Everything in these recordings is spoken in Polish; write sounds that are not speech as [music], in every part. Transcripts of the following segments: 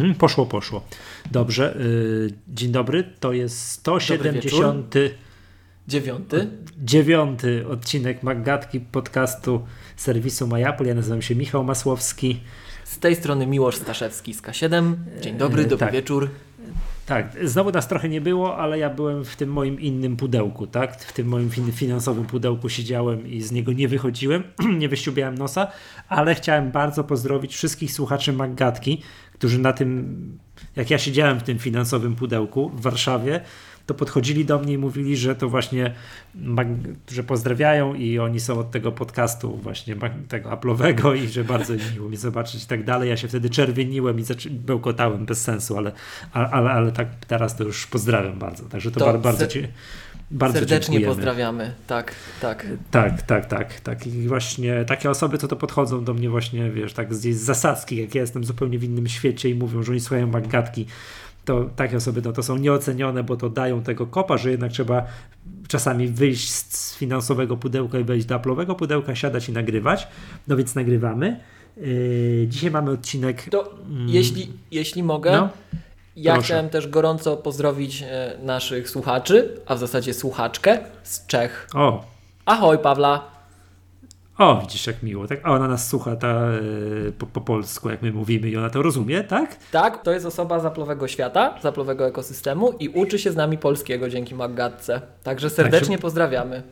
poszło. Mhm, poszło, poszło. Dobrze. Yy, dzień dobry. To jest 170. Dziewiąty. Dziewiąty odcinek Maggatki podcastu serwisu MyApple. Ja nazywam się Michał Masłowski. Z tej strony Miłosz Staszewski z K7. Dzień dobry, dobry tak. wieczór. Tak, znowu nas trochę nie było, ale ja byłem w tym moim innym pudełku, tak? W tym moim finansowym pudełku siedziałem i z niego nie wychodziłem, [clears throat] nie wyściubiałem nosa, ale chciałem bardzo pozdrowić wszystkich słuchaczy Maggatki, którzy na tym, jak ja siedziałem w tym finansowym pudełku w Warszawie, to podchodzili do mnie i mówili, że to właśnie, że pozdrawiają i oni są od tego podcastu właśnie tego Apple'owego i że bardzo miło mi zobaczyć i tak dalej. Ja się wtedy czerwieniłem i bełkotałem bez sensu, ale, ale, ale tak teraz to już pozdrawiam bardzo. Także to, to bardzo Ci bardzo Serdecznie dziękujemy. pozdrawiamy, tak, tak. Tak, tak, tak, tak. I właśnie takie osoby, co to podchodzą do mnie właśnie, wiesz, tak z zasadzki, jak ja jestem zupełnie w innym świecie i mówią, że oni słuchają magatki, to takie osoby no, to są nieocenione, bo to dają tego kopa, że jednak trzeba czasami wyjść z finansowego pudełka i wejść do Apple'owego pudełka, siadać i nagrywać. No więc nagrywamy. Yy, dzisiaj mamy odcinek. To, mm, jeśli, jeśli mogę. No, ja proszę. chciałem też gorąco pozdrowić e, naszych słuchaczy, a w zasadzie słuchaczkę z Czech. O. Ahoj, Pawla. O, widzisz jak miło, tak? A ona nas słucha ta, e, po, po, polsku, jak my mówimy i ona to rozumie, tak? Tak, to jest osoba zaplowego świata, zaplowego ekosystemu i uczy się z nami polskiego dzięki Maggatce. Także serdecznie tak, pozdrawiamy.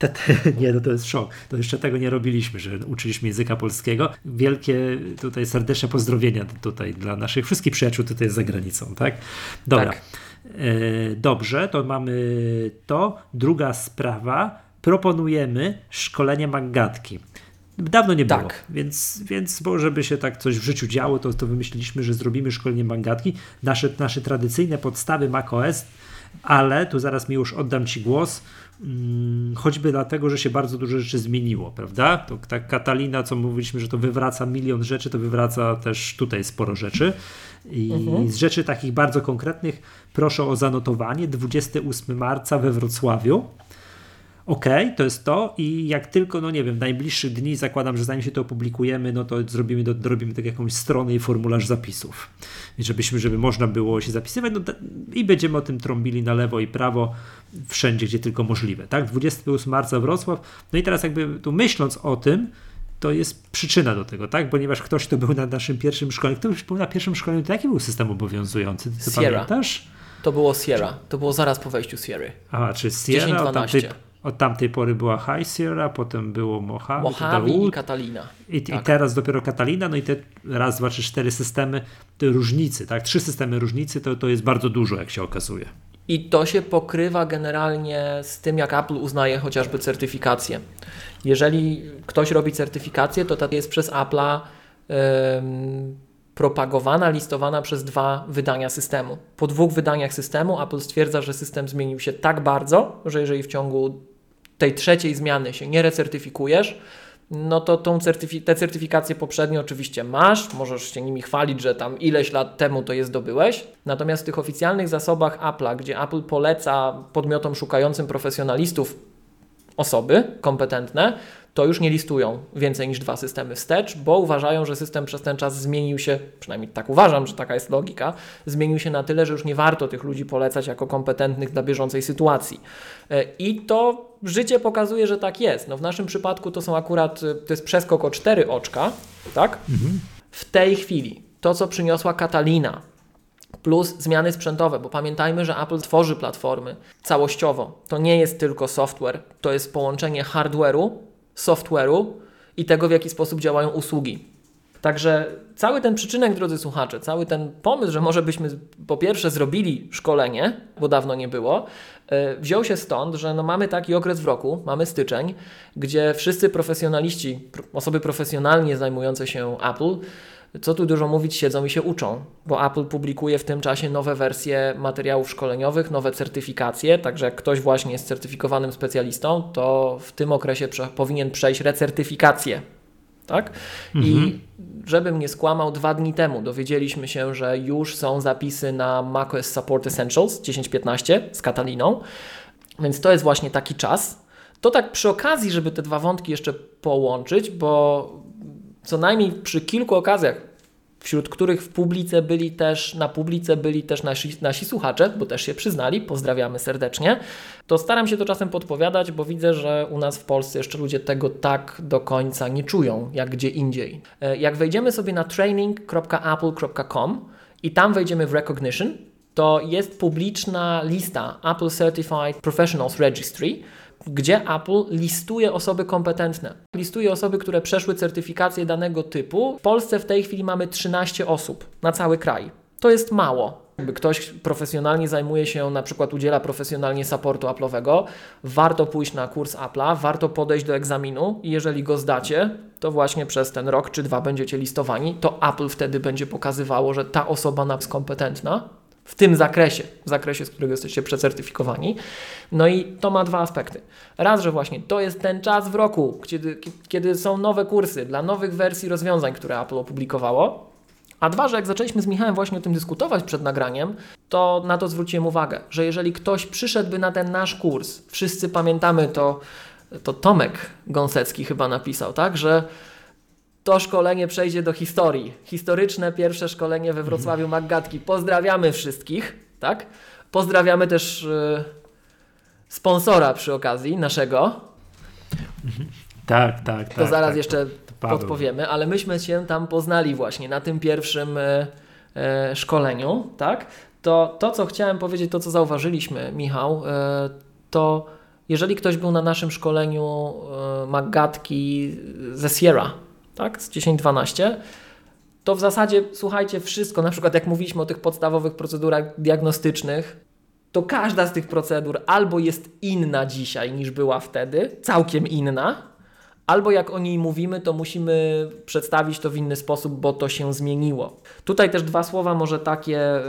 Te, te, [laughs] nie, no to jest szok. To jeszcze tego nie robiliśmy, że uczyliśmy języka polskiego. Wielkie tutaj serdeczne pozdrowienia tutaj dla naszych wszystkich przyjaciół tutaj za granicą, tak? Dobra. Tak. E, dobrze, to mamy to. Druga sprawa proponujemy szkolenie Maggatki. Dawno nie było, tak. więc, więc bo żeby się tak coś w życiu działo, to, to wymyśliliśmy, że zrobimy szkolenie Maggatki. Nasze, nasze tradycyjne podstawy macOS, ale tu zaraz mi już oddam Ci głos, choćby dlatego, że się bardzo dużo rzeczy zmieniło, prawda? To tak Katalina, co mówiliśmy, że to wywraca milion rzeczy, to wywraca też tutaj sporo rzeczy. I mhm. z rzeczy takich bardzo konkretnych proszę o zanotowanie 28 marca we Wrocławiu OK, to jest to i jak tylko, no nie wiem, w najbliższych dni zakładam, że zanim się to opublikujemy, no to zrobimy, do, dorobimy tak jakąś stronę i formularz zapisów. I żebyśmy, żeby można było się zapisywać no, i będziemy o tym trąbili na lewo i prawo wszędzie, gdzie tylko możliwe, tak? 28 marca Wrocław. No i teraz jakby tu myśląc o tym, to jest przyczyna do tego, tak? Ponieważ ktoś, kto był na naszym pierwszym szkoleniu, kto już był na pierwszym szkoleniu, to jaki był system obowiązujący? Ty Sierra. pamiętasz? To było Sierra. To było zaraz po wejściu Sierra. A, czy Sierra 10, od tamtej, od tamtej pory była High Sierra, potem było Mojave, Mojave i Catalina. I, tak. I, teraz dopiero Catalina, no i te raz, dwa, trzy, cztery systemy, te różnicy, tak? Trzy systemy różnicy to, to jest bardzo dużo, jak się okazuje. I to się pokrywa generalnie z tym, jak Apple uznaje chociażby certyfikację. Jeżeli ktoś robi certyfikację, to ta jest przez Apple'a propagowana, listowana przez dwa wydania systemu. Po dwóch wydaniach systemu Apple stwierdza, że system zmienił się tak bardzo, że jeżeli w ciągu tej trzeciej zmiany się nie recertyfikujesz, no to tą certyfi te certyfikacje poprzednie oczywiście masz, możesz się nimi chwalić, że tam ileś lat temu to je zdobyłeś. Natomiast w tych oficjalnych zasobach Apple'a, gdzie Apple poleca podmiotom szukającym profesjonalistów osoby kompetentne, to już nie listują więcej niż dwa systemy wstecz, bo uważają, że system przez ten czas zmienił się, przynajmniej tak uważam, że taka jest logika, zmienił się na tyle, że już nie warto tych ludzi polecać jako kompetentnych dla bieżącej sytuacji. E, I to życie pokazuje, że tak jest. No w naszym przypadku to są akurat, e, to jest przeskok o cztery oczka, tak? Mhm. W tej chwili to, co przyniosła Katalina, plus zmiany sprzętowe, bo pamiętajmy, że Apple tworzy platformy całościowo. To nie jest tylko software, to jest połączenie hardware'u software'u i tego, w jaki sposób działają usługi. Także cały ten przyczynek, drodzy słuchacze, cały ten pomysł, że może byśmy po pierwsze zrobili szkolenie, bo dawno nie było, e, wziął się stąd, że no mamy taki okres w roku, mamy styczeń, gdzie wszyscy profesjonaliści, osoby profesjonalnie zajmujące się Apple, co tu dużo mówić, siedzą i się uczą, bo Apple publikuje w tym czasie nowe wersje materiałów szkoleniowych, nowe certyfikacje, także jak ktoś właśnie jest certyfikowanym specjalistą, to w tym okresie prze powinien przejść recertyfikację. Tak? Mhm. I żebym nie skłamał, dwa dni temu dowiedzieliśmy się, że już są zapisy na macOS Support Essentials 10.15 z Kataliną, więc to jest właśnie taki czas. To tak przy okazji, żeby te dwa wątki jeszcze połączyć, bo co najmniej przy kilku okazjach wśród których w publice byli też, na publice byli też nasi, nasi słuchacze, bo też się przyznali, pozdrawiamy serdecznie, to staram się to czasem podpowiadać, bo widzę, że u nas w Polsce jeszcze ludzie tego tak do końca nie czują, jak gdzie indziej. E, jak wejdziemy sobie na training.apple.com i tam wejdziemy w recognition, to jest publiczna lista Apple Certified Professionals Registry, gdzie Apple listuje osoby kompetentne. Listuje osoby, które przeszły certyfikację danego typu. W Polsce w tej chwili mamy 13 osób na cały kraj. To jest mało. Jakby ktoś profesjonalnie zajmuje się, na przykład udziela profesjonalnie supportu Apple'owego, warto pójść na kurs Apple'a, warto podejść do egzaminu i jeżeli go zdacie, to właśnie przez ten rok czy dwa będziecie listowani, to Apple wtedy będzie pokazywało, że ta osoba jest kompetentna w tym zakresie, w zakresie, z którego jesteście przecertyfikowani. No i to ma dwa aspekty. Raz, że właśnie to jest ten czas w roku, kiedy, kiedy są nowe kursy dla nowych wersji rozwiązań, które Apple opublikowało. A dwa, że jak zaczęliśmy z Michałem właśnie o tym dyskutować przed nagraniem, to na to zwróciłem uwagę, że jeżeli ktoś przyszedłby na ten nasz kurs, wszyscy pamiętamy to, to Tomek Gąsecki chyba napisał, tak, że to szkolenie przejdzie do historii. Historyczne pierwsze szkolenie we Wrocławiu mhm. Maggatki. Pozdrawiamy wszystkich, tak? Pozdrawiamy też y, sponsora przy okazji naszego. Tak, tak, tak. To zaraz tak, jeszcze podpowiemy, ale myśmy się tam poznali właśnie na tym pierwszym y, y, szkoleniu, tak? To, to, co chciałem powiedzieć, to co zauważyliśmy, Michał, to jeżeli ktoś był na naszym szkoleniu Maggatki ze Sierra, tak, z 10-12, to w zasadzie słuchajcie, wszystko, na przykład jak mówiliśmy o tych podstawowych procedurach diagnostycznych, to każda z tych procedur albo jest inna dzisiaj niż była wtedy, całkiem inna, albo jak o niej mówimy, to musimy przedstawić to w inny sposób, bo to się zmieniło. Tutaj też dwa słowa, może takie y,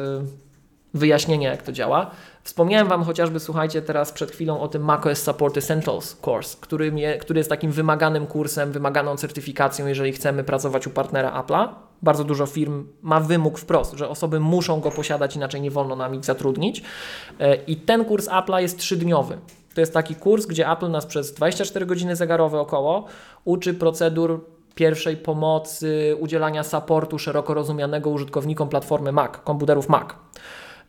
wyjaśnienia, jak to działa. Wspomniałem Wam chociażby, słuchajcie, teraz przed chwilą o tym macOS Support Essentials Course, który, mnie, który jest takim wymaganym kursem, wymaganą certyfikacją, jeżeli chcemy pracować u partnera Apple'a. Bardzo dużo firm ma wymóg wprost, że osoby muszą go posiadać, inaczej nie wolno nam ich zatrudnić. E, I ten kurs Apple'a jest trzydniowy. To jest taki kurs, gdzie Apple nas przez 24 godziny zegarowe około uczy procedur pierwszej pomocy, udzielania supportu szeroko rozumianego użytkownikom platformy Mac, komputerów Mac.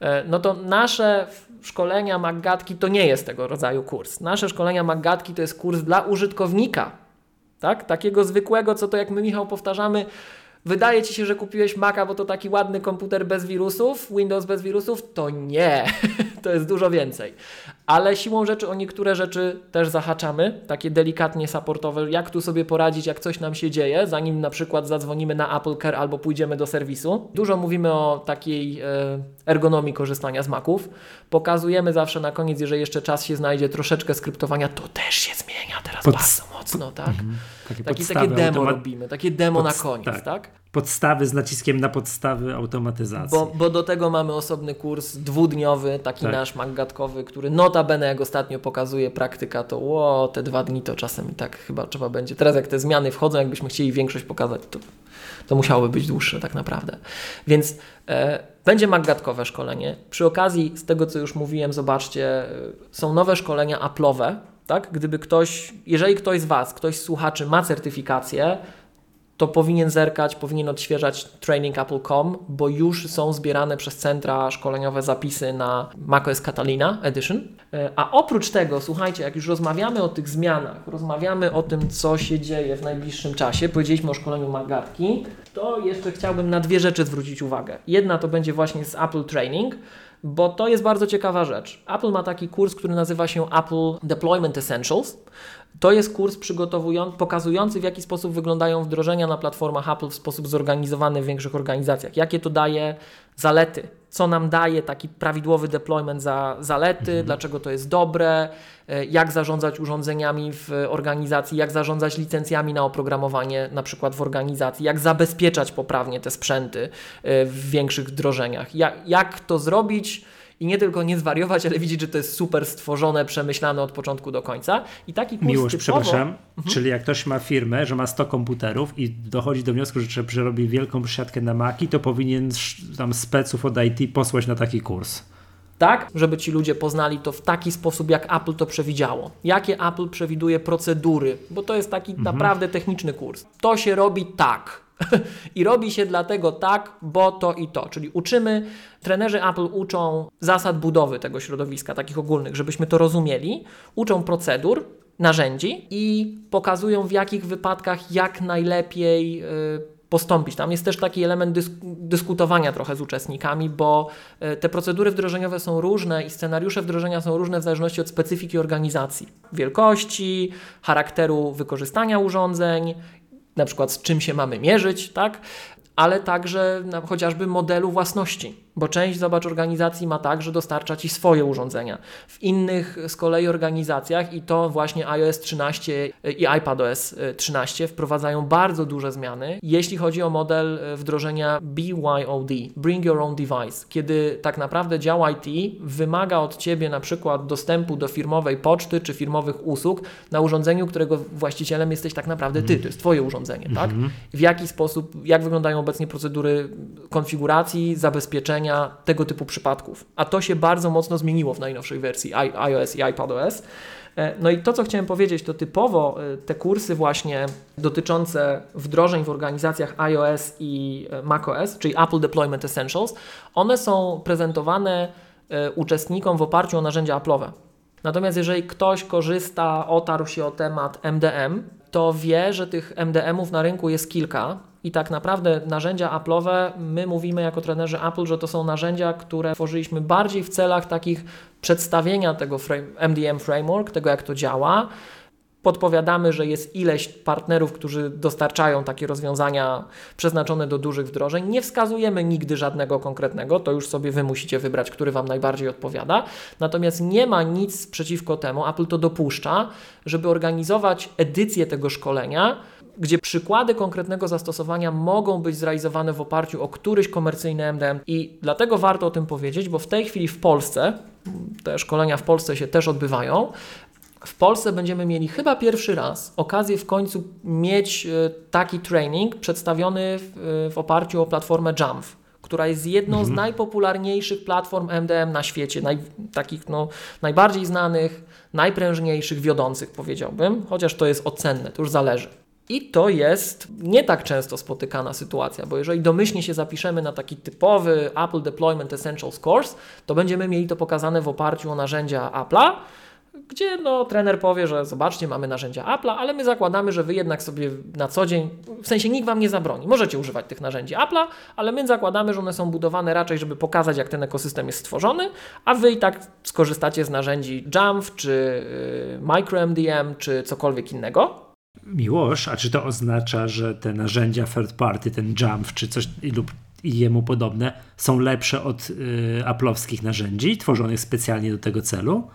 E, no to nasze szkolenia Maggatki to nie jest tego rodzaju kurs. Nasze szkolenia Maggatki to jest kurs dla użytkownika, tak? Takiego zwykłego, co to jak my Michał powtarzamy, Wydaje ci się, że kupiłeś Maca, bo to taki ładny komputer bez wirusów, Windows bez wirusów? To nie, [laughs] to jest dużo więcej. Ale siłą rzeczy o niektóre rzeczy też zahaczamy, takie delikatnie supportowe, jak tu sobie poradzić, jak coś nam się dzieje, zanim na przykład zadzwonimy na Apple Care albo pójdziemy do serwisu. Dużo mówimy o takiej e, ergonomii korzystania z Maców. Pokazujemy zawsze na koniec, jeżeli jeszcze czas się znajdzie, troszeczkę skryptowania, to też się zmienia teraz Pod... bardzo mocno, tak? Mhm. Takie, takie, takie demo automat... robimy, takie demo Pod... na koniec, tak? tak? Podstawy z naciskiem na podstawy automatyzacji. Bo, bo do tego mamy osobny kurs dwudniowy, taki tak. nasz maggatkowy, który notabene jak ostatnio pokazuje praktyka, to ło, te dwa dni to czasem i tak chyba trzeba będzie. Teraz jak te zmiany wchodzą, jakbyśmy chcieli większość pokazać, to, to musiałoby być dłuższe tak naprawdę. Więc e, będzie maggatkowe szkolenie. Przy okazji z tego, co już mówiłem, zobaczcie, e, są nowe szkolenia Apple'owe, tak? Gdyby ktoś, jeżeli ktoś z Was, ktoś z słuchaczy ma certyfikację, to powinien zerkać, powinien odświeżać trainingapple.com, bo już są zbierane przez centra szkoleniowe zapisy na macOS Catalina Edition. E, a oprócz tego, słuchajcie, jak już rozmawiamy o tych zmianach, rozmawiamy o tym, co się dzieje w najbliższym czasie, powiedzieliśmy o szkoleniu Magatki, to jeszcze chciałbym na dwie rzeczy zwrócić uwagę. Jedna to będzie właśnie z Apple Training, bo to jest bardzo ciekawa rzecz. Apple ma taki kurs, który nazywa się Apple Deployment Essentials. To jest kurs przygotowujący, pokazujący, w jaki sposób wyglądają wdrożenia na platformach Apple w sposób zorganizowany w większych organizacjach. Jakie to daje zalety, co nam daje taki prawidłowy deployment za zalety, mhm. dlaczego to jest dobre, jak zarządzać urządzeniami w organizacji, jak zarządzać licencjami na oprogramowanie, na przykład w organizacji, jak zabezpieczać poprawnie te sprzęty e, w większych wdrożeniach, jak, jak to zrobić i nie tylko nie zwariować, ale widzieć, że to jest super stworzone, przemyślane od początku do końca. I taki kurs Miłość, typowo... przepraszam, mhm. czyli jak ktoś ma firmę, że ma 100 komputerów i dochodzi do wniosku, że trzeba przerobić wielką przesiadkę na Maki, to powinien tam speców od IT posłać na taki kurs tak, żeby ci ludzie poznali to w taki sposób, jak Apple to przewidziało. Jakie Apple przewiduje procedury, bo to jest taki mhm. naprawdę techniczny kurs. To się robi tak [laughs] I robi się dlatego tak, bo to i to. Czyli uczymy, trenerzy Apple uczą zasad budowy tego środowiska, takich ogólnych, żebyśmy to rozumieli, uczą procedur, narzędzi i pokazują w jakich wypadkach jak najlepiej. Yy, postąpić. Tam jest też taki element dysk dyskutowania trochę z uczestnikami, bo e, te procedury wdrożeniowe są różne i scenariusze wdrożenia są różne w zależności od specyfiki organizacji, wielkości, charakteru wykorzystania urządzeń, na przykład z czym się mamy mierzyć, tak? ale także chociażby modelu własności, bo część, zobacz, organizacji ma tak, że dostarcza Ci swoje urządzenia. W innych z kolei organizacjach, i to właśnie iOS 13 i iPadOS 13 wprowadzają bardzo duże zmiany, jeśli chodzi o model e, wdrożenia BYOD, Bring Your Own Device, kiedy tak naprawdę dział IT wymaga od Ciebie na przykład dostępu do firmowej poczty czy firmowych usług na urządzeniu, którego właścicielem jesteś tak naprawdę Ty, to jest Twoje urządzenie, tak? Mhm. W jaki sposób, jak wyglądają obecnie procedury konfiguracji, zabezpieczenia tego typu przypadków. A to się bardzo mocno zmieniło w najnowszej wersji iOS i iPadOS. E, no i to, co chciałem powiedzieć, to typowo e, te kursy właśnie dotyczące wdrożeń w organizacjach iOS i e, macOS, czyli Apple Deployment Essentials, one są prezentowane uczestnikom w oparciu o narzędzia Apple'owe. Natomiast jeżeli ktoś korzysta, otarł się o temat MDM, to wie, że tych MDM-ów na rynku jest kilka i tak naprawdę narzędzia Apple'owe, my mówimy jako trenerzy Apple, że to są narzędzia, które tworzyliśmy bardziej w celach takich przedstawienia tego frame, MDM framework, tego jak to działa. Podpowiadamy, że jest ileś partnerów, którzy dostarczają takie rozwiązania przeznaczone do dużych wdrożeń. Nie wskazujemy nigdy żadnego konkretnego, to już sobie Wy musicie wybrać, który Wam najbardziej odpowiada. Natomiast nie ma nic przeciwko temu, Apple to dopuszcza, żeby organizować edycję tego szkolenia gdzie przykłady konkretnego zastosowania mogą być zrealizowane w oparciu o któryś komercyjny MDM i dlatego warto o tym powiedzieć, bo w tej chwili w Polsce, te szkolenia w Polsce się też odbywają, w Polsce będziemy mieli chyba pierwszy raz okazję w końcu mieć e, taki training przedstawiony w, w oparciu o platformę Jamf która jest jedną mhm. z najpopularniejszych platform MDM na świecie, naj, takich no, najbardziej znanych, najprężniejszych, wiodących powiedziałbym, chociaż to jest ocenne, to już zależy. I to jest nie tak często spotykana sytuacja, bo jeżeli domyślnie się zapiszemy na taki typowy Apple Deployment Essentials Course, to będziemy mieli to pokazane w oparciu o narzędzia Apple'a, gdzie no, trener powie, że zobaczcie, mamy narzędzia Apple'a, ale my zakładamy, że Wy jednak sobie na co dzień, w sensie nikt Wam nie zabroni, możecie używać tych narzędzi Apple'a, ale my zakładamy, że one są budowane raczej, żeby pokazać, jak ten ekosystem jest stworzony, a Wy i tak skorzystacie z narzędzi Jamf, czy y, MicroMDM, czy cokolwiek innego. Miłosz, a czy to oznacza, że te narzędzia third party, ten Jamf czy coś lub jemu podobne są lepsze od y, aplowskich narzędzi tworzonych specjalnie do tego celu?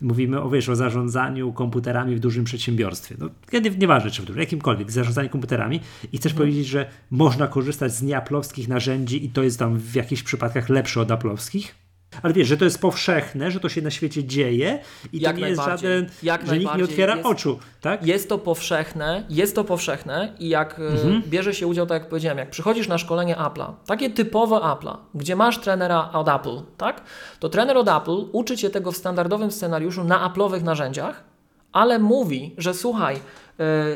Mówimy o, wiesz, o zarządzaniu komputerami w dużym przedsiębiorstwie. No, kiedy, nieważne czy w dużym, jakimkolwiek, zarządzaniu komputerami i chcesz mhm. powiedzieć, że można korzystać z nieaplowskich narzędzi i to jest tam w jakichś przypadkach lepsze od aplowskich? Ale wiesz, że to jest powszechne, że to się na świecie dzieje i jak to nie jest żaden, jak że nikt nie otwiera jest, oczu, tak? Jest to powszechne, jest to powszechne i jak e, mhm. bierze się udział, tak jak powiedziałem, jak przychodzisz na szkolenie Apple'a, takie typowe Apple'a, gdzie masz trenera od Apple, tak? To trener od Apple uczy Cię tego w standardowym scenariuszu na Apple'owych narzędziach, ale mówi, że słuchaj, e,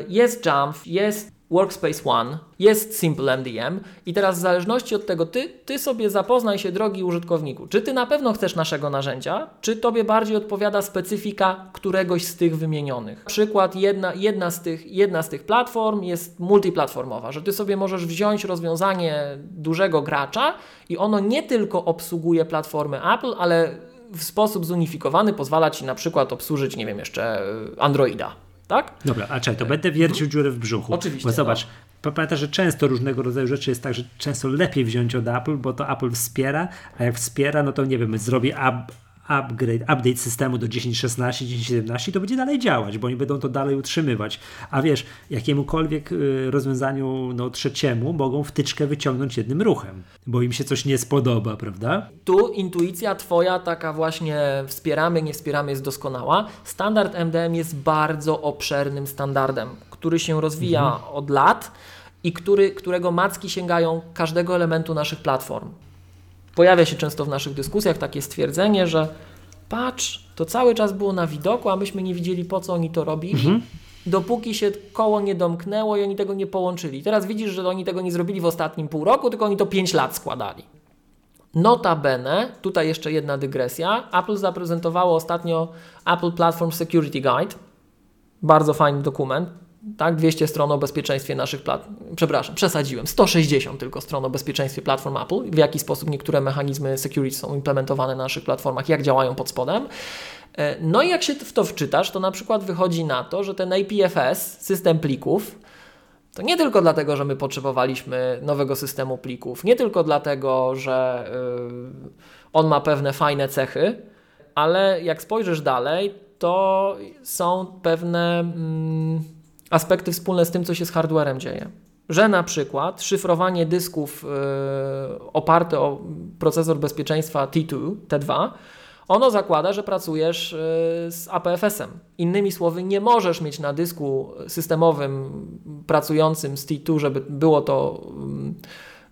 jest Jamf, jest Workspace ONE, jest Simple MDM i teraz w zależności od tego, ty, ty sobie zapoznaj się, drogi użytkowniku, czy ty na pewno chcesz naszego narzędzia, czy tobie bardziej odpowiada specyfika któregoś z tych wymienionych. Przykład, jedna, jedna, z tych, jedna z tych platform jest multiplatformowa, że ty sobie możesz wziąć rozwiązanie dużego gracza i ono nie tylko obsługuje platformy Apple, ale w sposób zunifikowany pozwala ci na przykład obsłużyć, nie wiem, jeszcze Androida tak? Dobra, a czekaj, to będę wiercił dziurę w brzuchu. Oczywiście. Bo zobacz, no. pamiętaj, że często różnego rodzaju rzeczy jest tak, że często lepiej wziąć od Apple, bo to Apple wspiera, a jak wspiera, no to nie wiem, zrobi up, upgrade, update systemu do 10.16, 10.17 to będzie dalej działać, bo oni będą to dalej utrzymywać. A wiesz, jakiemukolwiek y, rozwiązaniu no, trzeciemu mogą wtyczkę wyciągnąć jednym ruchem, bo im się coś nie spodoba, prawda? Tu intuicja twoja taka właśnie wspieramy, nie wspieramy jest doskonała. Standard MDM jest bardzo obszernym standardem, który się rozwija mhm. od lat i który, którego macki sięgają każdego elementu naszych platform. Pojawia się często w naszych dyskusjach takie stwierdzenie, że patrz, to cały czas było na widoku, a myśmy nie widzieli po co oni to robili. Mhm. dopóki się koło nie domknęło i oni tego nie połączyli. Teraz widzisz, że oni tego nie zrobili w ostatnim pół roku, tylko oni to 5 lat składali. Notabene, tutaj jeszcze jedna dygresja, Apple zaprezentowało ostatnio Apple Platform Security Guide, bardzo fajny dokument, tak, 200 stron o bezpieczeństwie naszych platform, przepraszam, przesadziłem, 160 tylko stron o bezpieczeństwie platform Apple, w jaki sposób niektóre mechanizmy security są implementowane na naszych platformach, jak działają pod spodem. E, no i jak się w to wczytasz, to na przykład wychodzi na to, że ten APFS, system plików, to nie tylko dlatego, że my potrzebowaliśmy nowego systemu plików, nie tylko dlatego, że yy, on ma pewne fajne cechy, ale jak spojrzysz dalej, to są pewne mm, aspekty wspólne z tym, co się z hardwarem dzieje. Że na przykład szyfrowanie dysków yy, oparte o procesor bezpieczeństwa T2, T2 ono zakłada, że pracujesz y, z APFS-em. Innymi słowy, nie możesz mieć na dysku systemowym pracującym z T2, żeby było to mm,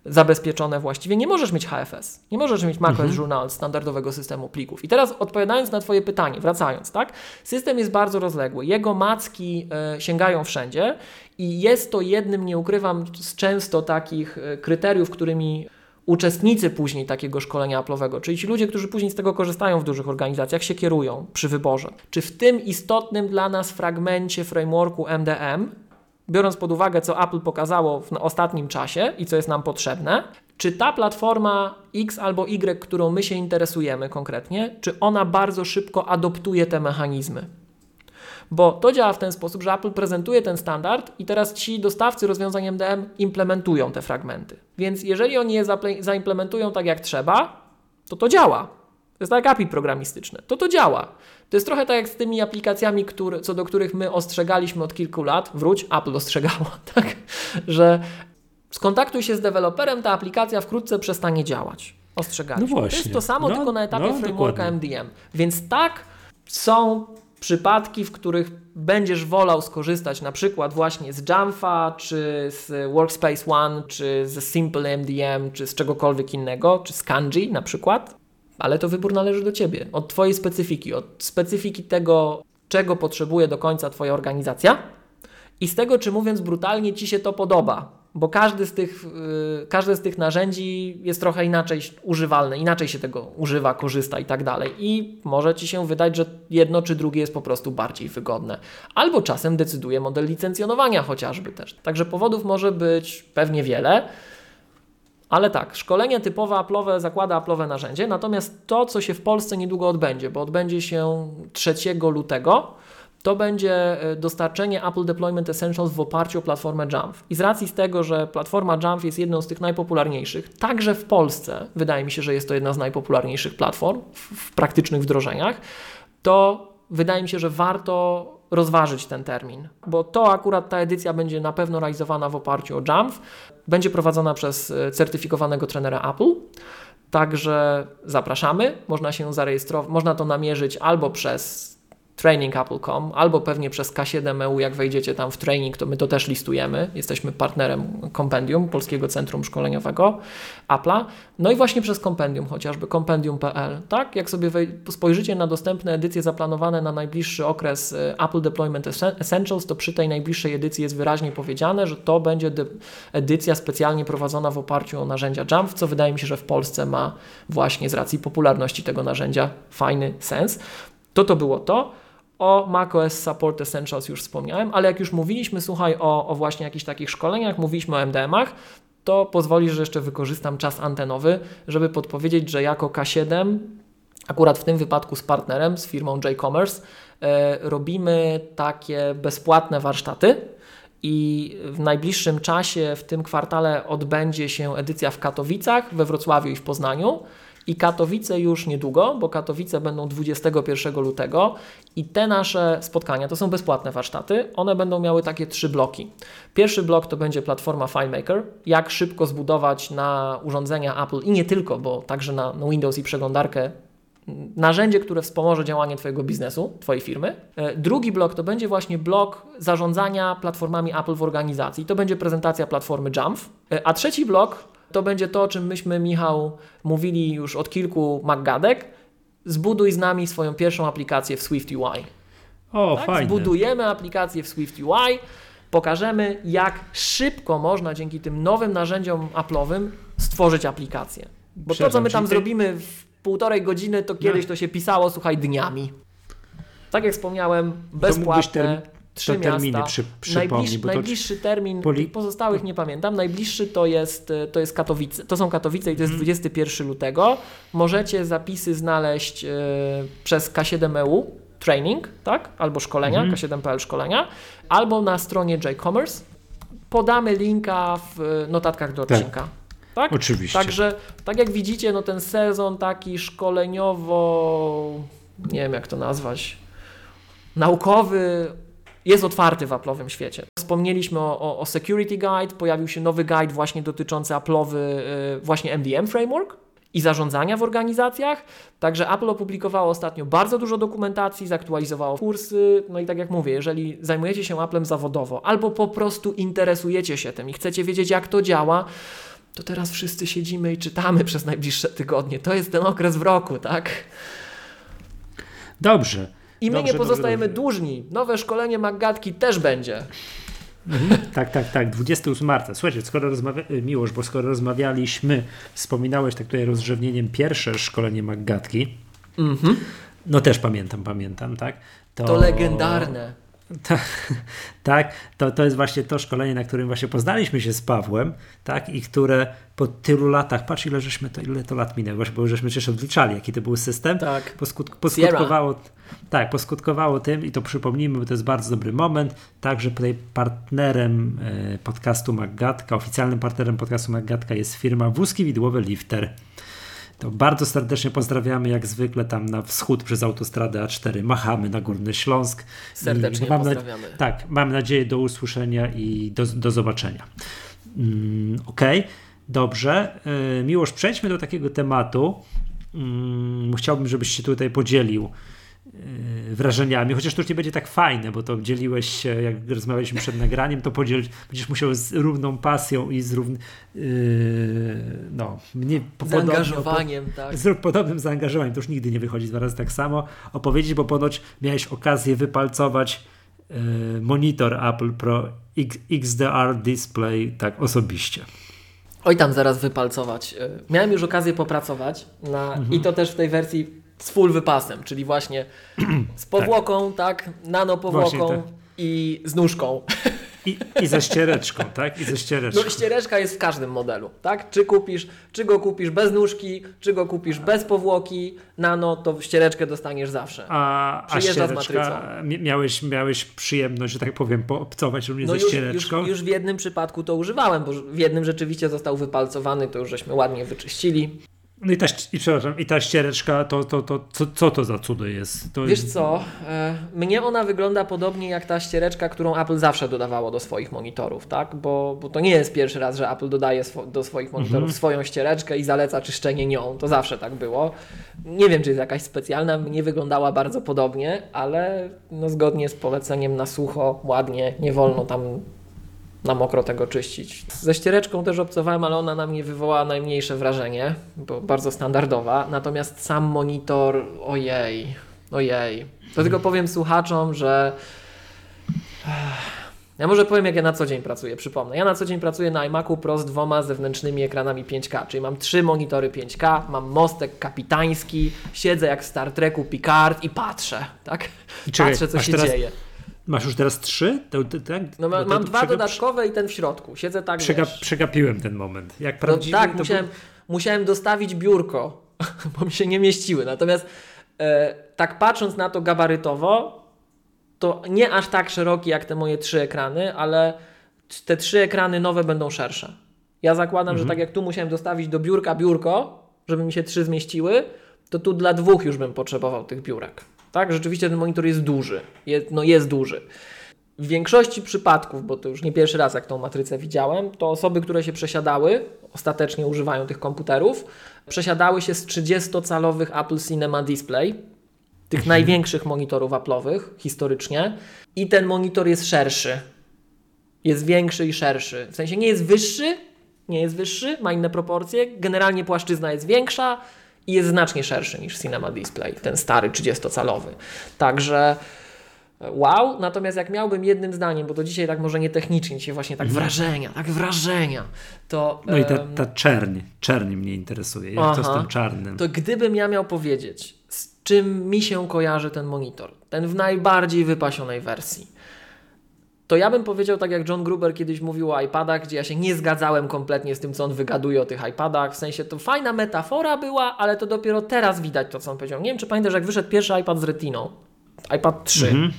zabezpieczone właściwie, nie możesz mieć HFS, nie możesz mieć macOS mhm. Journal standardowego systemu plików. I teraz odpowiadając na Twoje pytanie, wracając, tak? System jest bardzo rozległy, jego macki y, sięgają wszędzie i jest to jednym, nie ukrywam, z często takich y, kryteriów, którymi uczestnicy później takiego szkolenia Apple'owego, czyli ci ludzie, którzy później z tego korzystają w dużych organizacjach, się kierują przy wyborze. Czy w tym istotnym dla nas fragmencie frameworku MDM, biorąc pod uwagę, co Apple pokazało w ostatnim czasie i co jest nam potrzebne, czy ta platforma X albo Y, którą my się interesujemy konkretnie, czy ona bardzo szybko adoptuje te mechanizmy? Bo to działa w ten sposób, że Apple prezentuje ten standard i teraz ci dostawcy rozwiązań MDM implementują te fragmenty. Więc jeżeli oni je zaimplementują tak jak trzeba, to to działa. To jest tak API programistyczne. To to działa. To jest trochę tak jak z tymi aplikacjami, które, co do których my ostrzegaliśmy od kilku lat. Wróć, Apple ostrzegało, [laughs] tak? Że skontaktuj się z deweloperem, ta aplikacja wkrótce przestanie działać. Ostrzegaliśmy. No właśnie. To jest to samo, no, tylko na etapie no, frameworka dokładnie. MDM. Więc tak są przypadki, w których będziesz wolał skorzystać na przykład właśnie z Jamfa, czy z Workspace ONE, czy z Simple MDM, czy z czegokolwiek innego, czy z Kanji na przykład, ale to wybór należy do Ciebie, od Twojej specyfiki, od specyfiki tego, czego potrzebuje do końca Twoja organizacja i z tego, czy mówiąc brutalnie, Ci się to podoba bo każdy z tych, yy, każde z tych narzędzi jest trochę inaczej używalne, inaczej się tego używa, korzysta i tak dalej. I może Ci się wydać, że jedno czy drugie jest po prostu bardziej wygodne. Albo czasem decyduje model licencjonowania chociażby też. Także powodów może być pewnie wiele. Ale tak, szkolenie typowe Apple'owe zakłada Apple'owe narzędzie, natomiast to, co się w Polsce niedługo odbędzie, bo odbędzie się 3 lutego, to będzie e, dostarczenie Apple Deployment Essentials w oparciu o platformę Jamf. I z racji z tego, że platforma Jamf jest jedną z tych najpopularniejszych, także w Polsce, wydaje mi się, że jest to jedna z najpopularniejszych platform w, w praktycznych wdrożeniach, to wydaje mi się, że warto rozważyć ten termin, bo to akurat ta edycja będzie na pewno realizowana w oparciu o Jamf, będzie prowadzona przez e, certyfikowanego trenera Apple. Także zapraszamy, można się zarejestrować, można to namierzyć albo przez trainingapple.com albo pewnie przez K7EU, jak wejdziecie tam w training, to my to też listujemy. Jesteśmy partnerem Compendium, Polskiego Centrum Szkoleniowego Apple'a. No i właśnie przez Compendium, chociażby compendium.pl. Tak? Jak sobie spojrzycie na dostępne edycje zaplanowane na najbliższy okres y, Apple Deployment Essentials, to przy tej najbliższej edycji jest wyraźnie powiedziane, że to będzie edycja specjalnie prowadzona w oparciu o narzędzia Jump, co wydaje mi się, że w Polsce ma właśnie z racji popularności tego narzędzia fajny sens. To to było to. O macOS Support Essentials już wspomniałem, ale jak już mówiliśmy, słuchaj, o, o właśnie jakichś takich szkoleniach, mówiliśmy o MDM-ach, to pozwoli, że jeszcze wykorzystam czas antenowy, żeby podpowiedzieć, że jako K7, akurat w tym wypadku z partnerem, z firmą J-Commerce, e, robimy takie bezpłatne warsztaty. I w najbliższym czasie, w tym kwartale, odbędzie się edycja w Katowicach, we Wrocławiu i w Poznaniu i Katowice już niedługo, bo Katowice będą 21 lutego i te nasze spotkania to są bezpłatne warsztaty. One będą miały takie trzy bloki. Pierwszy blok to będzie platforma FileMaker, jak szybko zbudować na urządzenia Apple i nie tylko, bo także na, Windows i przeglądarkę narzędzie, które wspomoże działanie Twojego biznesu, Twojej firmy. E, drugi blok to będzie właśnie blok zarządzania platformami Apple w organizacji. To będzie prezentacja platformy Jamf. E, a trzeci blok to będzie to, o czym myśmy, Michał, mówili już od kilku maggadek. Zbuduj z nami swoją pierwszą aplikację w Swift UI. O, tak? fajnie. Zbudujemy aplikację w Swift UI, pokażemy, jak szybko można dzięki tym nowym narzędziom Apple'owym stworzyć aplikację. Bo to, co my tam zrobimy w półtorej godziny, to kiedyś no. to się pisało, słuchaj, dniami. Tak jak wspomniałem, bezpłatne, trzy miasta. Przy, Najbliż, najbliższy termin, poli... pozostałych nie pamiętam, najbliższy to jest, to jest Katowice, to są Katowice i to jest 21 mhm. lutego. Możecie zapisy znaleźć y, przez K7EU training, tak? Albo szkolenia, mm. K7PL szkolenia, albo na stronie J-Commerce. Podamy linka w notatkach do tak. odcinka. Tak. Tak? Oczywiście. Także, tak jak widzicie, no ten sezon taki szkoleniowo, nie wiem jak to nazwać, naukowy, jest otwarty w Apple'owym świecie. Wspomnieliśmy o, o, o, Security Guide, pojawił się nowy guide właśnie dotyczący Apple'owy, yy, właśnie MDM Framework i zarządzania w organizacjach. Także Apple opublikowało ostatnio bardzo dużo dokumentacji, zaktualizowało kursy. No i tak jak mówię, jeżeli zajmujecie się Applem zawodowo albo po prostu interesujecie się tym i chcecie wiedzieć, jak to działa, to teraz wszyscy siedzimy i czytamy przez najbliższe tygodnie. To jest ten okres w roku, tak? Dobrze. I my dobrze, nie pozostajemy dobrze, dłużni. Nowe szkolenie Maggatki też będzie. Mhm. [laughs] Tak, tak, tak. 28 marca. Słuchajcie, skoro rozmawia... Y, Miłość, bo skoro rozmawialiśmy, wspominałeś tak tutaj rozrzewnieniem pierwsze szkolenie Maggatki. Mhm. No też pamiętam, pamiętam, tak? To, to legendarne. [laughs] Tak, tak to, to jest właśnie to szkolenie, na którym właśnie poznaliśmy się z Pawłem, tak, i które po tylu latach, patrz ile żeśmy to, ile to lat minęło, bo żeśmy przecież odliczali, jaki to był system, tak. Poskut, poskutkowało, tak, poskutkowało tym i to przypomnijmy, bo to jest bardzo dobry moment, także tutaj partnerem e, podcastu Maggatka, oficjalnym partnerem podcastu Maggatka jest firma Wózki Widłowe Lifter, to bardzo serdecznie pozdrawiamy, jak zwykle tam na wschód przez autostradę A4 machamy na Górny Śląsk. Serdecznie mam pozdrawiamy. Na, tak, mam nadzieję do usłyszenia i do, do zobaczenia. Mm, Okej, okay. dobrze. Yy, Miłosz, przejdźmy do takiego tematu. Yy, chciałbym, żebyś się tutaj podzielił wrażeniami, chociaż to już nie będzie tak fajne, bo to dzieliłeś się, jak rozmawialiśmy przed nagraniem, to podzielić, będziesz musiał z równą pasją i z równym yy, no, mnie, zaangażowaniem, po, tak. Z podobnym zaangażowaniem, to już nigdy nie wychodzi dwa razy tak samo, opowiedzieć, bo ponoć miałeś okazję wypalcować yy, monitor Apple Pro X, XDR Display tak osobiście. Oj tam zaraz wypalcować. Miałem już okazję popracować na, mhm. i to też w tej wersji z full wypasem, czyli właśnie z powłoką, tak, tak nano powłoką tak. i z nóżką. I, I ze ściereczką, tak? I ze ściereczką. No ściereczka jest w każdym modelu, tak? Czy kupisz, czy go kupisz bez nóżki, czy go kupisz bez powłoki, nano, to ściereczkę dostaniesz zawsze. A, a ściereczka, miałeś, miałeś przyjemność, że tak powiem, poobcować również no ze już, ściereczką? Już, już w jednym przypadku to używałem, bo w jednym rzeczywiście został wypalcowany, to już żeśmy ładnie wyczyścili. No i ta, i, przepraszam, i ta ściereczka, to, to, to, co, co to za cudo jest? To Wiesz co, e, mnie ona wygląda podobnie jak ta ściereczka, którą Apple zawsze dodawało do swoich monitorów, tak? Bo, bo to nie jest pierwszy raz, że Apple dodaje swo do swoich monitorów mhm. swoją ściereczkę i zaleca czyszczenie nią. To zawsze tak było. Nie wiem, czy jest jakaś specjalna, mnie wyglądała bardzo podobnie, ale no, zgodnie z poleceniem na sucho, ładnie, nie wolno tam na mokro tego czyścić. Ze ściereczką też obcowałem, ale ona na mnie wywołała najmniejsze wrażenie, bo bardzo standardowa. Natomiast sam monitor, ojej, ojej. To tylko powiem słuchaczom, że ja może powiem, jak ja na co dzień pracuję, przypomnę. Ja na co dzień pracuję na iMacu Pro z dwoma zewnętrznymi ekranami 5K, czyli mam trzy monitory 5K, mam mostek kapitański, siedzę jak w Star Treku Picard i patrzę, tak? Patrzę, co się teraz, dzieje. Masz już teraz trzy? To, to, tak? No ma, mam dwa dodatkowe i ten w środku. Siedzę tak, przegap, Przegapiłem ten moment. Jak no prawdziwy, no, tak, musiałem, był... musiałem dostawić biurko, [laughs] bo mi się nie mieściły. Natomiast e, tak patrząc na to gabarytowo, to nie aż tak szeroki jak te moje trzy ekrany, ale te trzy ekrany nowe będą szersze. Ja zakładam, mhm. że tak jak tu musiałem dostawić do biurka biurko, żeby mi się trzy zmieściły, to tu dla dwóch już bym potrzebował tych biurek. Tak, rzeczywiście ten monitor jest duży. Jest, no jest duży. W większości przypadków, bo to już nie pierwszy raz jak tą matrycę widziałem, to osoby, które się przesiadały, ostatecznie używają tych komputerów, przesiadały się z 30-calowych Apple Cinema Display, tych mhm. największych monitorów Apple'owych historycznie i ten monitor jest szerszy. Jest większy i szerszy. W sensie nie jest wyższy, nie jest wyższy, ma inne proporcje. Generalnie płaszczyzna jest większa, i jest znacznie szerszy niż Cinema Display, ten stary 30-calowy. Także wow, natomiast jak miałbym jednym zdaniem, bo to dzisiaj tak może nie technicznie, dzisiaj właśnie tak mhm. wrażenia, tak wrażenia, to... No i ta, ta czerń, czerń mnie interesuje, jak aha, to z tym czarnym. To gdybym ja miał powiedzieć, z czym mi się kojarzy ten monitor, ten w najbardziej wypasionej wersji, to ja bym powiedział tak jak John Gruber kiedyś mówił o iPadach, gdzie ja się nie zgadzałem kompletnie z tym, co on wygaduje o tych iPadach. W sensie to fajna metafora była, ale to dopiero teraz widać to, co on powiedział. Nie wiem, czy pamiętasz, jak wyszedł pierwszy iPad z retiną. iPad 3. Mhm.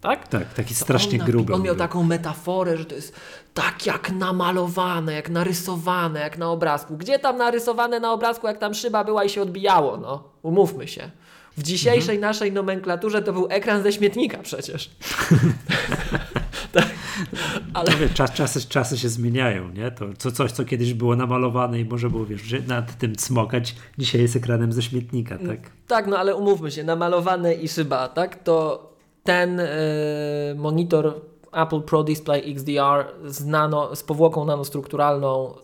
Tak? Tak, taki strasznie on, gruby. On miał taką metaforę, że to jest tak jak namalowane, jak narysowane, jak na obrazku. Gdzie tam narysowane na obrazku, jak tam szyba była i się odbijało, no? Umówmy się. W dzisiejszej mhm. naszej nomenklaturze to był ekran ze śmietnika przecież. [laughs] tak. Ale... Wie, czas, czasy, czasy się zmieniają, nie? To co, coś, co kiedyś było namalowane i może było wiesz, nad tym cmokać, dzisiaj jest ekranem ze śmietnika, tak? Tak, no ale umówmy się, namalowane i szyba, tak? To ten yy, monitor Apple Pro Display XDR z, nano, z powłoką nanostrukturalną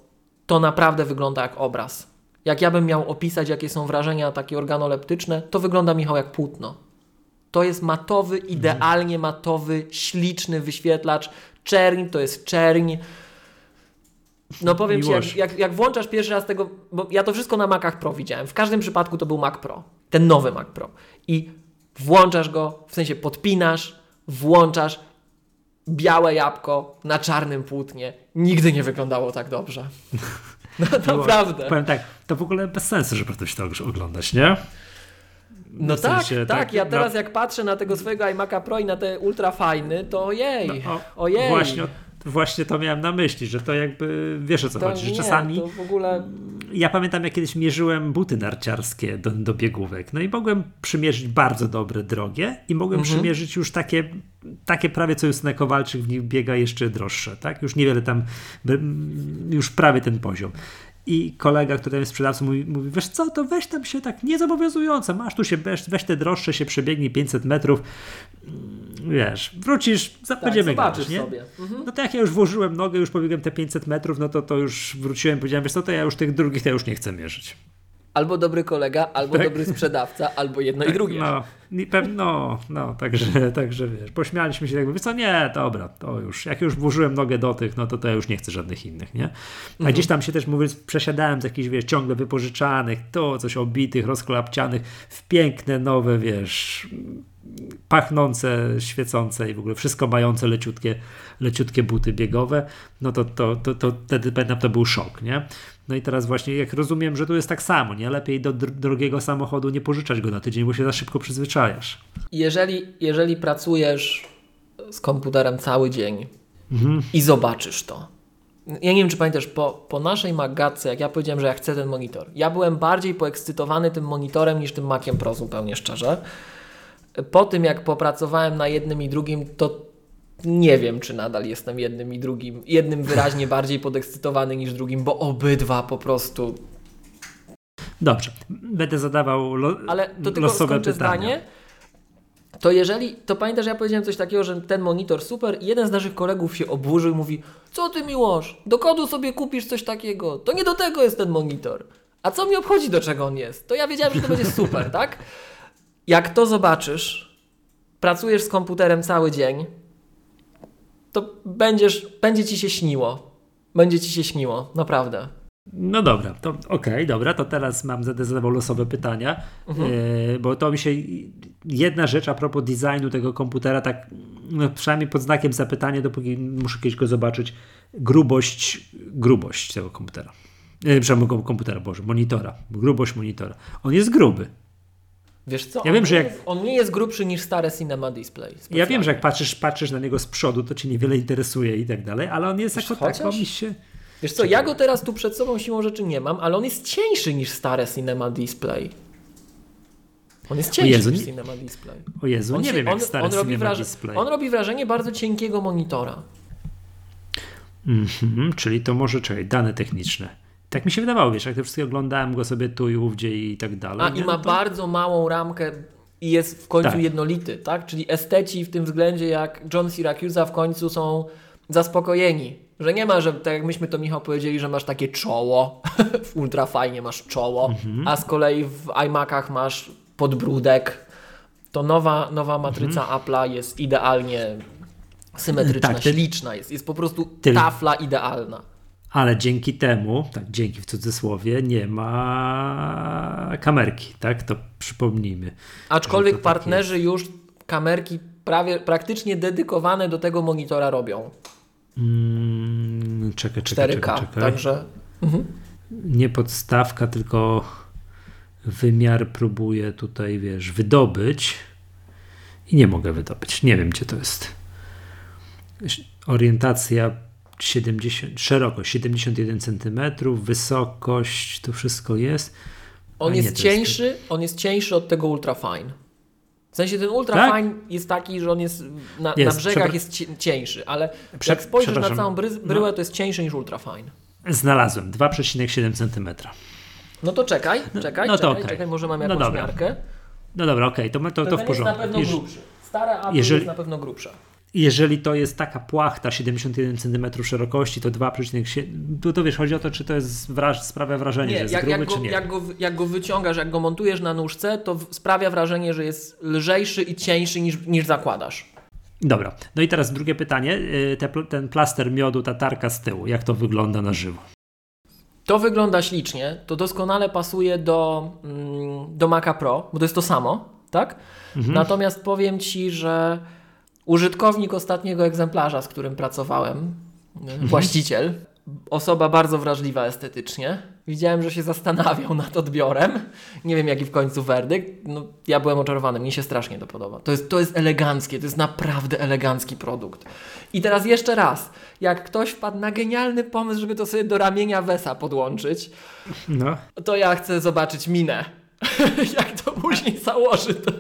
to naprawdę wygląda jak obraz. Jak ja bym miał opisać, jakie są wrażenia takie organoleptyczne, to wygląda Michał jak płótno. To jest matowy, idealnie matowy, śliczny wyświetlacz. Czerń to jest czerń. No powiem Ci, jak, jak, jak, włączasz pierwszy raz tego, bo ja to wszystko na Macach Pro widziałem. W każdym przypadku to był Mac Pro. Ten nowy Mac Pro. I włączasz go, w sensie podpinasz, włączasz białe jabłko na czarnym płótnie. Nigdy nie wyglądało tak dobrze. [laughs] No naprawdę. Powiem tak, to w ogóle bez sensu, żeby to się to oglądać, nie? No tak, sensie, tak, tak, ja teraz no, jak patrzę na tego swojego iMac'a Pro i na te ultra fajny, to ojej, no, o, ojej. Właśnie, właśnie to miałem na myśli, że to jakby, wiesz o co to chodzi, że nie, czasami... To w ogóle... Ja pamiętam, jak kiedyś mierzyłem buty narciarskie do, do biegówek, no i mogłem przymierzyć bardzo dobre, drogie i mogłem mhm. przymierzyć już takie, takie prawie co Justyna Kowalczyk w nich biega jeszcze droższe, tak? Już niewiele tam, już prawie ten poziom. I kolega, który jest sprzedawcą, mówi, mówi, wiesz co, to weź tam się tak niezobowiązująco, masz tu się, weź, weź te droższe, się przebiegnij 500 metrów, mm, wiesz, wrócisz, tak, będziemy grać, nie? Sobie. Mhm. No to jak ja już włożyłem nogę, już pobiegłem te 500 metrów, no to, to już wróciłem, powiedziałem, wiesz co, to ja już tych drugich to ja już nie chcę mierzyć albo dobry kolega, albo tak? dobry sprzedawca, albo jedno tak, i drugie. No, no, no, także, także wiesz, pośmialiśmy się, jakby, wiesz co, nie, dobra, to już, jak już włożyłem nogę do tych, no to, to ja już nie chcę żadnych innych, nie? A mhm. gdzieś tam się też, mówię, przesiadałem z jakichś, wiesz, ciągle wypożyczanych, to coś obitych, rozklapcianych, w piękne, nowe, wiesz, pachnące, świecące i w ogóle wszystko mające leciutkie, leciutkie buty biegowe, no to, to, to, to wtedy pamiętam, to był szok, nie? No i teraz właśnie, jak rozumiem, że tu jest tak samo, nie? Lepiej do drogiego samochodu nie pożyczać go na tydzień, bo się za szybko przyzwyczajasz. Jeżeli, jeżeli pracujesz z komputerem cały dzień mhm. i zobaczysz to, ja nie wiem, czy pamiętasz, po, po naszej Magatce, jak ja powiedziałem, że ja chcę ten monitor, ja byłem bardziej poekscytowany tym monitorem niż tym Maciem Pro, zupełnie szczerze. Po tym, jak popracowałem na jednym i drugim, to nie wiem, czy nadal jestem jednym i drugim, jednym wyraźnie [laughs] bardziej podekscytowany niż drugim, bo obydwa po prostu. Dobrze, będę zadawał lo Ale to tylko losowe pytania. Zdanie. To jeżeli, to pamiętasz, ja powiedziałem coś takiego, że ten monitor super i jeden z naszych kolegów się oburzył i mówi, co ty Miłosz, do kodu sobie kupisz coś takiego, to nie do tego jest ten monitor. A co mi obchodzi, do czego on jest? To ja wiedziałem, że to będzie super, [laughs] tak? Jak to zobaczysz, pracujesz z komputerem cały dzień, to będziesz, będzie ci się śniło. Będzie ci się śniło, naprawdę. No dobra, to okej, okay, dobra, to teraz mam zadawał losowe pytania, mhm. yy, bo to mi się jedna rzecz a propos designu tego komputera, tak no, przynajmniej pod znakiem zapytania, dopóki muszę kiedyś go zobaczyć, grubość, grubość tego komputera. Yy, przepraszam, komputera, Boże, monitora, grubość monitora. On jest gruby. Wiesz co? Ja wiem, że jak... on nie jest grubszy niż stare Cinema Display. Specjalnie. Ja wiem, że jak patrzysz, patrzysz na niego z przodu, to cię niewiele interesuje i tak dalej, ale on jest Wiesz, jako tak, mi się... Wiesz co, ja go teraz tu przed sobą siłą rzeczy nie mam, ale on jest cieńszy niż stare Cinema Display. On jest cieńszy Jezu, niż Cinema Display. O Jezu, on nie się, wiem jak stare on Cinema wraż... Display. On robi wrażenie bardzo cienkiego monitora. Mhm, czyli to może, czekaj, dane techniczne. Tak mi się wydawało, wiesz, jak to wszystko oglądałem go sobie tu i ówdzie i tak dalej. A nie? i ma no to... bardzo małą ramkę i jest w końcu tak. jednolity, tak? Czyli esteci w tym względzie jak John Syracuse w końcu są zaspokojeni. Że nie ma, że tak jak myśmy to Michał powiedzieli, że masz takie czoło, [laughs] ultra fajnie masz czoło, mhm. a z kolei w iMacach masz podbródek, to nowa, nowa matryca mhm. Apple'a jest idealnie symetryczna, tak, śliczna jest. Jest po prostu ty... tafla idealna. Ale dzięki temu, tak dzięki w cudzysłowie, nie ma kamerki, tak? To przypomnijmy. Aczkolwiek partnerzy jest... już kamerki prawie, praktycznie dedykowane do tego monitora robią. Mm, czekaj, czekaj, 4K, czekaj, czekaj. Także. Mhm. Nie podstawka, tylko wymiar próbuję tutaj, wiesz, wydobyć i nie mogę wydobyć. Nie wiem, gdzie to jest. Orientacja 70, szerokość 71 cm, wysokość, to wszystko jest. On nie, jest cieńszy, jest... on jest cieńszy od tego ultrafine. W sensie ten ultrafine tak? jest taki, że on jest na, jest. na brzegach jest cieńszy, ale Prze jak spojrzysz na całą bry bryłę, no. to jest cieńszy niż ultrafine. Znalazłem 2,7 cm. No to czekaj, no, czekaj, no to czekaj, okay. czekaj, może mam no jakąś no miarkę. No dobra, okej, okay, to, to, to w porządku. jest na pewno grubszy. Stara Apple Jeżeli... jest na pewno grubsza jeżeli to jest taka płachta 71 cm szerokości, to 2,7. To, to wiesz, chodzi o to, czy to jest wraż, sprawia wrażenie, nie, że jest jak, gruby, jak go, czy nie. Jak go, jak go wyciągasz, jak go montujesz na nóżce, to sprawia wrażenie, że jest lżejszy i cieńszy niż, niż zakładasz. Dobra, no i teraz drugie pytanie. Y, te, ten plaster miodu, ta tarka z tyłu, jak to wygląda na żywo? To wygląda ślicznie, to doskonale pasuje do, mm, do Maca Pro, bo to jest to samo, tak? Mhm. Natomiast powiem Ci, że Użytkownik ostatniego egzemplarza, z którym pracowałem, mhm. właściciel, osoba bardzo wrażliwa estetycznie. Widziałem, że się zastanawiał nad odbiorem. Nie wiem, jaki w końcu werdykt. No, ja byłem oczarowany, mnie się strasznie to podoba. To jest, to jest eleganckie, to jest naprawdę elegancki produkt. I teraz jeszcze raz, jak ktoś wpadł na genialny pomysł, żeby to sobie do ramienia Wesa podłączyć, no. to ja chcę zobaczyć minę [laughs] jak to później założy. To,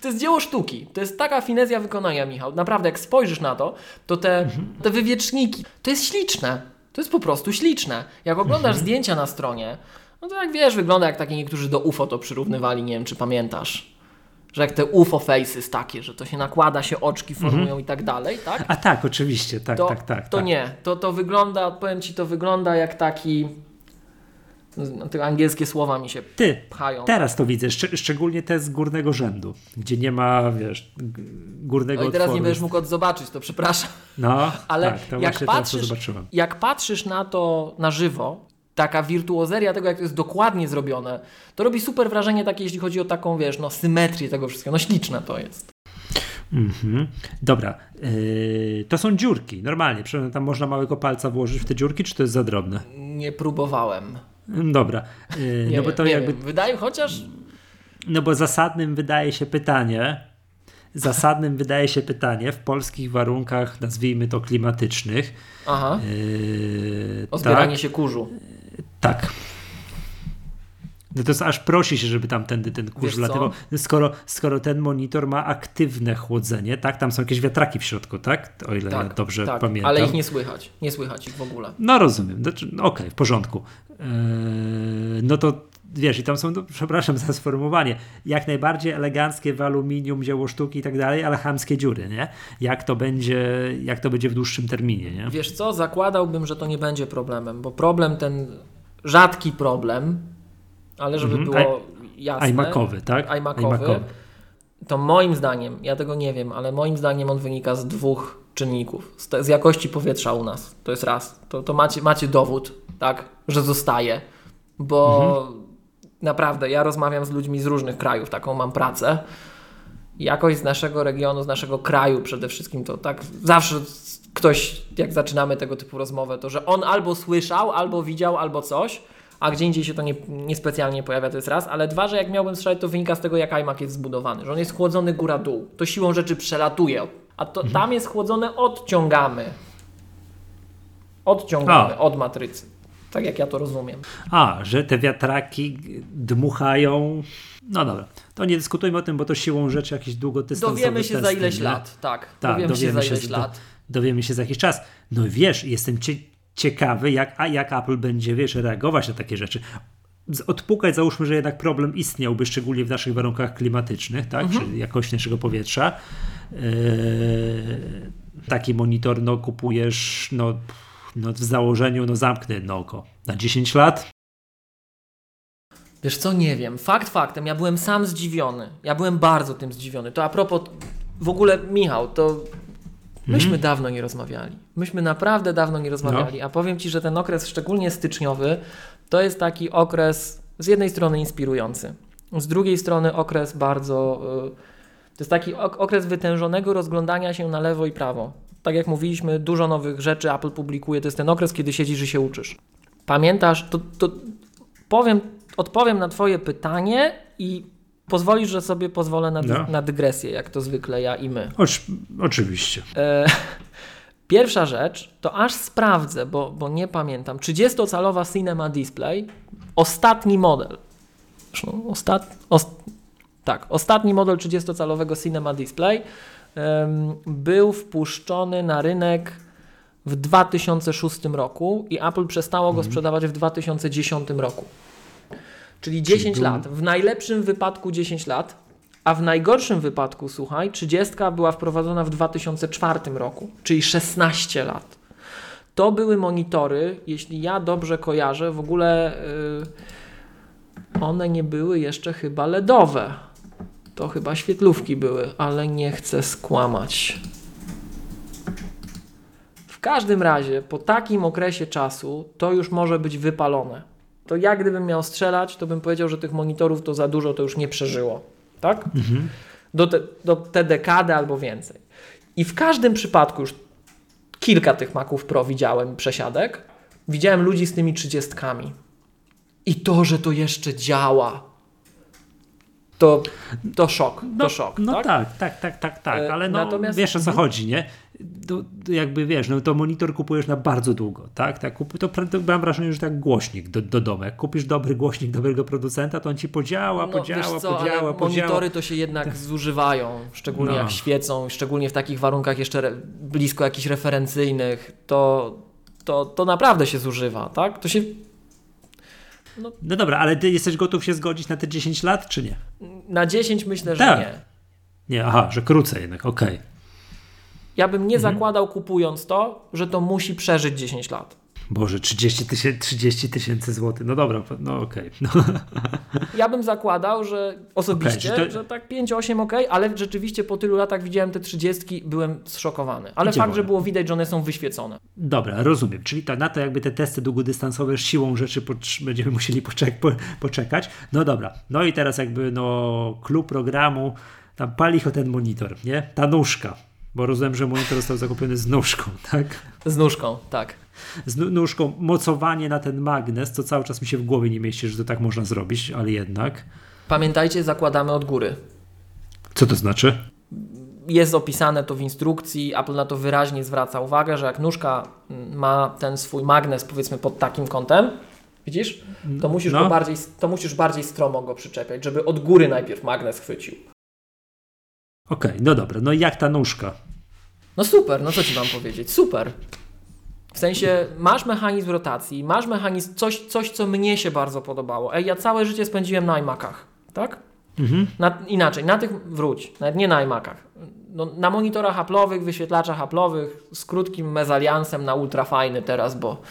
to jest dzieło sztuki. To jest taka finezja wykonania, Michał. Naprawdę, jak spojrzysz na to, to te, mhm. te wywieczniki, to jest śliczne. To jest po prostu śliczne. Jak oglądasz mhm. zdjęcia na stronie, no to jak wiesz, wygląda jak takie niektórzy do UFO to przyrównywali, nie wiem czy pamiętasz. Że jak te UFO faces takie, że to się nakłada, się oczki formują mhm. i tak dalej, tak? A tak, oczywiście, tak, to, tak, tak. To tak. nie, to, to wygląda, powiem Ci, to wygląda jak taki te angielskie słowa mi się Ty, pchają. Teraz to widzę, szcz szczególnie te z górnego rzędu, gdzie nie ma, wiesz, górnego No i teraz nie będziesz mógł zobaczyć, to przepraszam. No, [laughs] ale tak, to jak, patrzysz, to jak patrzysz na to na żywo, taka wirtuozeria tego, jak to jest dokładnie zrobione, to robi super wrażenie takie, jeśli chodzi o taką, wiesz, no symetrię tego wszystkiego. No śliczne to jest. Mhm. Dobra, yy, to są dziurki, normalnie. Tam można małego palca włożyć w te dziurki, czy to jest za drobne? Nie próbowałem. Dobra. Yy, nie no bo to jakby. Wiem. Wydaje chociaż. No bo zasadnym wydaje się pytanie. Zasadnym [laughs] wydaje się pytanie w polskich warunkach, nazwijmy to klimatycznych. Aha. Yy, o zbieranie tak, się kurzu. Tak. No to jest aż prosi się, żeby tamtędy ten kurz latywał. Skoro, skoro ten monitor ma aktywne chłodzenie, tak? Tam są jakieś wiatraki w środku, tak? O ile tak, dobrze tak, pamiętam. Ale ich nie słychać. Nie słychać ich w ogóle. No rozumiem. Znaczy, Okej, okay, w porządku. Eee, no to wiesz, i tam są, no, przepraszam za sformułowanie, jak najbardziej eleganckie w aluminium, dzieło sztuki i tak dalej, ale chamskie dziury, nie? Jak to będzie, jak to będzie w dłuższym terminie, nie? Wiesz co, zakładałbym, że to nie będzie problemem, bo problem ten, rzadki problem, ale żeby mhm. było jasne. iMacowy, tak? iMacowy. To moim zdaniem, ja tego nie wiem, ale moim zdaniem on wynika z dwóch czynników. Z, z jakości powietrza u nas. To jest raz. To, to macie, macie dowód, tak, że zostaje. Bo mhm. naprawdę, ja rozmawiam z ludźmi z różnych krajów, taką mam pracę. Jakość z naszego regionu, z naszego kraju przede wszystkim to tak zawsze ktoś, jak zaczynamy tego typu rozmowę, to że on albo słyszał, albo widział, albo coś, a gdzie indziej się to nie, niespecjalnie pojawia, to jest raz, ale dwa, że jak miałbym strzelać, to wynika z tego, jak iMac jest zbudowany, że on jest chłodzony góra-dół, to siłą rzeczy przelatuje, a to, mhm. tam jest chłodzone odciągamy. Odciągamy a. od matrycy. Tak jak ja to rozumiem. A, że te wiatraki dmuchają. No dobra, to nie dyskutujmy o tym, bo to siłą rzeczy jakiś długodystansowy Dowiemy się za ileś nie? lat, tak. tak dowiemy, dowiemy, się za ileś lat. Dowiemy się za jakiś czas. No wiesz, jestem ciekawy, jak, a jak Apple będzie, wiesz, reagować na takie rzeczy. Odpukać, załóżmy, że jednak problem istniałby, szczególnie w naszych warunkach klimatycznych, tak, mhm. czy jakości naszego powietrza. Yy, taki monitor, no, kupujesz, no, no, w założeniu, no, zamknę jedno oko na 10 lat. Wiesz co, nie wiem. Fakt faktem, ja byłem sam zdziwiony. Ja byłem bardzo tym zdziwiony. To a propos, w ogóle Michał, to myśmy Mhm. dawno nie rozmawiali. Myśmy naprawdę dawno nie rozmawiali, a powiem Ci, że ten okres, szczególnie styczniowy, to jest taki okres z jednej strony inspirujący, z drugiej strony okres bardzo... y, To jest taki ok- okres wytężonego rozglądania się na lewo i prawo. Tak jak mówiliśmy, dużo nowych rzeczy Apple publikuje. To jest ten okres, kiedy siedzisz i się uczysz. Pamiętasz, to, to powiem, odpowiem na Twoje pytanie i pozwolisz, że sobie pozwolę na, No. na dygresję, jak to zwykle ja i my. Oczy, oczywiście. E, [laughs] pierwsza rzecz, to aż sprawdzę, bo, bo nie pamiętam. 30-calowa Cinema Display, ostatni model. Zresztą ostat, os, tak, ostatni model 30-calowego Cinema Display em, był wpuszczony na rynek w 2006 roku i Apple przestało go sprzedawać w 2010 roku. Czyli 10 był- lat. W najlepszym wypadku 10 lat, a w najgorszym wypadku, słuchaj, 30 była wprowadzona w 2004 roku, czyli 16 lat. To były monitory, jeśli ja dobrze kojarzę, w ogóle y, one nie były jeszcze chyba LEDowe. To chyba świetlówki były, ale nie chcę skłamać. W każdym razie, po takim okresie czasu, to już może być wypalone. To ja gdybym miał strzelać, to bym powiedział, że tych monitorów to za dużo to już nie przeżyło. Tak? Do, te, do te dekady albo więcej. I w każdym przypadku już kilka tych Maców Pro widziałem przesiadek. Widziałem ludzi z tymi trzydziestkami. I to, że to jeszcze działa, to, to szok. To szok. No tak? tak, tak, tak, tak, tak, E, ale no, natomiast- wiesz o co Mhm. chodzi, nie? To jakby wiesz, no to monitor kupujesz na bardzo długo, tak? tak kup, to, to mam wrażenie, że tak głośnik do, do domu. Jak kupisz dobry głośnik dobrego producenta, to on ci podziała, No, podziała, co, podziała, podziała. monitory to się jednak zużywają, szczególnie No. jak świecą, szczególnie w takich warunkach jeszcze blisko jakichś referencyjnych, to, to, to naprawdę się zużywa, tak? To się No dobra, ale ty jesteś gotów się zgodzić na te 10 lat, czy nie? na 10 myślę, że Tak. nie. Nie, aha, że krócej jednak, okej. Ja bym nie Mhm. zakładał kupując to, że to musi przeżyć 10 lat. Boże, 30 tysięcy 30 tysięcy złotych, no dobra, no okej. No, Ja bym zakładał, że osobiście, że to- że tak 5-8 ok, ale rzeczywiście po tylu latach widziałem te 30, byłem zszokowany. Ale Gdzie fakt, że było widać, że one są wyświecone. Dobra, rozumiem. Czyli to, na to jakby te testy długodystansowe siłą rzeczy będziemy musieli poczek- po, poczekać. No dobra. No i teraz jakby no klub programu tam pali o ten monitor, nie? Ta nóżka. Bo rozumiem, że monitor został zakupiony z nóżką, [laughs] tak? Z nóżką, tak. Z nóżką, mocowanie na ten magnes, to cały czas mi się w głowie nie mieści, że to tak można zrobić, ale jednak. Pamiętajcie, zakładamy od góry. Co to znaczy? jest opisane to w instrukcji, Apple na to wyraźnie zwraca uwagę, że jak nóżka mm, ma ten swój magnes powiedzmy pod takim kątem, widzisz, to musisz, No. go bardziej, to musisz bardziej stromo go przyczepiać, żeby od góry najpierw magnes chwycił. Okej, no dobra. No i jak ta nóżka? No super, no co Ci mam powiedzieć, super. W sensie masz mechanizm rotacji, masz mechanizm, coś, coś co mnie się bardzo podobało. Ej, ja całe życie spędziłem na iMacach, tak? Mhm. Na, inaczej, na tych wróć, nawet nie na iMacach. No, na monitorach Apple'owych, wyświetlaczach Apple'owych z krótkim mezaliansem na ultrafajny teraz, bo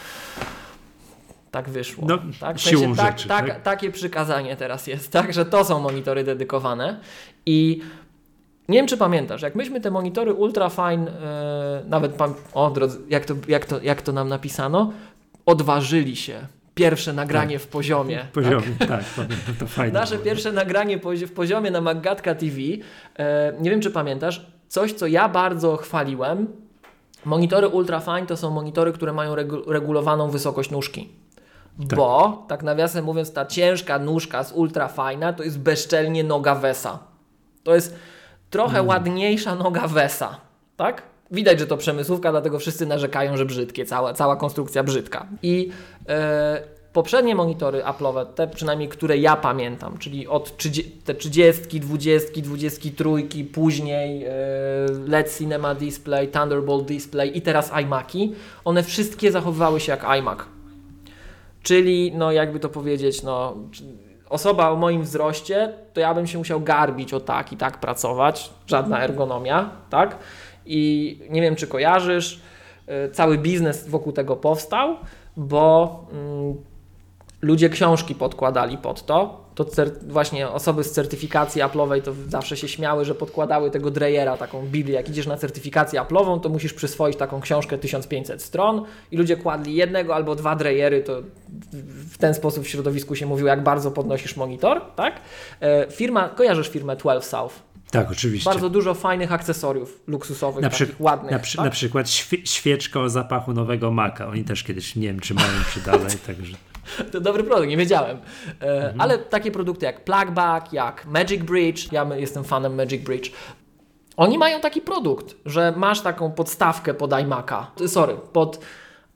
tak wyszło. No, tak? W siłą tak, rzeczy, tak, tak? Takie przykazanie teraz jest, tak, że to są monitory dedykowane i nie wiem, czy pamiętasz, jak myśmy te monitory ultrafine, yy, nawet pam- o drodzy, jak to, jak, to, jak to nam napisano, odważyli się. Pierwsze nagranie w poziomie. tak? Poziomie, tak, pamiętam, to fajne. [laughs] Nasze pierwsze nagranie w poziomie na Maggatka TV. E, nie wiem, czy pamiętasz, coś, co ja bardzo chwaliłem. Monitory Ultrafine to są monitory, które mają regu- regulowaną wysokość nóżki. Tak. Bo, tak nawiasem mówiąc, ta ciężka nóżka z Ultrafina to jest bezczelnie noga Wesa. To jest trochę ładniejsza noga Wesa, tak? Widać, że to przemysłówka, dlatego wszyscy narzekają, że brzydkie, cała, cała konstrukcja brzydka. I e, poprzednie monitory Apple'owe, te przynajmniej, które ja pamiętam, czyli od 30, te 30, 20, 23, później e, LED Cinema Display, Thunderbolt Display i teraz iMaki, one wszystkie zachowywały się jak iMac. Czyli, no jakby to powiedzieć, no osoba o moim wzroście, to ja bym się musiał garbić o tak i tak pracować, żadna ergonomia, tak? I nie wiem, czy kojarzysz, y, cały biznes wokół tego powstał, bo mm, ludzie książki podkładali pod to, To właśnie osoby z certyfikacji Apple'owej to zawsze się śmiały, że podkładały tego drejera, taką Biblię. Jak idziesz na certyfikację Apple'ową, to musisz przyswoić taką książkę 1500 stron i ludzie kładli jednego albo dwa drejery, to w ten sposób w środowisku się mówiło, jak bardzo podnosisz monitor, tak? E, firma, kojarzysz firmę 12 South? Tak, oczywiście. Bardzo dużo fajnych akcesoriów luksusowych, na takich ładnych. Na, przy, tak? na przykład świeczka o zapachu nowego Maca. Oni też kiedyś, nie wiem, czy mają, czy dalej, [laughs] także... [laughs] To dobry produkt, nie wiedziałem. E, mhm. Ale takie produkty jak Plugback, jak Magic Bridge, ja jestem fanem Magic Bridge, oni mają taki produkt, że masz taką podstawkę pod iMac'a, sorry, pod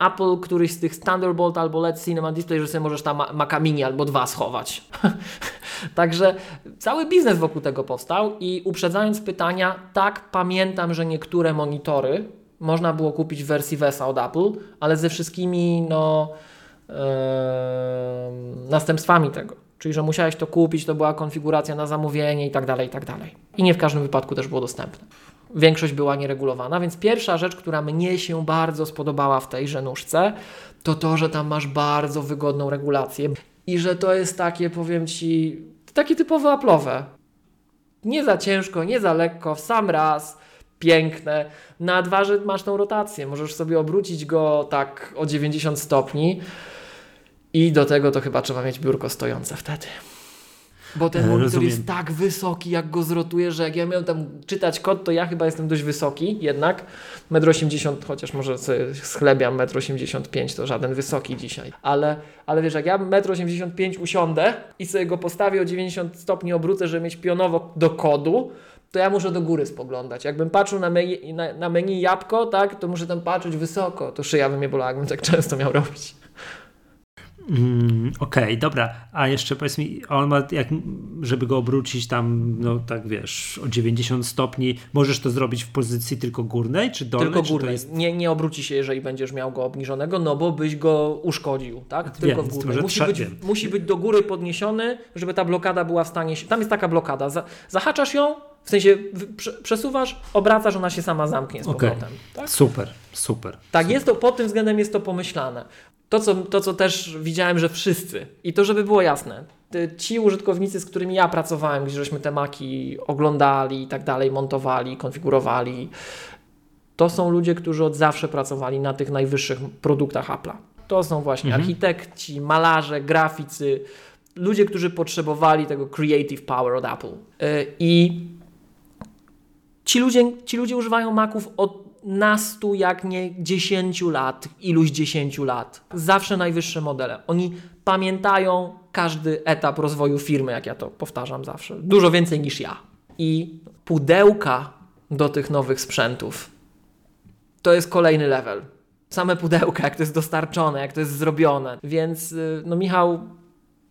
Apple któryś z tych Thunderbolt albo LED Cinema Display, że sobie możesz tam Maca Mini albo dwa schować. [laughs] Także cały biznes wokół tego powstał i uprzedzając pytania, tak pamiętam, że niektóre monitory można było kupić w wersji VESA od Apple, ale ze wszystkimi no, następstwami tego. Czyli, że musiałeś to kupić, to była konfiguracja na zamówienie i tak dalej, i tak dalej. I nie w każdym wypadku też było dostępne większość była nieregulowana, więc pierwsza rzecz, która mnie się bardzo spodobała w tejże nóżce, to to, że tam masz bardzo wygodną regulację i że to jest takie, powiem Ci, takie typowo Apple'owe. Nie za ciężko, nie za lekko, w sam raz, piękne. Na dwa, że masz tą rotację, możesz sobie obrócić go tak o 90 stopni i do tego to chyba trzeba mieć biurko stojące wtedy. Bo ten e, monitor Rozumiem. jest tak wysoki, jak go zrotuję, że jak ja miałem tam czytać kod, to ja chyba jestem dość wysoki jednak. 1,80 m, chociaż może sobie schlebiam 1,85 m, to żaden wysoki dzisiaj. Ale, ale wiesz, jak ja 1,85 m usiądę i sobie go postawię o 90 stopni obrócę, żeby mieć pionowo do kodu, to ja muszę do góry spoglądać. Jakbym patrzył na menu, na, na menu jabłko, tak, to muszę tam patrzeć wysoko. To szyja by mnie bolała, jakbym tak [laughs] często miał robić. Mm, Okej, okay, dobra. A jeszcze powiedz mi, on ma, jak, żeby go obrócić tam, no tak wiesz, o 90 stopni, możesz to zrobić w pozycji tylko górnej czy dolnej? Tylko górnej. Jest... Nie, nie obróci się, jeżeli będziesz miał go obniżonego, no bo byś go uszkodził, tak? Tylko Wiem, w górnej. Musi być, musi być do góry podniesiony, żeby ta blokada była w stanie się... Tam jest taka blokada. Zahaczasz ją, w sensie przesuwasz, obracasz, ona się sama zamknie z powrotem. Okay. Tak? Super, super. Tak, super. jest to pod tym względem jest to pomyślane. To co, to, co też widziałem, że wszyscy, i to żeby było jasne, ci użytkownicy, z którymi ja pracowałem, gdzie żeśmy te maki oglądali i tak dalej, montowali, konfigurowali, to są ludzie, którzy od zawsze pracowali na tych najwyższych produktach Apple'a. To są właśnie mhm. architekci, malarze, graficy, ludzie, którzy potrzebowali tego creative power od Apple. Y, I ci ludzie, ci ludzie używają Maców od nastu, jak nie dziesięciu lat, iluś dziesięciu lat. Zawsze najwyższe modele. Oni pamiętają każdy etap rozwoju firmy, jak ja to powtarzam zawsze. Dużo więcej niż ja. I pudełka do tych nowych sprzętów to jest kolejny level. Same pudełka, jak to jest dostarczone, jak to jest zrobione. Więc, y, no Michał,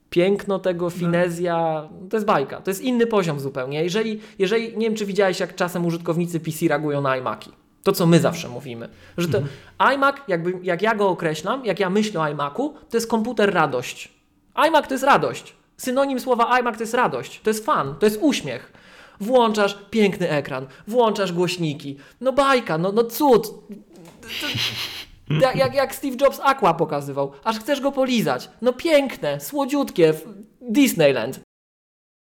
piękno tego, no. finezja, to jest bajka. To jest inny poziom zupełnie. Jeżeli, jeżeli nie wiem, czy widziałeś, jak czasem użytkownicy PC reagują na iMaki. To, co my zawsze mówimy. Że to mhm. iMac, jakby, jak ja go określam, jak ja myślę o iMacu, to jest komputer radość. iMac to jest radość. Synonim słowa iMac to jest radość. To jest fan, to jest uśmiech. Włączasz piękny ekran, włączasz głośniki. No bajka, no, no cud. Jak, jak, jak Steve Jobs Aqua pokazywał. Aż chcesz go polizać. No piękne, słodziutkie. Disneyland.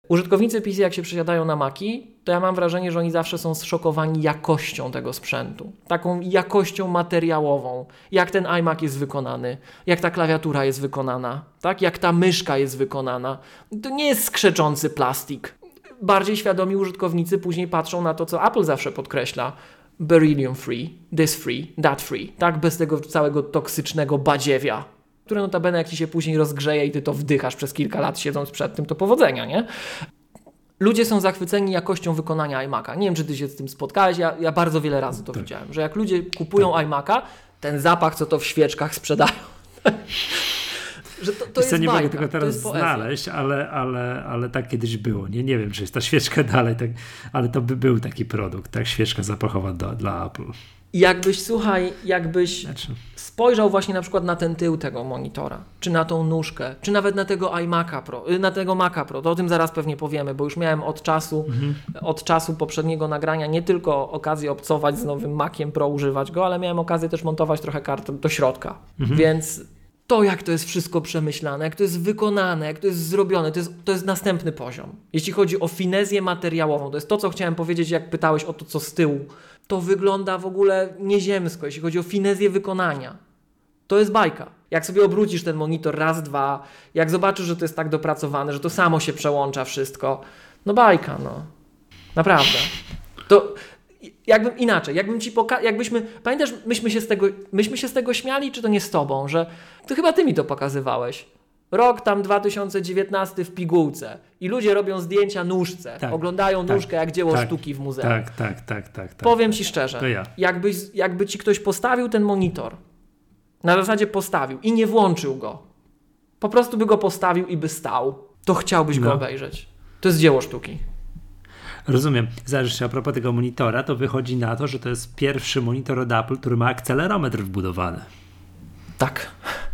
Użytkownicy PC, jak się przesiadają na Maki, to ja mam wrażenie, że oni zawsze są zszokowani jakością tego sprzętu. Taką jakością materiałową. Jak ten iMac jest wykonany, jak ta klawiatura jest wykonana, tak? jak ta myszka jest wykonana. To nie jest skrzeczący plastik. Bardziej świadomi użytkownicy później patrzą na to, co Apple zawsze podkreśla. Beryllium free, this free, that free, tak? Bez tego całego toksycznego badziewia, które notabene jak ci się później rozgrzeje i ty to wdychasz przez kilka lat siedząc przed tym, to powodzenia, nie? Ludzie są zachwyceni jakością wykonania iMac'a. Nie wiem, czy ty się z tym spotkałeś, ja, ja bardzo wiele razy to tak. widziałem, że jak ludzie kupują tak. iMac'a, ten zapach, co to w świeczkach sprzedają, [laughs] że to, to jest nie bajka, mogę tego teraz znaleźć, ale, ale, ale tak kiedyś było. Nie, nie wiem, czy jest ta świeczka [laughs] dalej, tak, ale to by był taki produkt, tak, świeczka zapachowa do, dla Apple. Jakbyś, słuchaj, jakbyś znaczy. Spojrzał właśnie na przykład na ten tył tego monitora, czy na tą nóżkę, czy nawet na tego iMac'a Pro, y, na tego Maca Pro, to o tym zaraz pewnie powiemy, bo już miałem od czasu, mhm. od czasu poprzedniego nagrania nie tylko okazję obcować z nowym Maciem Pro, używać go, ale miałem okazję też montować trochę kart do środka. Mhm. Więc to, jak to jest wszystko przemyślane, jak to jest wykonane, jak to jest zrobione, to jest, to jest następny poziom. Jeśli chodzi o finezję materiałową, to jest to, co chciałem powiedzieć, jak pytałeś o to, co z tyłu. To wygląda w ogóle nieziemsko, jeśli chodzi o finezję wykonania. To jest bajka. Jak sobie obrócisz ten monitor raz, dwa, jak zobaczysz, że to jest tak dopracowane, że to samo się przełącza wszystko, no bajka, no. Naprawdę. To jakbym inaczej, jakbym ci pokazał, jakbyśmy, pamiętasz, myśmy się, z tego, myśmy się z tego śmiali, czy to nie z tobą, że to chyba ty mi to pokazywałeś. Rok tam 2019 w pigułce i ludzie robią zdjęcia nóżce, tak, oglądają tak, nóżkę jak dzieło tak, sztuki w muzeum. Tak, tak, tak, tak. tak Powiem ci szczerze, ja. jakby ci ktoś postawił ten monitor, na zasadzie postawił i nie włączył go, po prostu by go postawił i by stał, to chciałbyś no. go obejrzeć. To jest dzieło sztuki. Rozumiem. Zależy a propos tego monitora, to wychodzi na to, że to jest pierwszy monitor od Apple, który ma akcelerometr wbudowany. Tak,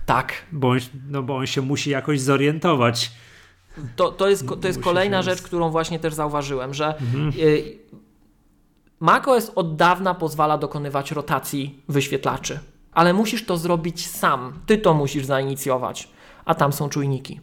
tak. Bo on, no bo on się musi jakoś zorientować. To, to jest, to jest kolejna rzecz, którą właśnie też zauważyłem, że mhm. Y, macOS od dawna pozwala dokonywać rotacji wyświetlaczy, ale musisz to zrobić sam. Ty to musisz zainicjować, a tam są czujniki.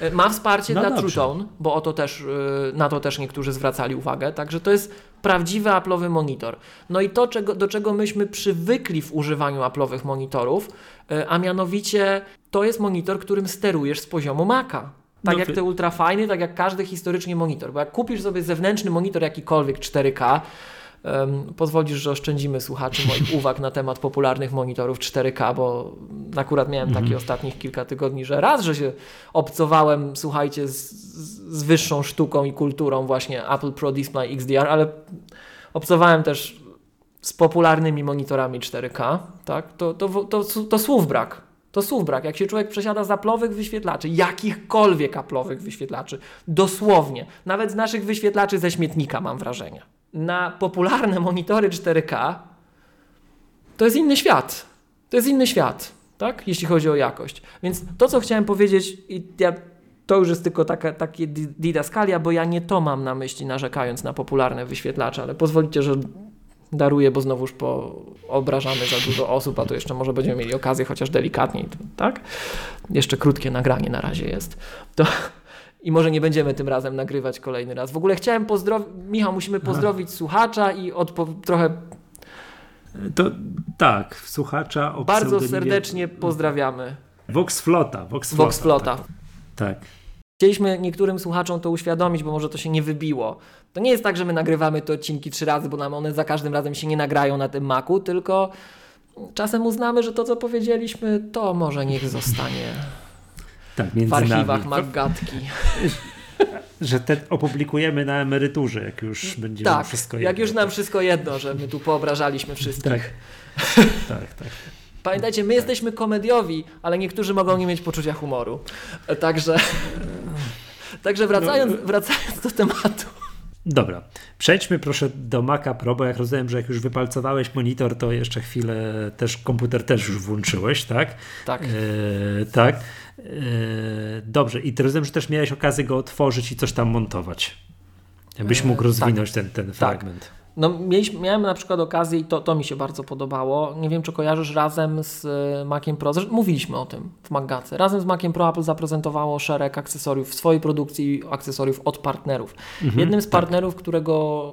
E, ma wsparcie no dla dobrze. True Tone, bo o to też, e, na to też niektórzy zwracali uwagę, także to jest prawdziwy Apple'owy monitor. No i to, czego, do czego myśmy przywykli w używaniu Apple'owych monitorów, e, a mianowicie to jest monitor, którym sterujesz z poziomu Maca. Tak no jak te ultrafajny, tak jak każdy historycznie monitor. Bo jak kupisz sobie zewnętrzny monitor jakikolwiek 4K, Um, pozwolisz, że oszczędzimy słuchaczy moich [laughs] uwag na temat popularnych monitorów 4K, bo akurat miałem mhm. ostatnich kilka tygodni, że raz, że się obcowałem, słuchajcie, z, z wyższą sztuką i kulturą właśnie Apple Pro Display XDR, ale obcowałem też z popularnymi monitorami 4K, tak? to, to, to, to, to słów brak. To słów brak. Jak się człowiek przesiada z aplowych wyświetlaczy, jakichkolwiek aplowych wyświetlaczy, dosłownie, nawet z naszych wyświetlaczy ze śmietnika mam wrażenie na popularne monitory 4K, to jest inny świat. To jest inny świat, tak? Jeśli chodzi o jakość. Więc to, co chciałem powiedzieć, i ja, to już jest tylko taka, takie didaskalia, bo ja nie to mam na myśli, narzekając na popularne wyświetlacze, ale pozwolicie, że daruję, bo znowuż obrażamy za dużo osób, a to jeszcze może będziemy mieli okazję, chociaż delikatniej, tak? Jeszcze krótkie nagranie na razie jest. To i może nie będziemy tym razem nagrywać kolejny raz. W ogóle chciałem pozdrowić, Michał, musimy pozdrowić Aha. słuchacza i odpo- trochę... To tak, słuchacza o Bardzo serdecznie pozdrawiamy. Vox Flota. Vox Flota. Vox Flota. Tak. tak. Chcieliśmy niektórym słuchaczom to uświadomić, bo może to się nie wybiło. To nie jest tak, że my nagrywamy te odcinki trzy razy, bo nam one za każdym razem się nie nagrają na tym maku, tylko czasem uznamy, że to, co powiedzieliśmy, to może niech zostanie tak, między w archiwach nami. Maggatki. [laughs] Że te opublikujemy na emeryturze, jak już będzie tak, wszystko jedno. jak już nam wszystko jedno, że my tu poobrażaliśmy wszystkich. Tak, [laughs] tak, tak. Pamiętajcie, my tak. jesteśmy komediowi, ale niektórzy mogą nie mieć poczucia humoru. Także, [laughs] także wracając, no, wracając do tematu. Dobra, przejdźmy proszę do Maca Pro, bo jak rozumiem, że jak już wypalcowałeś monitor, to jeszcze chwilę też komputer też już włączyłeś, tak? Tak. E, tak. E, dobrze, i rozumiem, że też miałeś okazję go otworzyć i coś tam montować. Jakbyś mógł e, rozwinąć tak. ten, ten tak. fragment. No, mieliśmy, miałem na przykład okazję i to, to mi się bardzo podobało. Nie wiem, czy kojarzysz razem z e, Maciem Pro. Zresztą mówiliśmy o tym w Magace. Razem z Maciem Pro Apple zaprezentowało szereg akcesoriów w swojej produkcji, akcesoriów od partnerów. Mhm, Jednym z tak. partnerów, tak. którego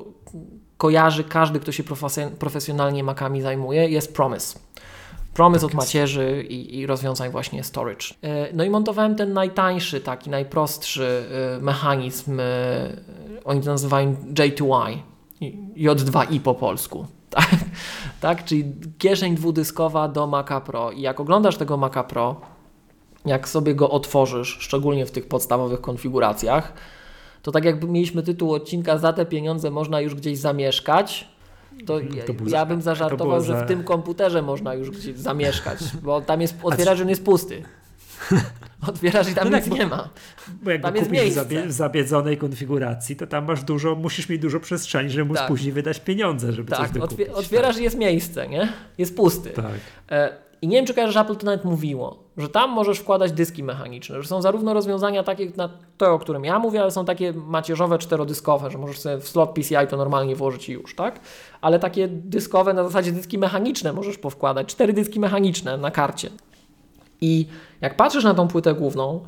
kojarzy każdy, kto się profesjonalnie Macami zajmuje, jest Promise. Promise tak od macierzy i, i, rozwiązań właśnie storage. E, no i montowałem ten najtańszy, taki najprostszy e, mechanizm, oni to nazywają J2Y, J2i po polsku. [laughs] Tak? tak? Czyli kieszeń dwudyskowa do Maca Pro. I jak oglądasz tego Maca Pro, jak sobie go otworzysz, szczególnie w tych podstawowych konfiguracjach, to tak jakby mieliśmy tytuł odcinka Za te pieniądze można już gdzieś zamieszkać, to, ja, to ja bym zażartował, za... że w tym komputerze można już gdzieś zamieszkać, bo tam jest, [laughs] otwierasz, że on jest pusty. [laughs] Otwierasz i tam no nic tak, nie ma. Bo jak tam jest miejsce. w zabiedzonej konfiguracji, to tam masz dużo, musisz mieć dużo przestrzeni, żeby móc tak. później wydać pieniądze, żeby tak, coś dokupić. Otwierasz tak. i jest miejsce, nie? Jest pusty. Tak. E, I nie wiem, czy kojarzysz, Apple to nawet mówiło, że tam możesz wkładać dyski mechaniczne, że są zarówno rozwiązania takie na to, o którym ja mówię, ale są takie macierzowe, czterodyskowe, że możesz sobie w slot PCI to normalnie włożyć i już, tak? Ale takie dyskowe na zasadzie dyski mechaniczne możesz powkładać, cztery dyski mechaniczne na karcie. I jak patrzysz na tą płytę główną,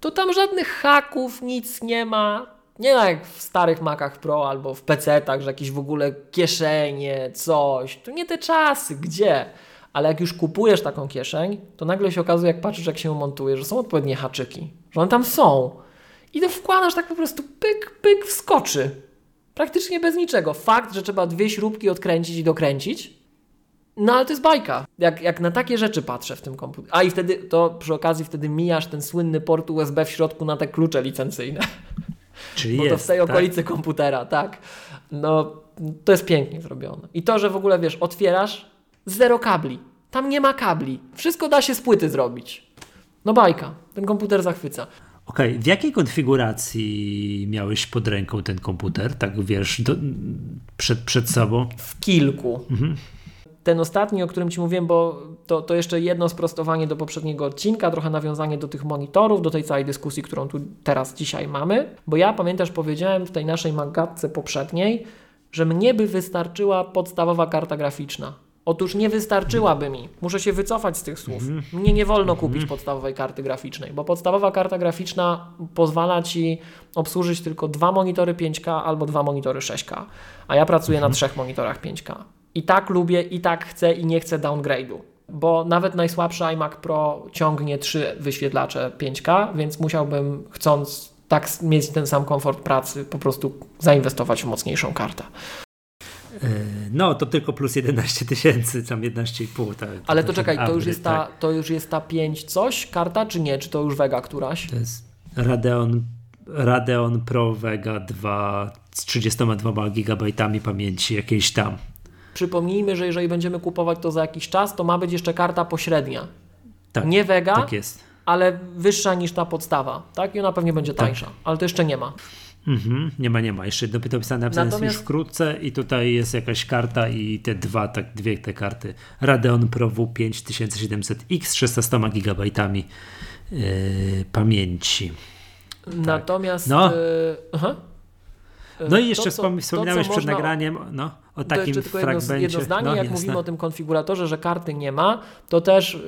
to tam żadnych haków, nic nie ma. Nie ma jak w starych Macach Pro albo w PC-tach, że jakieś w ogóle kieszenie, coś. To nie te czasy, gdzie? Ale jak już kupujesz taką kieszeń, to nagle się okazuje, jak patrzysz, jak się ją montuje, że są odpowiednie haczyki, że one tam są. I to wkładasz tak po prostu pyk, pyk, wskoczy. Praktycznie bez niczego. Fakt, że trzeba dwie śrubki odkręcić i dokręcić, no ale to jest bajka. Jak, jak na takie rzeczy patrzę w tym komputerze. A i wtedy, to przy okazji wtedy mijasz ten słynny port USB w środku na te klucze licencyjne. Czyli Bo jest, to w tej tak? okolicy komputera, tak. No, to jest pięknie zrobione. I to, że w ogóle wiesz, otwierasz, zero kabli. Tam nie ma kabli. Wszystko da się z płyty zrobić. No bajka. Ten komputer zachwyca. Okej, w jakiej konfiguracji miałeś pod ręką ten komputer? Tak wiesz, do, przed, przed sobą? W kilku. Ten ostatni, o którym Ci mówiłem, bo to, to jeszcze jedno sprostowanie do poprzedniego odcinka, trochę nawiązanie do tych monitorów, do tej całej dyskusji, którą tu teraz dzisiaj mamy. Bo ja pamiętasz, powiedziałem w tej naszej magatce poprzedniej, że mnie by wystarczyła podstawowa karta graficzna. Otóż nie wystarczyłaby mi. Muszę się wycofać z tych słów. Mnie nie wolno kupić podstawowej karty graficznej, bo podstawowa karta graficzna pozwala Ci obsłużyć tylko dwa monitory 5K albo dwa monitory 6K. A ja pracuję na trzech monitorach 5K. I tak lubię, i tak chcę, i nie chcę downgrade'u. Bo nawet najsłabszy iMac Pro ciągnie trzy wyświetlacze 5K, więc musiałbym, chcąc tak mieć ten sam komfort pracy, po prostu zainwestować w mocniejszą kartę. E, No, to tylko plus 11 tysięcy, tam 11,5. Tak, Ale to ten czekaj, to już, jest ta, tak. to już jest ta 5 coś karta, czy nie? Czy to już Vega któraś? To jest Radeon, Radeon Pro Vega 2 z 32 GB pamięci jakiejś tam. Przypomnijmy, że jeżeli będziemy kupować to za jakiś czas, to ma być jeszcze karta pośrednia. Tak, Nie Vega, tak ale wyższa niż ta podstawa, tak? I ona pewnie będzie tańsza, ale to jeszcze nie ma. Mhm, nie ma, nie ma. Jeszcze dopiero napisane, Natomiast- już wkrótce i tutaj jest jakaś karta i te dwa, tak, dwie te karty. Radeon Pro W5 1700X z 600 GB yy, pamięci. Natomiast. No. E, No i jeszcze to, co- wspom- to, wspomniałeś co przed można- nagraniem no, o To takim jeszcze tylko jedno, fragmencie. jedno zdanie, no, jak mówimy o tym konfiguratorze, że karty nie ma, to też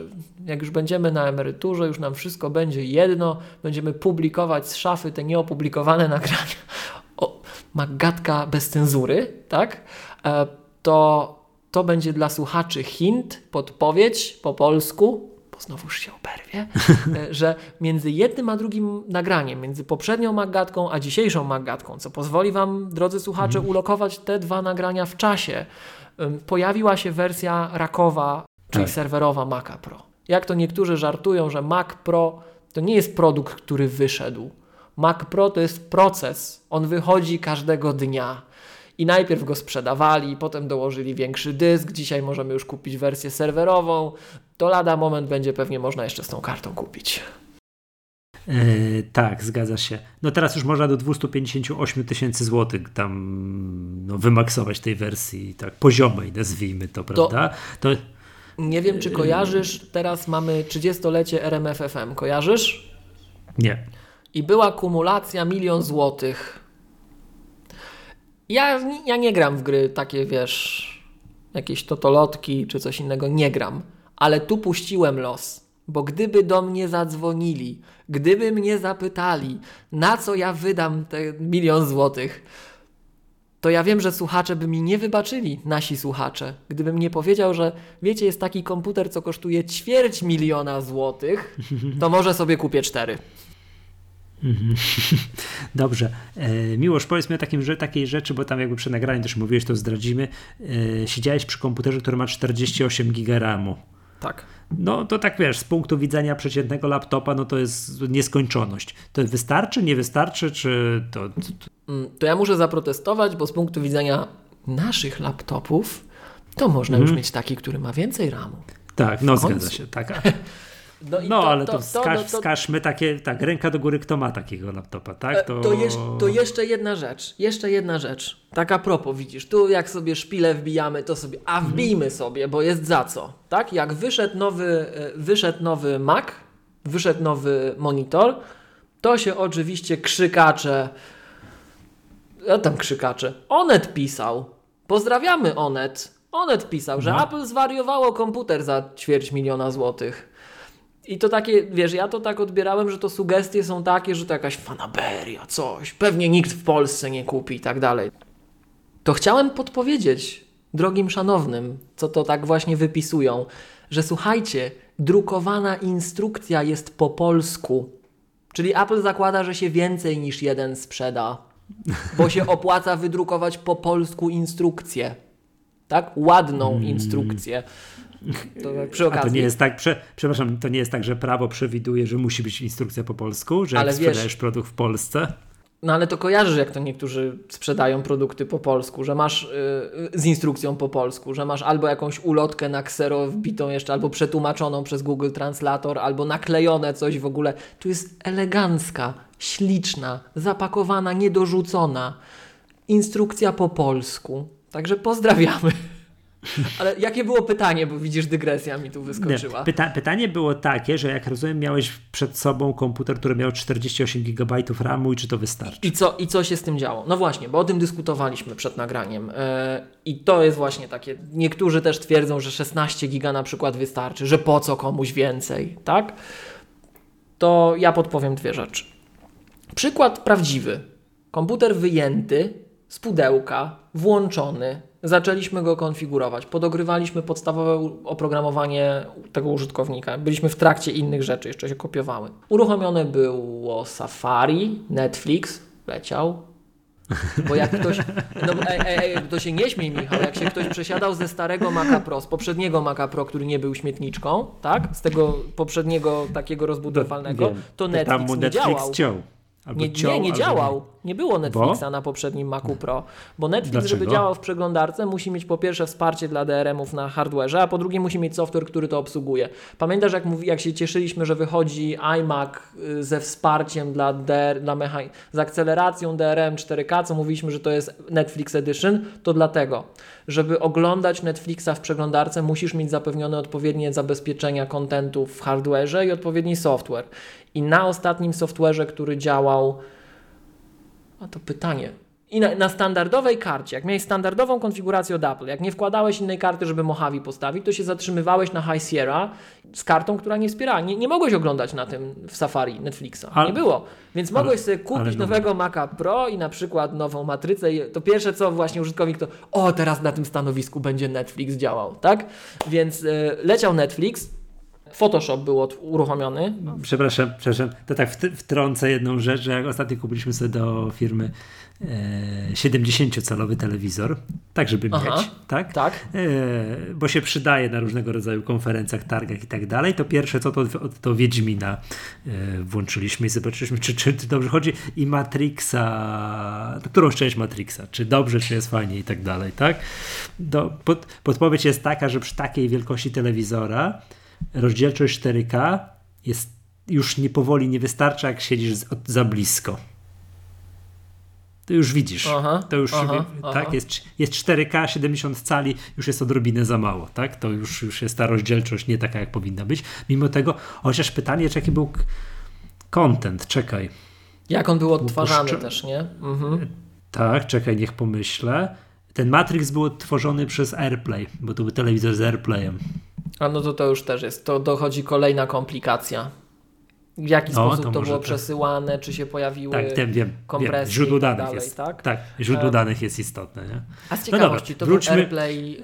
jak już będziemy na emeryturze, już nam wszystko będzie jedno, będziemy publikować z szafy te nieopublikowane nagrania o Magatka bez cenzury, tak? E, To, to będzie dla słuchaczy hint, podpowiedź po polsku, znowuż się oberwie, e, [laughs] że między jednym a drugim nagraniem, między poprzednią Magatką a dzisiejszą Magatką, co pozwoli Wam, drodzy słuchacze, ulokować te dwa nagrania w czasie, pojawiła się wersja rakowa, czyli Tak. serwerowa Maca Pro. Jak to niektórzy żartują, że Mac Pro to nie jest produkt, który wyszedł. Mac Pro to jest proces. On wychodzi każdego dnia. I najpierw go sprzedawali, potem dołożyli większy dysk. Dzisiaj możemy już kupić wersję serwerową. To lada moment będzie pewnie można jeszcze z tą kartą kupić. E, tak, zgadza się. No teraz już można do 258 tysięcy złotych tam no, wymaksować tej wersji tak poziomej, nazwijmy to, prawda? To, Nie wiem, czy kojarzysz, teraz mamy 30-lecie RMFFM. Kojarzysz? nie. I była kumulacja milion złotych. Ja, ja nie gram w gry takie, wiesz, jakieś totolotki czy coś innego, nie gram. Ale tu puściłem los. Bo gdyby do mnie zadzwonili, gdyby mnie zapytali, na co ja wydam te milion złotych, to ja wiem, że słuchacze by mi nie wybaczyli, nasi słuchacze. Gdybym nie powiedział, że wiecie, jest taki komputer, co kosztuje ćwierć miliona złotych, to może sobie kupię cztery. [laughs] Dobrze. E, Miłosz, powiedz mi o takim, że, takiej rzeczy, bo tam jakby przy nagraniu też mówiłeś, to zdradzimy. E, siedziałeś przy komputerze, który ma 48 giga RAMu. Tak. No to tak wiesz, z punktu widzenia przeciętnego laptopa, no to jest nieskończoność. To wystarczy, nie wystarczy, czy to... to, to Mm, To ja muszę zaprotestować, bo z punktu widzenia naszych laptopów, to można już mieć taki, który ma więcej RAMu. tak, no zgadza się. Tak. [laughs] No, No ale to, wskaż, no, to- wskażmy takie, tak, ręka do góry, kto ma takiego laptopa, tak? E, To, jeż, to jeszcze jedna rzecz, jeszcze jedna rzecz. Tak a propos, widzisz, tu jak sobie szpilę wbijamy, to sobie, a wbijmy sobie, bo jest za co, tak? Jak wyszedł nowy, e, wyszedł nowy Mac, wyszedł nowy monitor, to się oczywiście krzykacze, ja tam krzykacze, Onet pisał, pozdrawiamy Onet, Onet pisał, że No. Apple zwariowało komputer za ćwierć miliona złotych. I to takie, wiesz, ja to tak odbierałem, że to sugestie są takie, że to jakaś fanaberia, coś, pewnie nikt w Polsce nie kupi i tak dalej. To chciałem podpowiedzieć drogim szanownym, co to tak właśnie wypisują, że słuchajcie, drukowana instrukcja jest po polsku. Czyli Apple zakłada, że się więcej niż jeden sprzeda, bo się [laughs] opłaca wydrukować po polsku instrukcję. Tak? Ładną hmm. instrukcję. To [laughs] tak przy okazji. A to nie jest tak, prze, przepraszam, to nie jest tak, że prawo przewiduje, że musi być instrukcja po polsku, że jak Ale sprzedajesz wiesz, produkt w Polsce. No ale to kojarzysz, jak to niektórzy sprzedają produkty po polsku, że masz yy, z instrukcją po polsku, że masz albo jakąś ulotkę na ksero wbitą jeszcze, albo przetłumaczoną przez Google Translator, albo naklejone coś w ogóle. Tu jest elegancka, śliczna, zapakowana, niedorzucona. Instrukcja po polsku. Także pozdrawiamy. Ale jakie było pytanie, bo widzisz, dygresja mi tu wyskoczyła. Pyta pytanie było takie, że jak rozumiem, miałeś przed sobą komputer, który miał 48 GB RAMu i czy to wystarczy? I co, I co się z tym działo? No właśnie, bo o tym dyskutowaliśmy przed nagraniem. Yy, I to jest właśnie takie, niektórzy też twierdzą, że 16 GB na przykład wystarczy, że po co komuś więcej, tak? To ja podpowiem dwie rzeczy. Przykład prawdziwy. Komputer wyjęty z pudełka, włączony, zaczęliśmy go konfigurować. Podogrywaliśmy podstawowe oprogramowanie tego użytkownika. Byliśmy w trakcie innych rzeczy, jeszcze się kopiowały. Uruchomione było Safari, Netflix, leciał. Bo jak ktoś, no ej, ej, ej, to się nie śmiej Michał, jak się ktoś przesiadał ze starego Maca Pro, z poprzedniego Maca Pro, który nie był śmietniczką, tak? Z tego poprzedniego takiego rozbudowalnego, to Netflix nie Netflix działał. Ciął. Nie, ciął, nie, nie działał. Nie było Netflixa bo? na poprzednim Macu Pro. Bo Netflix, Dlaczego? żeby działał w przeglądarce, musi mieć po pierwsze wsparcie dla DRM-ów na hardwareze, a po drugie musi mieć software, który to obsługuje. Pamiętasz, jak, mówi, jak się cieszyliśmy, że wychodzi iMac y, ze wsparciem dla, DR, dla mechan- z akceleracją DRM 4K, co mówiliśmy, że to jest Netflix Edition, to dlatego, żeby oglądać Netflixa w przeglądarce, musisz mieć zapewnione odpowiednie zabezpieczenia kontentu w hardwareze i odpowiedni software. I na ostatnim software'ze, który działał, a to pytanie. I na, na, standardowej karcie, jak miałeś standardową konfigurację od Apple, jak nie wkładałeś innej karty, żeby Mojave postawić, to się zatrzymywałeś na High Sierra z kartą, która nie wspierała. Nie, nie mogłeś oglądać na tym w Safari Netflixa. Ale, nie było. Więc ale, mogłeś sobie kupić nowego Maca Pro i na przykład nową matrycę. I to pierwsze co właśnie użytkownik to, o teraz na tym stanowisku będzie Netflix działał, tak? Więc y, leciał Netflix, Photoshop był uruchomiony. Przepraszam, przepraszam, to tak wtrącę jedną rzecz, że jak ostatnio kupiliśmy sobie do firmy e, 70-calowy telewizor, tak żeby Aha, mieć, tak? tak. E, bo się przydaje na różnego rodzaju konferencjach, targach i tak dalej, to pierwsze co to, to Wiedźmina e, włączyliśmy i zobaczyliśmy, czy, czy, czy dobrze chodzi i Matrixa, którą część Matrixa, czy dobrze, czy jest fajnie i tak dalej, tak? Do, pod, podpowiedź jest taka, że przy takiej wielkości telewizora rozdzielczość 4K jest już nie powoli nie wystarcza, jak siedzisz za blisko. To już widzisz. Aha, to już aha, tak, aha. Jest, jest 4K, 70 cali, już jest odrobinę za mało, tak? To już, już jest ta rozdzielczość nie taka, jak powinna być. Mimo tego, chociaż pytanie, czy jaki był content, czekaj. Jak on był odtwarzany też, nie? Mhm. Tak, czekaj, niech pomyślę. Ten Matrix był odtworzony przez AirPlay, bo to był telewizor z AirPlayem. A no to to już też jest, to dochodzi kolejna komplikacja. W jaki sposób to, to było przesyłane, czy się pojawiły tak, wiem, wiem, kompresje wiem. Źródło danych dalej, jest, tak? tak, źródło um, danych jest istotne. Nie? A z no ciekawości, no dobra, to wróćmy... był AirPlay yy,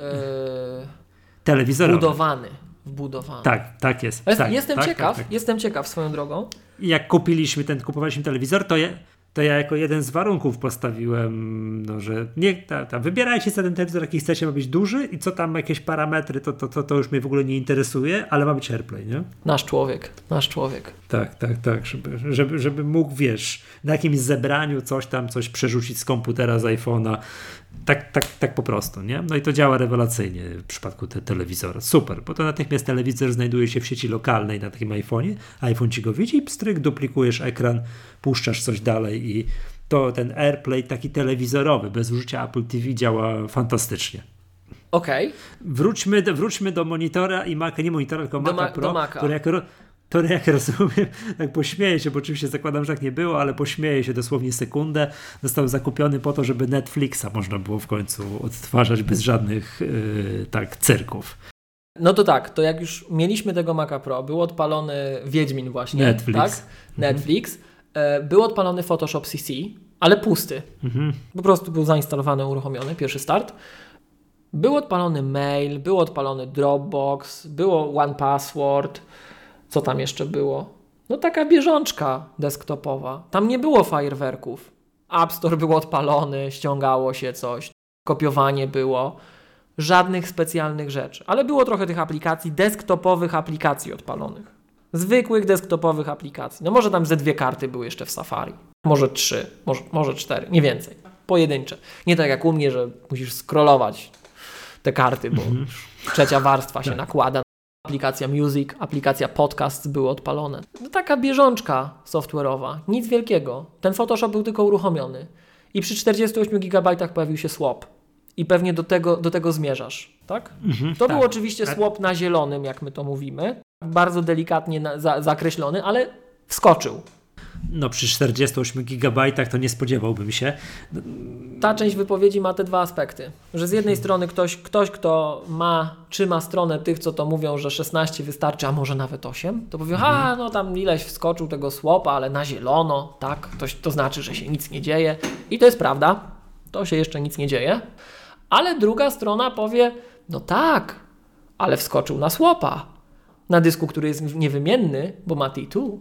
telewizorowy. Wbudowany. wbudowany. Tak, tak jest. jest tak, jestem tak, ciekaw, tak, tak. jestem ciekaw swoją drogą. Jak kupiliśmy ten, kupowaliśmy telewizor, to je, to ja jako jeden z warunków postawiłem, no, że nie, ta, ta, wybierajcie sobie ten telewizor, jaki chcecie, ma być duży i co tam jakieś parametry, to, to, to, to już mnie w ogóle nie interesuje, ale ma być AirPlay, nie? Nasz człowiek, nasz człowiek. Tak, tak, tak, żeby, żeby, żeby mógł, wiesz, na jakimś zebraniu coś tam, coś przerzucić z komputera, z iPhone'a, tak, tak, tak po prostu, nie? No i to działa rewelacyjnie w przypadku te telewizora. Super, bo to natychmiast telewizor znajduje się w sieci lokalnej na takim iPhone'ie, iPhone ci go widzi pstryk, duplikujesz ekran, puszczasz coś dalej i to ten AirPlay taki telewizorowy, bez użycia Apple TV działa fantastycznie. Okej. Okay. Wróćmy, do, wróćmy do monitora i Maca, nie monitora, tylko Maca ma Pro, który jako, to jak [laughs] rozumiem, tak pośmieję się, bo oczywiście zakładam, że tak nie było, ale pośmieję się dosłownie sekundę. Został zakupiony po to, żeby Netflixa można było w końcu odtwarzać bez żadnych yy, tak cyrków. No to tak, to jak już mieliśmy tego Maca Pro, był odpalony Wiedźmin właśnie, Netflix. tak? Netflix. E, Był odpalony Photoshop CC, ale pusty. Mhm. Po prostu był zainstalowany, uruchomiony, pierwszy start. Był odpalony mail, był odpalony Dropbox, było One Password. Co tam jeszcze było? No taka bieżączka desktopowa. Tam nie było fajerwerków. App Store był odpalony, ściągało się coś, kopiowanie było. Żadnych specjalnych rzeczy. Ale było trochę tych aplikacji, desktopowych aplikacji odpalonych. Zwykłych desktopowych aplikacji. No może tam ze dwie karty były jeszcze w Safari. Może trzy, może, może cztery, nie więcej. Pojedyncze. Nie tak jak u mnie, że musisz scrollować te karty, bo już trzecia warstwa się nakłada. Aplikacja Music, aplikacja Podcast były odpalone. No taka bieżączka software'owa, nic wielkiego. Ten Photoshop był tylko uruchomiony. I przy 48 GB pojawił się swap. I pewnie do tego, do tego zmierzasz, tak? To tak. był oczywiście Tak. swap na zielonym, jak my to mówimy. Bardzo delikatnie na, za, zakreślony, ale wskoczył. No przy 48 gigabajtach to nie spodziewałbym się. Ta część wypowiedzi ma te dwa aspekty. Że z jednej strony ktoś, ktoś, kto ma, trzyma stronę tych, co to mówią, że 16 wystarczy, a może nawet 8, to powie, a no tam ileś wskoczył tego słopa, ale na zielono, tak, to, to znaczy, że się nic nie dzieje. I to jest prawda, to się jeszcze nic nie dzieje. Ale druga strona powie, no tak, ale wskoczył na słopa. Na dysku, który jest niewymienny, bo ma T2.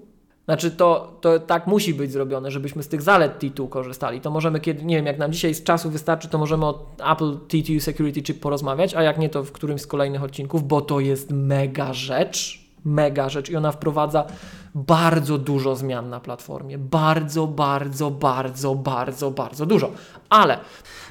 Znaczy to, to tak musi być zrobione, żebyśmy z tych zalet T2 korzystali. To możemy, kiedy, nie wiem, jak nam dzisiaj z czasu wystarczy, to możemy o Apple T2 Security Chip porozmawiać, a jak nie, to w którymś z kolejnych odcinków, bo to jest mega rzecz, mega rzecz i ona wprowadza bardzo dużo zmian na platformie. Bardzo, bardzo, bardzo, bardzo, bardzo dużo. Ale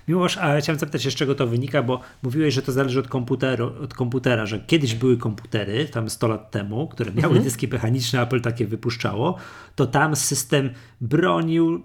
Miłosz, a ja chciałem zapytać się, z czego to wynika, bo mówiłeś, że to zależy od, komputeru, od komputera, że kiedyś były komputery, tam 100 lat temu, które miały Mhm. dyski mechaniczne, Apple takie wypuszczało, to tam system bronił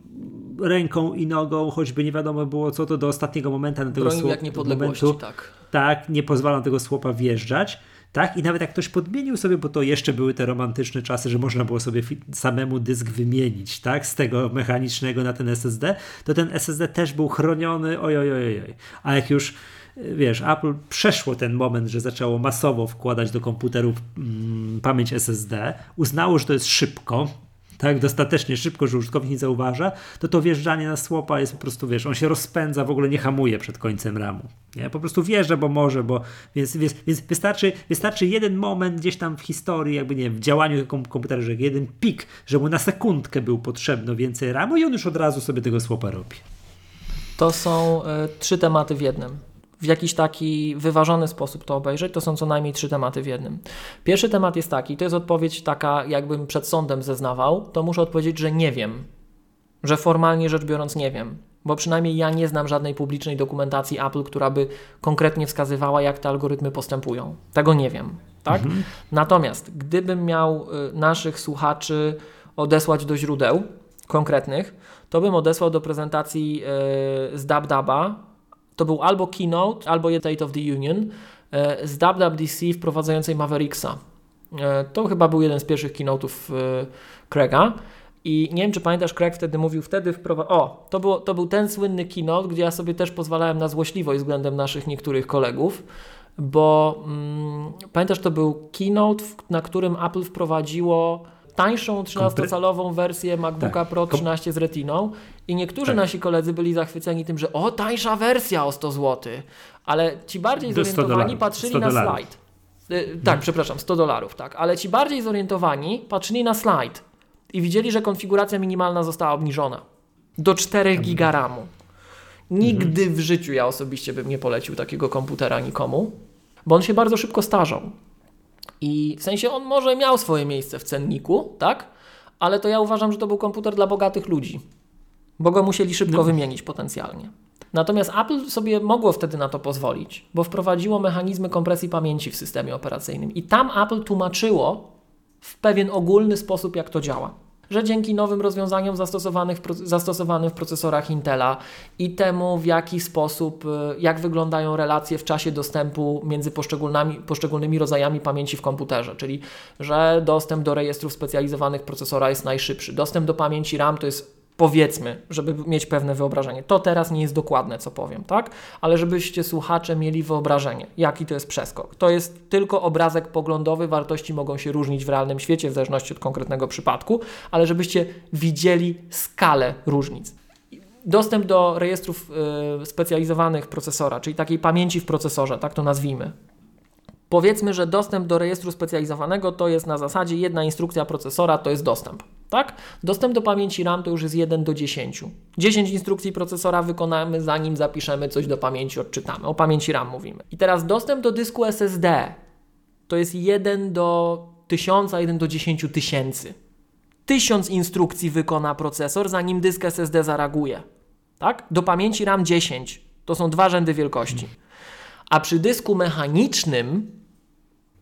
ręką i nogą, choćby nie wiadomo było co, to do ostatniego momentu na tego bronił jak niepodległości, momentu, tak. tak, nie pozwalam tego słopa wjeżdżać. Tak, i nawet jak ktoś podmienił sobie, bo to jeszcze były te romantyczne czasy, że można było sobie samemu dysk wymienić, tak, z tego mechanicznego na ten SSD, to ten SSD też był chroniony, oj, oj, oj, oj. A jak już y, wiesz, Apple przeszło ten moment, że zaczęło masowo wkładać do komputerów mm, pamięć SSD, uznało, że to jest szybko, tak, dostatecznie szybko, że użytkownik nie zauważa, to to wjeżdżanie na słopa jest po prostu, wiesz, on się rozpędza, w ogóle nie hamuje przed końcem ramu. Nie? Po prostu wjeżdża, bo może, bo więc, więc, więc wystarczy, wystarczy jeden moment gdzieś tam w historii, jakby nie wiem, w działaniu komputera, że jeden pik, że mu na sekundkę był potrzebno więcej ramu i on już od razu sobie tego słopa robi. To są y, trzy tematy w jednym. W jakiś taki wyważony sposób to obejrzeć, to są co najmniej trzy tematy w jednym. Pierwszy temat jest taki, to jest odpowiedź taka, jakbym przed sądem zeznawał, to muszę odpowiedzieć, że nie wiem. Że formalnie rzecz biorąc nie wiem. Bo przynajmniej ja nie znam żadnej publicznej dokumentacji Apple, która by konkretnie wskazywała, jak te algorytmy postępują. Tego nie wiem. Tak? Natomiast gdybym miał y, naszych słuchaczy odesłać do źródeł konkretnych, to bym odesłał do prezentacji y, z DabDaba. To był albo Keynote, albo State of the Union y, z WWDC wprowadzającej Mavericksa. Y, To chyba był jeden z pierwszych keynote'ów y, Craiga. I nie wiem, czy pamiętasz, Craig wtedy mówił, wtedy wprowadza... O, to, było, to był ten słynny keynote, gdzie ja sobie też pozwalałem na złośliwość względem naszych niektórych kolegów, bo mm, pamiętasz, to był keynote, na którym Apple wprowadziło tańszą 13-calową wersję MacBooka Tak. Pro Kom- 13 z Retiną i niektórzy Tak. nasi koledzy byli zachwyceni tym, że o, tańsza wersja o 100 zł, ale ci bardziej Do 100 zorientowani patrzyli 100 na slajd. Y, Tak, przepraszam, 100 dolarów, tak. Ale ci bardziej zorientowani patrzyli na slajd i widzieli, że konfiguracja minimalna została obniżona do 4 giga RAMu. Nigdy w życiu ja osobiście bym nie polecił takiego komputera nikomu, bo on się bardzo szybko starzał. I w sensie on może miał swoje miejsce w cenniku, tak? Ale to ja uważam, że to był komputer dla bogatych ludzi, bo go musieli szybko No. wymienić potencjalnie. Natomiast Apple sobie mogło wtedy na to pozwolić, bo wprowadziło mechanizmy kompresji pamięci w systemie operacyjnym. I tam Apple tłumaczyło w pewien ogólny sposób, jak to działa. Że dzięki nowym rozwiązaniom zastosowanych zastosowanym w procesorach Intela i temu, w jaki sposób, y, jak wyglądają relacje w czasie dostępu między poszczególnymi rodzajami pamięci w komputerze, czyli że dostęp do rejestrów specjalizowanych procesora jest najszybszy, dostęp do pamięci RAM to jest Powiedzmy, żeby mieć pewne wyobrażenie. To teraz nie jest dokładne, co powiem, tak? Ale żebyście słuchacze mieli wyobrażenie, jaki to jest przeskok. To jest tylko obrazek poglądowy, wartości mogą się różnić w realnym świecie, w zależności od konkretnego przypadku, ale żebyście widzieli skalę różnic. Dostęp do rejestrów y, specjalizowanych procesora, czyli takiej pamięci w procesorze, tak to nazwijmy, Powiedzmy, że dostęp do rejestru specjalizowanego to jest na zasadzie jedna instrukcja procesora to jest dostęp. Tak? Dostęp do pamięci RAM to już jest 1 do 10. 10 instrukcji procesora wykonamy zanim zapiszemy coś do pamięci, odczytamy. O pamięci RAM mówimy. I teraz dostęp do dysku SSD to jest 1 do 1000, 1 do 10 tysięcy. 1000 instrukcji wykona procesor, zanim dysk SSD zareaguje. Tak? Do pamięci RAM 10. To są dwa rzędy wielkości. A przy dysku mechanicznym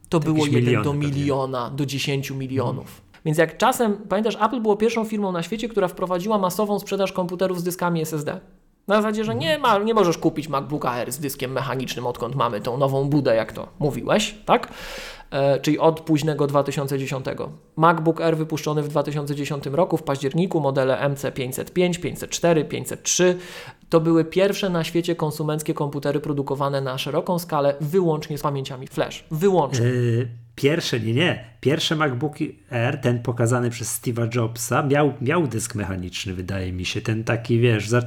to było 1 do miliona, pewnie. do 10 milionów. Hmm. Więc jak czasem, pamiętasz, Apple było pierwszą firmą na świecie, która wprowadziła masową sprzedaż komputerów z dyskami SSD. Na zasadzie, że nie, ma, nie możesz kupić MacBooka Air z dyskiem mechanicznym, odkąd mamy tą nową budę, jak to mówiłeś, tak? E, czyli od późnego 2010. MacBook Air wypuszczony w 2010 roku w październiku, modele MC505, 504, 503. To były pierwsze na świecie konsumenckie komputery produkowane na szeroką skalę, wyłącznie z pamięciami flash. Wyłącznie. Yy, pierwsze, nie, nie. Pierwsze MacBook Air, ten pokazany przez Steve'a Jobsa, miał, miał dysk mechaniczny, wydaje mi się. Ten taki, wiesz, za,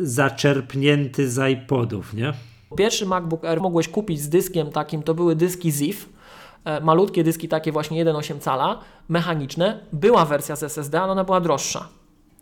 zaczerpnięty z iPodów, nie? Pierwszy MacBook Air mogłeś kupić z dyskiem takim, to były dyski ZIF, malutkie dyski takie właśnie 1,8 cala, mechaniczne. Była wersja z SSD, ale ona była droższa.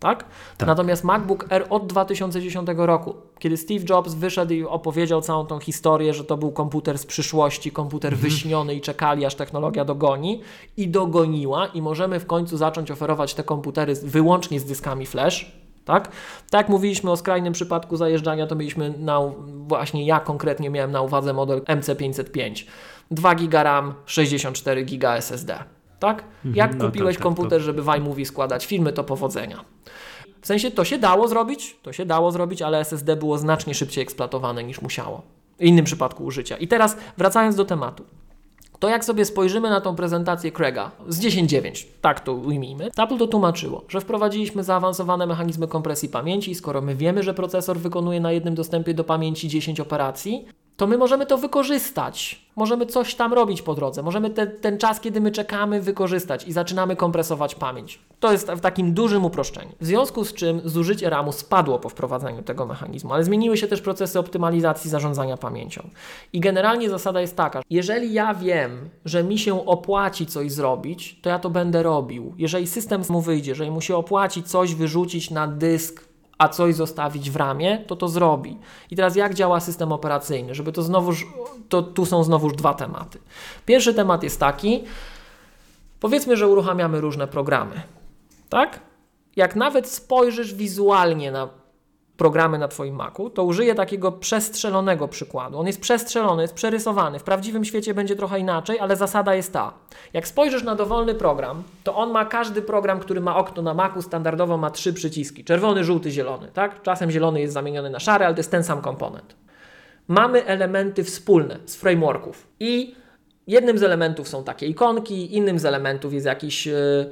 Tak? tak? Natomiast MacBook Air od 2010 roku, kiedy Steve Jobs wyszedł i opowiedział całą tą historię, że to był komputer z przyszłości, komputer mhm. wyśniony i czekali, aż technologia dogoni i dogoniła i możemy w końcu zacząć oferować te komputery wyłącznie z dyskami flash, tak? Tak mówiliśmy o skrajnym przypadku zajeżdżania, to mieliśmy na, właśnie ja konkretnie miałem na uwadze model MC505. 2 GB RAM, 64 GB SSD. Tak? Mhm. Jak no kupiłeś tak, tak, komputer, to... żeby w iMovie składać filmy, to powodzenia. W sensie to się dało zrobić, to się dało zrobić, ale SSD było znacznie szybciej eksploatowane niż musiało. W innym przypadku użycia. I teraz wracając do tematu. To jak sobie spojrzymy na tą prezentację Craiga z 10.9, tak to ujmijmy, Apple to tłumaczyło, że wprowadziliśmy zaawansowane mechanizmy kompresji pamięci, skoro my wiemy, że procesor wykonuje na jednym dostępie do pamięci 10 operacji, to my możemy to wykorzystać. Możemy coś tam robić po drodze. Możemy te, ten czas, kiedy my czekamy, wykorzystać i zaczynamy kompresować pamięć. To jest w takim dużym uproszczeniu. W związku z czym zużycie RAMu spadło po wprowadzeniu tego mechanizmu, ale zmieniły się też procesy optymalizacji zarządzania pamięcią. I generalnie zasada jest taka, jeżeli ja wiem, że mi się opłaci coś zrobić, to ja to będę robił. Jeżeli system mu wyjdzie, że mu się opłaci coś wyrzucić na dysk a coś zostawić w ramie, to to zrobi. I teraz jak działa system operacyjny? Żeby to znowuż, to tu są znowuż dwa tematy. Pierwszy temat jest taki, powiedzmy, że uruchamiamy różne programy, tak? Jak nawet spojrzysz wizualnie na programy na Twoim Macu, to użyję takiego przestrzelonego przykładu. On jest przestrzelony, jest przerysowany. W prawdziwym świecie będzie trochę inaczej, ale zasada jest ta. Jak spojrzysz na dowolny program, to on ma każdy program, który ma okno na Macu standardowo ma trzy przyciski. Czerwony, żółty, zielony. Tak? Czasem zielony jest zamieniony na szary, ale to jest ten sam komponent. Mamy elementy wspólne z frameworków i jednym z elementów są takie ikonki, innym z elementów jest jakiś yy,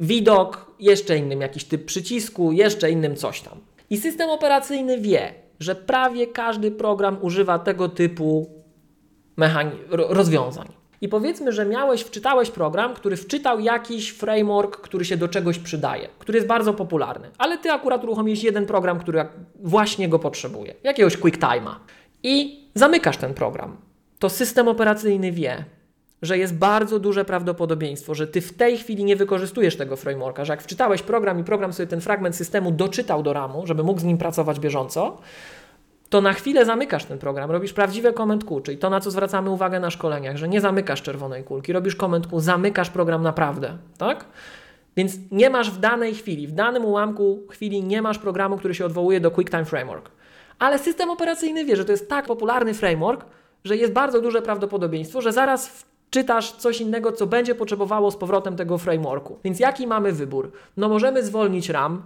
widok, jeszcze innym jakiś typ przycisku, jeszcze innym coś tam. I system operacyjny wie, że prawie każdy program używa tego typu rozwiązań. I powiedzmy, że miałeś, wczytałeś program, który wczytał jakiś framework, który się do czegoś przydaje, który jest bardzo popularny, ale ty akurat uruchomiłeś jeden program, który właśnie go potrzebuje, jakiegoś QuickTime'a. I zamykasz ten program. To system operacyjny wie, że jest bardzo duże prawdopodobieństwo, że ty w tej chwili nie wykorzystujesz tego frameworka, że jak wczytałeś program i program sobie ten fragment systemu doczytał do RAMu, żeby mógł z nim pracować bieżąco, to na chwilę zamykasz ten program, robisz prawdziwe comment Q, czyli to, na co zwracamy uwagę na szkoleniach, że nie zamykasz czerwonej kulki, robisz comment Q, zamykasz program naprawdę, tak? Więc nie masz w danej chwili, w danym ułamku chwili nie masz programu, który się odwołuje do QuickTime Framework. Ale system operacyjny wie, że to jest tak popularny framework, że jest bardzo duże prawdopodobieństwo, że zaraz czytasz coś innego, co będzie potrzebowało z powrotem tego frameworku. Więc jaki mamy wybór? No możemy zwolnić RAM,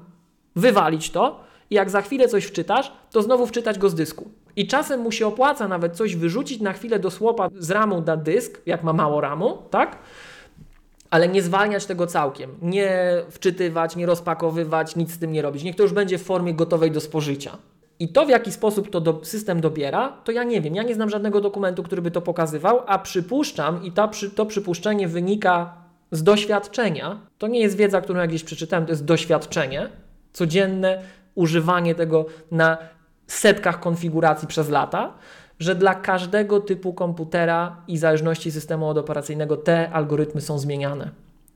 wywalić to i jak za chwilę coś wczytasz, to znowu wczytać go z dysku. I czasem mu się opłaca nawet coś wyrzucić na chwilę do słopa z ramu na dysk, jak ma mało ramu, tak? ale nie zwalniać tego całkiem, nie wczytywać, nie rozpakowywać, nic z tym nie robić. Niech to już będzie w formie gotowej do spożycia. I to, w jaki sposób to do, system dobiera, to ja nie wiem. Ja nie znam żadnego dokumentu, który by to pokazywał, a przypuszczam, i to przypuszczenie wynika z doświadczenia. To nie jest wiedza, którą ja gdzieś przeczytałem, to jest doświadczenie, codzienne używanie tego na setkach konfiguracji przez lata, że dla każdego typu komputera i zależności systemu operacyjnego te algorytmy są zmieniane.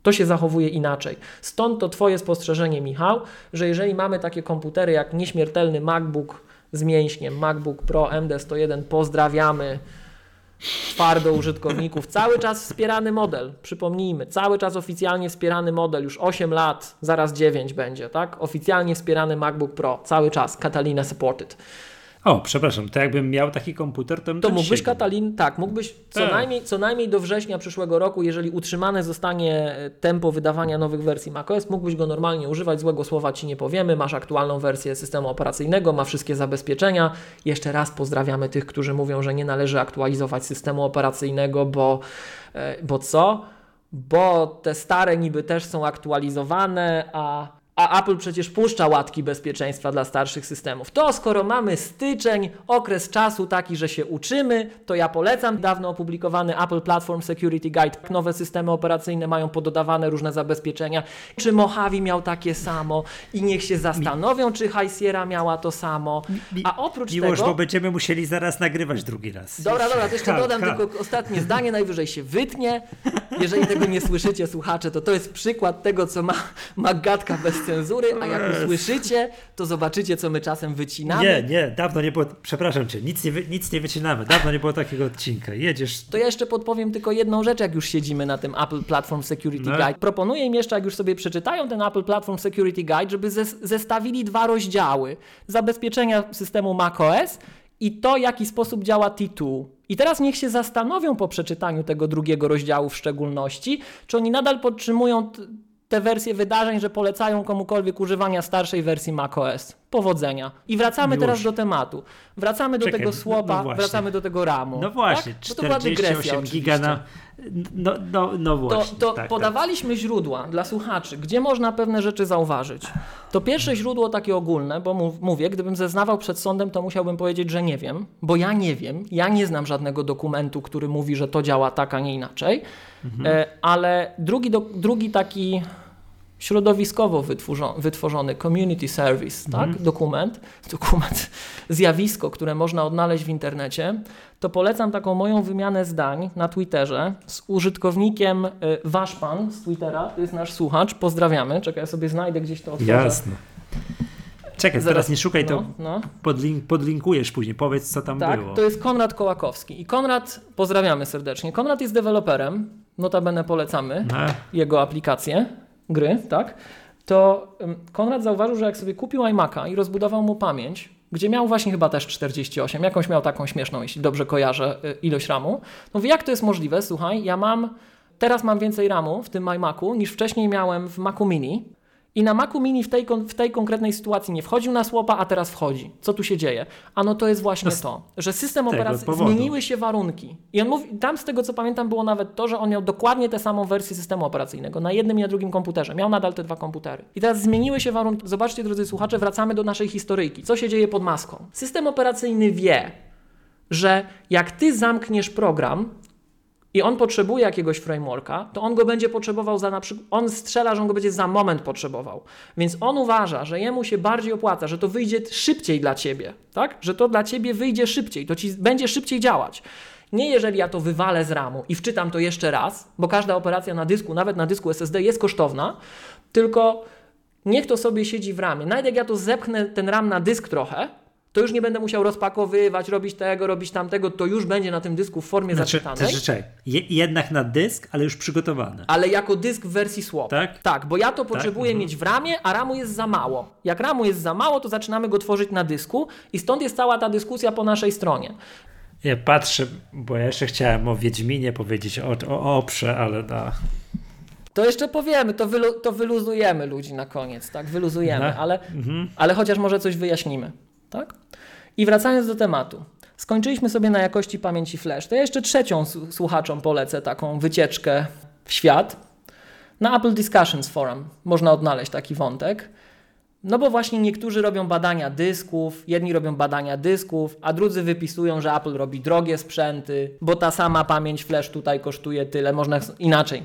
To się zachowuje inaczej. Stąd to Twoje spostrzeżenie, Michał, że jeżeli mamy takie komputery jak nieśmiertelny MacBook z mięśniem, MacBook Pro MD101, pozdrawiamy twardo użytkowników, cały czas wspierany model, przypomnijmy, cały czas oficjalnie wspierany model, już 8 lat, zaraz 9 będzie, tak? Oficjalnie wspierany MacBook Pro, cały czas, Catalina supported. O, przepraszam, to jakbym miał taki komputer, to bym To mógłbyś Katalin, tak, mógłbyś co, tak. najmniej, co najmniej do września przyszłego roku, jeżeli utrzymane zostanie e, tempo wydawania nowych wersji macOS, mógłbyś go normalnie używać, złego słowa Ci nie powiemy, masz aktualną wersję systemu operacyjnego, ma wszystkie zabezpieczenia. Jeszcze raz pozdrawiamy tych, którzy mówią, że nie należy aktualizować systemu operacyjnego, bo, e, bo co? Bo te stare niby też są aktualizowane, a a Apple przecież puszcza łatki bezpieczeństwa dla starszych systemów. To skoro mamy styczeń, okres czasu taki, że się uczymy, to ja polecam dawno opublikowany Apple Platform Security Guide. Nowe systemy operacyjne mają pododawane różne zabezpieczenia. Czy Mojave miał takie samo i niech się zastanowią, czy High Sierra miała to samo. A oprócz tego... bo będziemy musieli zaraz nagrywać drugi raz. Dobra, dobra, to jeszcze dodam tylko ostatnie zdanie, najwyżej się wytnie. Jeżeli tego nie słyszycie, słuchacze, to to jest przykład tego, co ma, ma gadka bez cenzury, a jak usłyszycie, to zobaczycie, co my czasem wycinamy. Nie, nie, dawno nie było, przepraszam cię, nic nie, nic nie wycinamy, dawno nie było takiego odcinka, jedziesz. To ja jeszcze podpowiem tylko jedną rzecz, jak już siedzimy na tym Apple Platform Security no. Guide. Proponuję im jeszcze, jak już sobie przeczytają ten Apple Platform Security Guide, żeby zestawili dwa rozdziały. Zabezpieczenia systemu macOS i to, w jaki sposób działa T2. I teraz niech się zastanowią po przeczytaniu tego drugiego rozdziału w szczególności, czy oni nadal podtrzymują te wersje wydarzeń, że polecają komukolwiek używania starszej wersji macOS. Powodzenia. I wracamy Już. teraz do tematu. Wracamy do Czekaj, tego słopa, no wracamy do tego ramu. No właśnie, tak? 48 giga na... No, no, no właśnie. To, to tak, podawaliśmy tak. źródła dla słuchaczy, gdzie można pewne rzeczy zauważyć. To pierwsze źródło takie ogólne, bo mówię, gdybym zeznawał przed sądem, to musiałbym powiedzieć, że nie wiem, bo ja nie wiem, ja nie znam żadnego dokumentu, który mówi, że to działa tak, a nie inaczej. Mhm. E, ale drugi, do, drugi taki środowiskowo wytworzony community service, tak? Mhm. dokument, dokument, zjawisko, które można odnaleźć w internecie, to polecam taką moją wymianę zdań na Twitterze z użytkownikiem y, Waszpan z Twittera, to jest nasz słuchacz, pozdrawiamy, czekaj, ja sobie znajdę gdzieś to otworzę. Jasne. Czekaj, Zaraz, teraz nie szukaj, no, to no. Podlink, podlinkujesz później, powiedz co tam tak, było. to jest Konrad Kołakowski i Konrad, pozdrawiamy serdecznie, Konrad jest deweloperem, notabene polecamy no. jego aplikację, gry, tak, to Konrad zauważył, że jak sobie kupił iMac'a i rozbudował mu pamięć, gdzie miał właśnie chyba też 48, jakąś miał taką śmieszną, jeśli dobrze kojarzę, y, ilość RAMu, mówi, jak to jest możliwe? Słuchaj, ja mam, teraz mam więcej RAMu w tym iMacu niż wcześniej miałem w Macu Mini, i na Macu Mini w tej, w tej konkretnej sytuacji nie wchodził na słopa, a teraz wchodzi. Co tu się dzieje? Ano to jest właśnie to, to że system operacyjny, zmieniły się warunki. I on mówi, tam z tego co pamiętam było nawet to, że on miał dokładnie tę samą wersję systemu operacyjnego na jednym i na drugim komputerze. Miał nadal te dwa komputery. I teraz zmieniły się warunki. Zobaczcie drodzy słuchacze, wracamy do naszej historyjki. Co się dzieje pod maską? System operacyjny wie, że jak ty zamkniesz program, i on potrzebuje jakiegoś frameworka, to on go będzie potrzebował za na przykład, on strzela, że on go będzie za moment potrzebował. Więc on uważa, że jemu się bardziej opłaca, że to wyjdzie szybciej dla ciebie, tak? Że to dla ciebie wyjdzie szybciej, to ci będzie szybciej działać. Nie jeżeli ja to wywalę z ramu i wczytam to jeszcze raz, bo każda operacja na dysku, nawet na dysku SSD jest kosztowna, tylko niech to sobie siedzi w ramie. Nawet jak ja to zepchnę ten ram na dysk trochę, to już nie będę musiał rozpakowywać, robić tego, robić tamtego, to już będzie na tym dysku w formie znaczy, zaczytanej. Znaczy, Je, jednak na dysk, ale już przygotowane. Ale jako dysk w wersji swap. Tak? Tak, bo ja to tak? potrzebuję tak? mieć w ramie, a ramu jest za mało. Jak ramu jest za mało, to zaczynamy go tworzyć na dysku i stąd jest cała ta dyskusja po naszej stronie. Ja patrzę, bo ja jeszcze chciałem o Wiedźminie powiedzieć, o, o Oprze, ale da. To jeszcze powiemy, to, wylu, to wyluzujemy ludzi na koniec, tak? Wyluzujemy, no. ale, mhm. ale chociaż może coś wyjaśnimy. Tak? I wracając do tematu. Skończyliśmy sobie na jakości pamięci flash. To ja jeszcze trzecią słuchaczom polecę taką wycieczkę w świat. Na Apple Discussions Forum można odnaleźć taki wątek. No bo właśnie niektórzy robią badania dysków, jedni robią badania dysków, a drudzy wypisują, że Apple robi drogie sprzęty, bo ta sama pamięć flash tutaj kosztuje tyle. Można inaczej.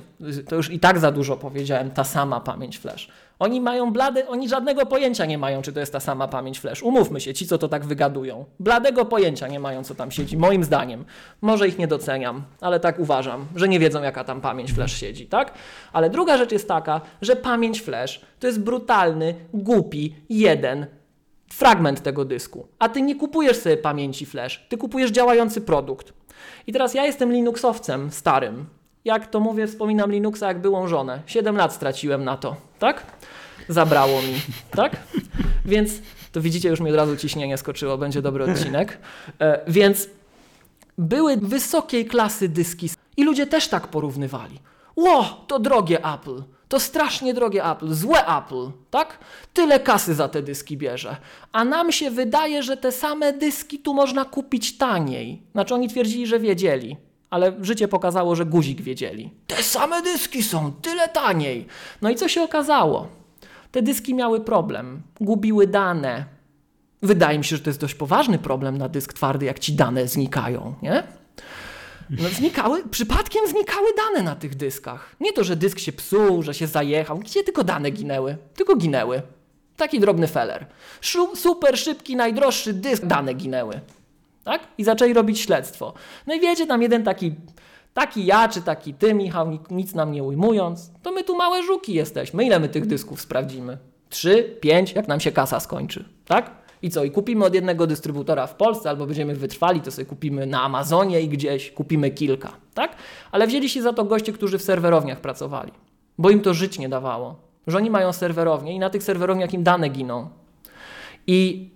To już i tak za dużo powiedziałem, ta sama pamięć flash. Oni mają blade, oni żadnego pojęcia nie mają, czy to jest ta sama pamięć flash. Umówmy się, ci co to tak wygadują. Bladego pojęcia nie mają, co tam siedzi, moim zdaniem. Może ich nie doceniam, ale tak uważam, że nie wiedzą, jaka tam pamięć flash siedzi, tak? Ale druga rzecz jest taka, że pamięć flash to jest brutalny, głupi, jeden fragment tego dysku. A ty nie kupujesz sobie pamięci flash, ty kupujesz działający produkt. I teraz ja jestem Linuxowcem starym. Jak to mówię, wspominam Linuxa jak byłą żonę. 7 lat straciłem na to, tak? zabrało mi, tak? Więc to widzicie, już mi od razu ciśnienie skoczyło, będzie dobry odcinek. E, więc były wysokiej klasy dyski i ludzie też tak porównywali. Ło, to drogie Apple, to strasznie drogie Apple, złe Apple, tak? Tyle kasy za te dyski bierze. A nam się wydaje, że te same dyski tu można kupić taniej. Znaczy oni twierdzili, że wiedzieli ale życie pokazało, że guzik wiedzieli. Te same dyski są tyle taniej. No i co się okazało? Te dyski miały problem, gubiły dane. Wydaje mi się, że to jest dość poważny problem na dysk twardy, jak ci dane znikają, nie? No znikały, przypadkiem znikały dane na tych dyskach. Nie to, że dysk się psuł, że się zajechał, gdzie tylko dane ginęły, tylko ginęły. Taki drobny feller. Super szybki, najdroższy dysk, dane ginęły. Tak? I zaczęli robić śledztwo. No i wiecie, tam jeden taki Taki ja, czy taki ty, Michał, nic nam nie ujmując, to my tu małe żuki jesteśmy. Ile my tych dysków sprawdzimy? Trzy, pięć, jak nam się kasa skończy, tak? I co? I kupimy od jednego dystrybutora w Polsce, albo będziemy wytrwali, to sobie kupimy na Amazonie i gdzieś kupimy kilka, tak? Ale wzięli się za to goście, którzy w serwerowniach pracowali, bo im to żyć nie dawało. Że oni mają serwerownie i na tych serwerowniach im dane giną. I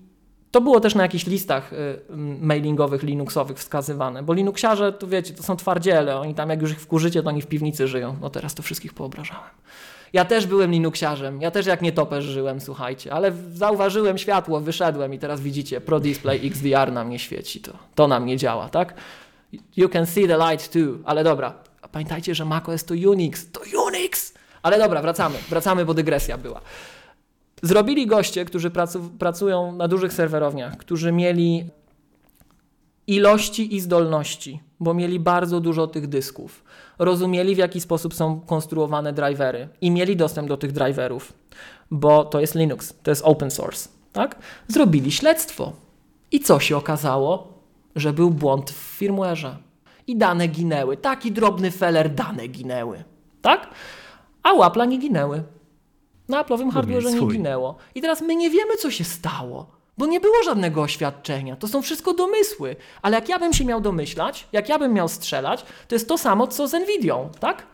to było też na jakichś listach y, mailingowych, linuxowych wskazywane, bo linuxiarze, to wiecie, to są twardziele, oni tam jak już ich wkurzycie, to oni w piwnicy żyją. No teraz to wszystkich poobrażałem. Ja też byłem linuxiarzem, ja też jak nie topesz żyłem, słuchajcie, ale zauważyłem światło, wyszedłem i teraz widzicie, Pro Display XDR na mnie świeci, to, to na mnie działa, tak? You can see the light too, ale dobra, pamiętajcie, że macOS to Unix, to Unix! Ale dobra, wracamy, wracamy, bo dygresja była. Zrobili goście, którzy pracu, pracują na dużych serwerowniach, którzy mieli ilości i zdolności, bo mieli bardzo dużo tych dysków. Rozumieli, w jaki sposób są konstruowane drivery i mieli dostęp do tych driverów, bo to jest Linux, to jest open source. Tak? Zrobili śledztwo. I co się okazało? Że był błąd w firmware'ze. I dane ginęły. Taki drobny feller, dane ginęły. Tak? A łapla nie ginęły. Na Apple'owym hardware'ze nie ginęło. I teraz my nie wiemy, co się stało. Bo nie było żadnego oświadczenia. To są wszystko domysły. Ale jak ja bym się miał domyślać, jak ja bym miał strzelać, to jest to samo, co z Nvidią, tak?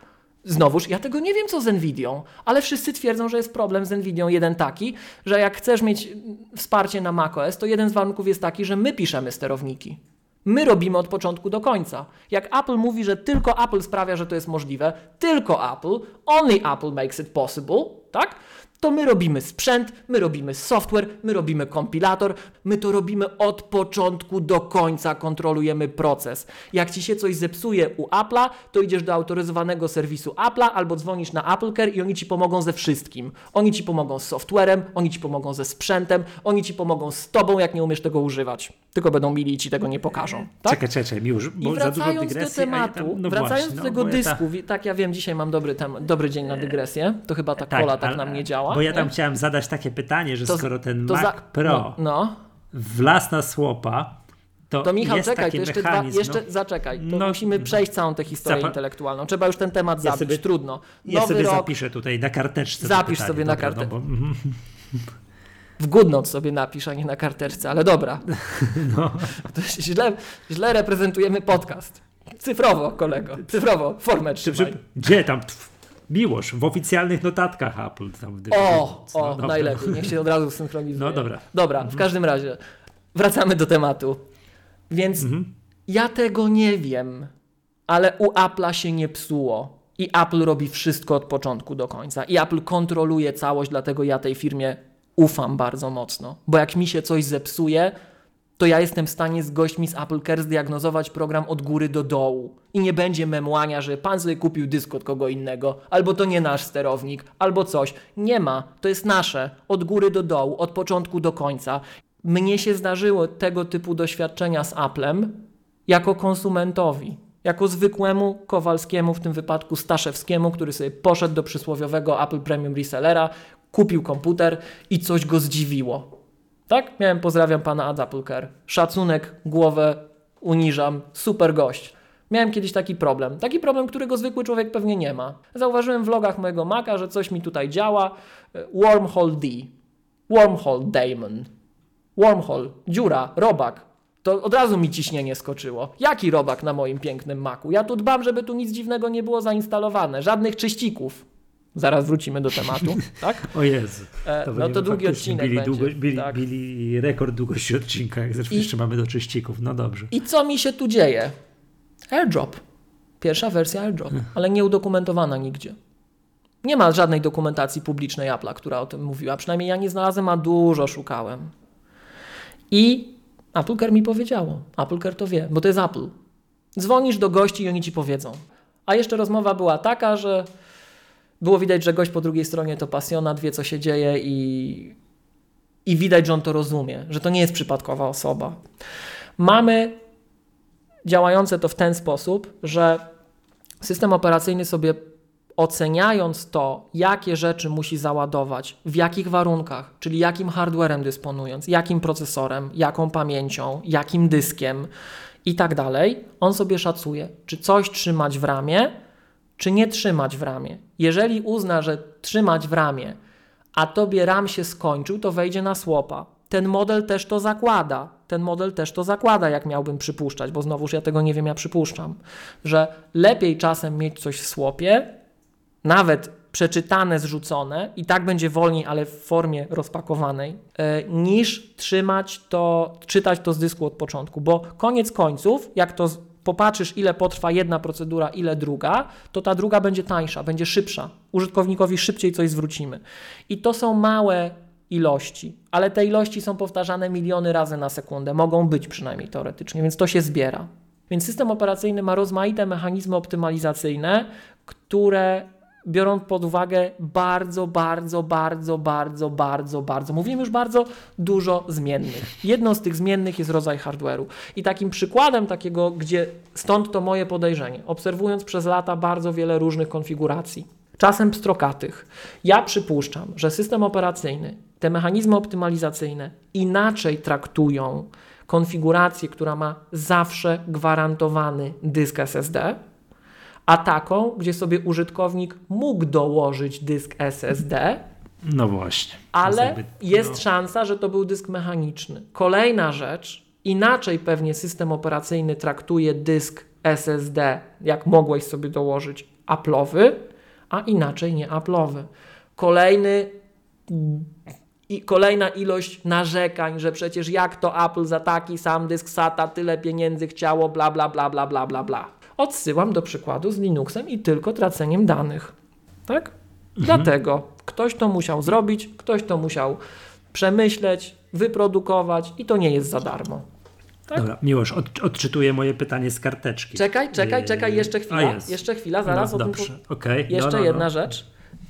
Znowuż, ja tego nie wiem, co z Nvidią, ale wszyscy twierdzą, że jest problem z Nvidią jeden taki, że jak chcesz mieć wsparcie na macOS, to jeden z warunków jest taki, że my piszemy sterowniki. My robimy od początku do końca. Jak Apple mówi, że tylko Apple sprawia, że to jest możliwe, tylko Apple, only Apple makes it possible, tak? To my robimy sprzęt, my robimy software, my robimy kompilator, my to robimy od początku do końca, kontrolujemy proces. Jak ci się coś zepsuje u Apple'a, to idziesz do autoryzowanego serwisu Apple'a albo dzwonisz na AppleCare i oni ci pomogą ze wszystkim. Oni ci pomogą z softwarem, oni ci pomogą ze sprzętem, oni ci pomogą z tobą, jak nie umiesz tego używać. Tylko będą mili i ci tego nie pokażą. Tak? Czekaj, czekaj, już, bo I wracając dygresji, do tematu, tam, no wracając właśnie, do tego no, dysku, ta... tak ja wiem, dzisiaj mam dobry, tem, dobry dzień na dygresję, to chyba ta tak, kola tak na mnie działa. Bo ja tam nie? chciałem zadać takie pytanie, że to, skoro ten Mac za... Pro no, no. wlazł na słopa, to, to Michał, czekaj, to jeszcze, dwa, jeszcze no, zaczekaj. No, musimy no. przejść całą tę historię intelektualną. Trzeba już ten temat ja zabić, sobie, trudno. Nowy ja sobie rok, zapiszę tutaj na karteczce. Zapisz pytanie, sobie na karteczce. No, bo... [laughs] W GoodNote sobie napisz, a nie na karteczce, ale dobra. [laughs] No. To źle, źle reprezentujemy podcast. Cyfrowo, kolego. Cyfrowo, formę trzymaj. Gdzie tam? Miłosz, w oficjalnych notatkach Apple. Tam o, no, o najlepiej. Niech się od razu synchronizuje. No dobra. Dobra, w mhm. każdym razie wracamy do tematu. Więc mhm. ja tego nie wiem, ale u Apple'a się nie psuło. I Apple robi wszystko od początku do końca. I Apple kontroluje całość, dlatego ja tej firmie ufam bardzo mocno. Bo jak mi się coś zepsuje, to ja jestem w stanie z gośćmi z Apple Care zdiagnozować program od góry do dołu. I nie będzie memłania, że pan sobie kupił dysk od kogo innego, albo to nie nasz sterownik, albo coś. Nie ma, to jest nasze, od góry do dołu, od początku do końca. Mnie się zdarzyło tego typu doświadczenia z Applem jako konsumentowi jako zwykłemu Kowalskiemu, w tym wypadku Staszewskiemu, który sobie poszedł do przysłowiowego Apple Premium Resellera, kupił komputer i coś go zdziwiło. Tak? Miałem, pozdrawiam pana ad Apple Care. Szacunek, głowę uniżam, super gość. Miałem kiedyś taki problem. Taki problem, którego zwykły człowiek pewnie nie ma. Zauważyłem w logach mojego Maca, że coś mi tutaj działa. Wormhole D. Wormhole Daemon. Wormhole, dziura, robak to od razu mi ciśnienie skoczyło. Jaki robak na moim pięknym maku? Ja tu dbam, żeby tu nic dziwnego nie było zainstalowane, żadnych czyścików. Zaraz wrócimy do tematu, [laughs] tak? O Jezu. E, to no to długi odcinek bili, będzie. Długo, bili, tak. bili rekord długości odcinka, jak zresztą I, jeszcze mamy do czyścików. No dobrze. I co mi się tu dzieje? AirDrop. Pierwsza wersja AirDrop, ale nie udokumentowana nigdzie. Nie ma żadnej dokumentacji publicznej Apple'a, która o tym mówiła. Przynajmniej ja nie znalazłem, a dużo szukałem. I AppleCare mi powiedziało. AppleCare to wie, bo to jest Apple. Dzwonisz do gości i oni ci powiedzą. A jeszcze rozmowa była taka, że było widać, że gość po drugiej stronie to pasjonat, wie co się dzieje i, i widać, że on to rozumie, że to nie jest przypadkowa osoba. Mamy działające to w ten sposób, że system operacyjny sobie oceniając to, jakie rzeczy musi załadować, w jakich warunkach, czyli jakim hardwarem dysponując, jakim procesorem, jaką pamięcią, jakim dyskiem i tak dalej, on sobie szacuje, czy coś trzymać w ramie, czy nie trzymać w ramie. Jeżeli uzna, że trzymać w ramie, a tobie RAM się skończył, to wejdzie na słopa. Ten model też to zakłada. Ten model też to zakłada, jak miałbym przypuszczać, bo znowuż ja tego nie wiem, ja przypuszczam, że lepiej czasem mieć coś w słopie, nawet przeczytane, zrzucone i tak będzie wolniej, ale w formie rozpakowanej, e, niż trzymać to, czytać to z dysku od początku, bo koniec końców, jak to popatrzysz, ile potrwa jedna procedura, ile druga, to ta druga będzie tańsza, będzie szybsza. Użytkownikowi szybciej coś zwrócimy. I to są małe ilości, ale te ilości są powtarzane miliony razy na sekundę, mogą być przynajmniej teoretycznie, więc to się zbiera. Więc system operacyjny ma rozmaite mechanizmy optymalizacyjne, które biorąc pod uwagę bardzo, bardzo, bardzo, bardzo, bardzo, bardzo, mówimy już bardzo dużo zmiennych. Jedną z tych zmiennych jest rodzaj hardware'u. I takim przykładem takiego, gdzie stąd to moje podejrzenie, obserwując przez lata bardzo wiele różnych konfiguracji, czasem pstrokatych, ja przypuszczam, że system operacyjny, te mechanizmy optymalizacyjne inaczej traktują konfigurację, która ma zawsze gwarantowany dysk SSD, a taką, gdzie sobie użytkownik mógł dołożyć dysk SSD. No właśnie. Ale jakby, jest no. szansa, że to był dysk mechaniczny. Kolejna rzecz, inaczej pewnie system operacyjny traktuje dysk SSD, jak mogłeś sobie dołożyć Apple'owy, a inaczej nie Apple'owy. Kolejny i kolejna ilość narzekań, że przecież jak to Apple za taki sam dysk SATA tyle pieniędzy chciało, bla bla bla bla bla bla bla odsyłam do przykładu z Linuxem i tylko traceniem danych. Tak? Mhm. Dlatego ktoś to musiał zrobić, ktoś to musiał przemyśleć, wyprodukować i to nie jest za darmo. Tak? Dobra, Miłosz, od, odczytuję moje pytanie z karteczki. Czekaj, czekaj, czekaj, jeszcze chwila. Jeszcze chwila, zaraz no, o tym. Dobrze. Okay. Jeszcze no, no, jedna no. rzecz.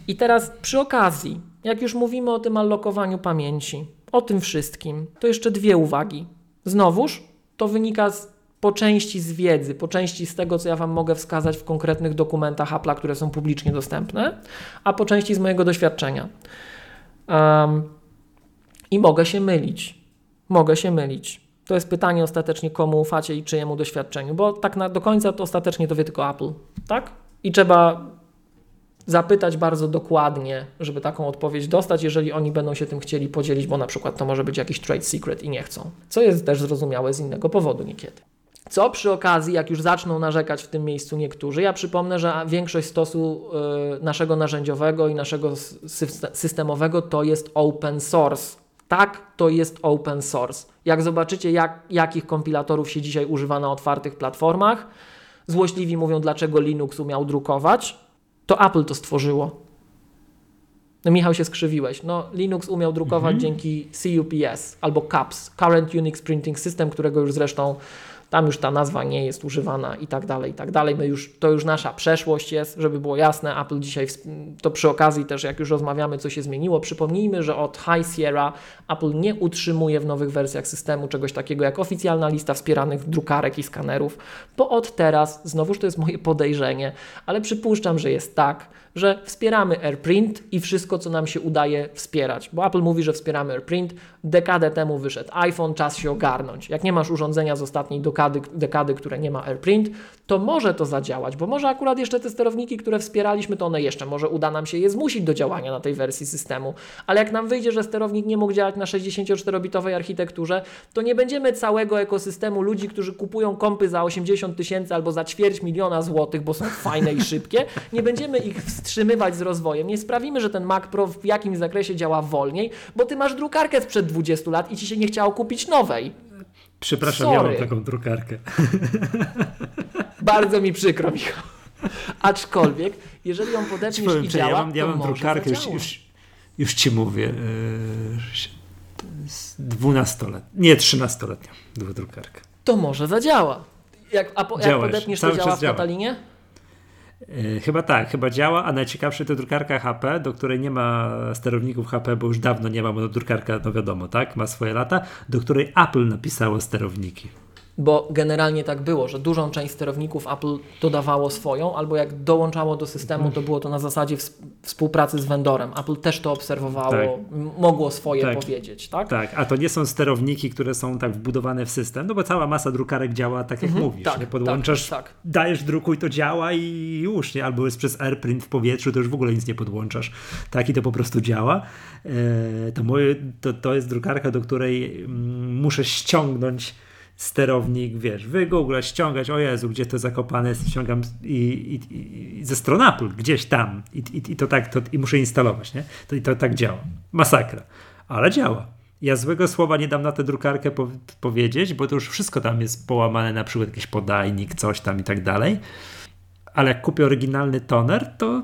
I teraz przy okazji, jak już mówimy o tym allokowaniu pamięci, o tym wszystkim, to jeszcze dwie uwagi. Znowuż to wynika z po części z wiedzy, po części z tego, co ja Wam mogę wskazać w konkretnych dokumentach Apple'a, które są publicznie dostępne, a po części z mojego doświadczenia. Um, I mogę się mylić. Mogę się mylić. To jest pytanie ostatecznie, komu ufacie i czyjemu doświadczeniu, bo tak na, do końca to ostatecznie to wie tylko Apple, tak? I trzeba zapytać bardzo dokładnie, żeby taką odpowiedź dostać, jeżeli oni będą się tym chcieli podzielić, bo na przykład to może być jakiś trade secret i nie chcą. Co jest też zrozumiałe z innego powodu niekiedy. Co przy okazji, jak już zaczną narzekać w tym miejscu niektórzy, ja przypomnę, że większość stosu y, naszego narzędziowego i naszego systemowego to jest open source. Tak, to jest open source. Jak zobaczycie, jak, jakich kompilatorów się dzisiaj używa na otwartych platformach, złośliwi mówią, dlaczego Linux umiał drukować, to Apple to stworzyło. No Michał się skrzywiłeś. No Linux umiał drukować mhm. dzięki CUPS albo CUPS, Current Unix Printing System, którego już zresztą tam już ta nazwa nie jest używana i tak dalej, i tak dalej. My już, to już nasza przeszłość jest, żeby było jasne. Apple dzisiaj, to przy okazji też, jak już rozmawiamy, co się zmieniło, przypomnijmy, że od High Sierra Apple nie utrzymuje w nowych wersjach systemu czegoś takiego jak oficjalna lista wspieranych drukarek i skanerów, bo od teraz, znowuż to jest moje podejrzenie, ale przypuszczam, że jest tak, że wspieramy AirPrint i wszystko, co nam się udaje wspierać. Bo Apple mówi, że wspieramy AirPrint. Dekadę temu wyszedł iPhone, czas się ogarnąć. Jak nie masz urządzenia z ostatniej dekady, dekady które nie ma AirPrint, to może to zadziałać, bo może akurat jeszcze te sterowniki, które wspieraliśmy, to one jeszcze może uda nam się je zmusić do działania na tej wersji systemu. Ale jak nam wyjdzie, że sterownik nie mógł działać na 64-bitowej architekturze, to nie będziemy całego ekosystemu ludzi, którzy kupują kompy za 80 tysięcy albo za ćwierć miliona złotych, bo są fajne i szybkie, nie będziemy ich wstrzymywać z rozwojem. Nie sprawimy, że ten Mac Pro w jakimś zakresie działa wolniej, bo ty masz drukarkę sprzed 20 lat i ci się nie chciało kupić nowej. Przepraszam, Sorry. ja mam taką drukarkę. [laughs] Bardzo mi przykro, Michał. Aczkolwiek, jeżeli ją podepniesz powiem, i działa, ja mam, ja mam drukarkę, już, już, już, ci mówię, yy, 12-letnią, nie 13-letnią drukarkę. To może zadziała. Jak, a po, jak podepniesz, to działa w Katalinie? E, chyba tak, chyba działa, a najciekawsze to drukarka HP, do której nie ma sterowników HP, bo już dawno nie ma, bo drukarka, no wiadomo, tak, ma swoje lata, do której Apple napisało sterowniki bo generalnie tak było, że dużą część sterowników Apple dodawało swoją, albo jak dołączało do systemu, to było to na zasadzie współpracy z vendorem. Apple też to obserwowało, tak. mogło swoje tak. powiedzieć, tak? Tak, a to nie są sterowniki, które są tak wbudowane w system, no bo cała masa drukarek działa tak jak mhm, mówisz, tak, nie podłączasz, tak, tak. dajesz druku i to działa i już, nie? Albo jest przez AirPrint w powietrzu, to już w ogóle nic nie podłączasz, tak i to po prostu działa. E, to, moje, to, to jest drukarka, do której mm, muszę ściągnąć sterownik, wiesz, wygoogla, ściągać, o Jezu, gdzie to zakopane jest, ściągam i, i, i ze strony Apple, gdzieś tam i, i, i to tak, to, i muszę instalować, nie? To, I to tak działa. Masakra. Ale działa. Ja złego słowa nie dam na tę drukarkę po, powiedzieć, bo to już wszystko tam jest połamane, na przykład jakiś podajnik, coś tam i tak dalej. Ale jak kupię oryginalny toner, to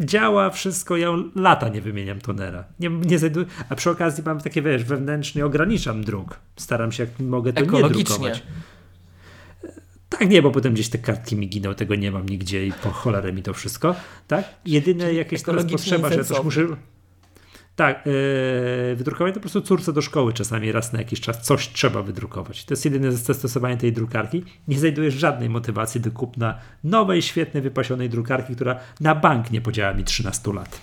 działa wszystko, ja lata nie wymieniam tonera. Nie, nie znajduję, a przy okazji mam takie, wiesz, wewnętrznie ograniczam druk. Staram się, jak mogę, to nie drukować. Tak, nie, bo potem gdzieś te kartki mi giną, tego nie mam nigdzie i po cholerę mi to wszystko, tak? Jedyne jakieś teraz potrzeba, że też muszę tak, yy, wydrukowanie to po prostu córce do szkoły czasami raz na jakiś czas coś trzeba wydrukować. To jest jedyne zastosowanie tej drukarki. Nie znajdujesz żadnej motywacji do kupna nowej, świetnej, wypasionej drukarki, która na bank nie podziała mi 13 lat.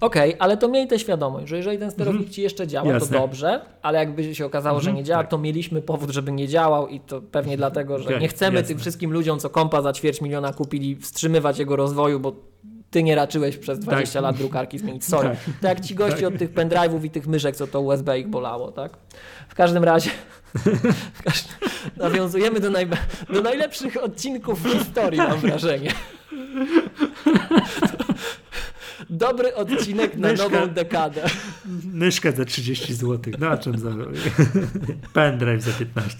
Okej, okay, ale to miej tę świadomość, że jeżeli ten sterownik mm. ci jeszcze działa, Jasne. to dobrze, ale jakby się okazało, że nie działa, tak. to mieliśmy powód, żeby nie działał i to pewnie dlatego, że okay, nie chcemy jasne. tym wszystkim ludziom, co kompa za ćwierć miliona kupili, wstrzymywać jego rozwoju, bo ty nie raczyłeś przez 20 tak. lat drukarki zmienić. [laughs] Sorry. Tak. Jak ci gości tak. od tych pendrive'ów i tych myszek, co to USB ich bolało, tak? W każdym razie [laughs] w każdym, nawiązujemy do, naj, do najlepszych odcinków w historii, mam wrażenie. [laughs] Dobry odcinek na myszka, nową dekadę. Myszka za 30 zł. Na czym za pendrive za 15.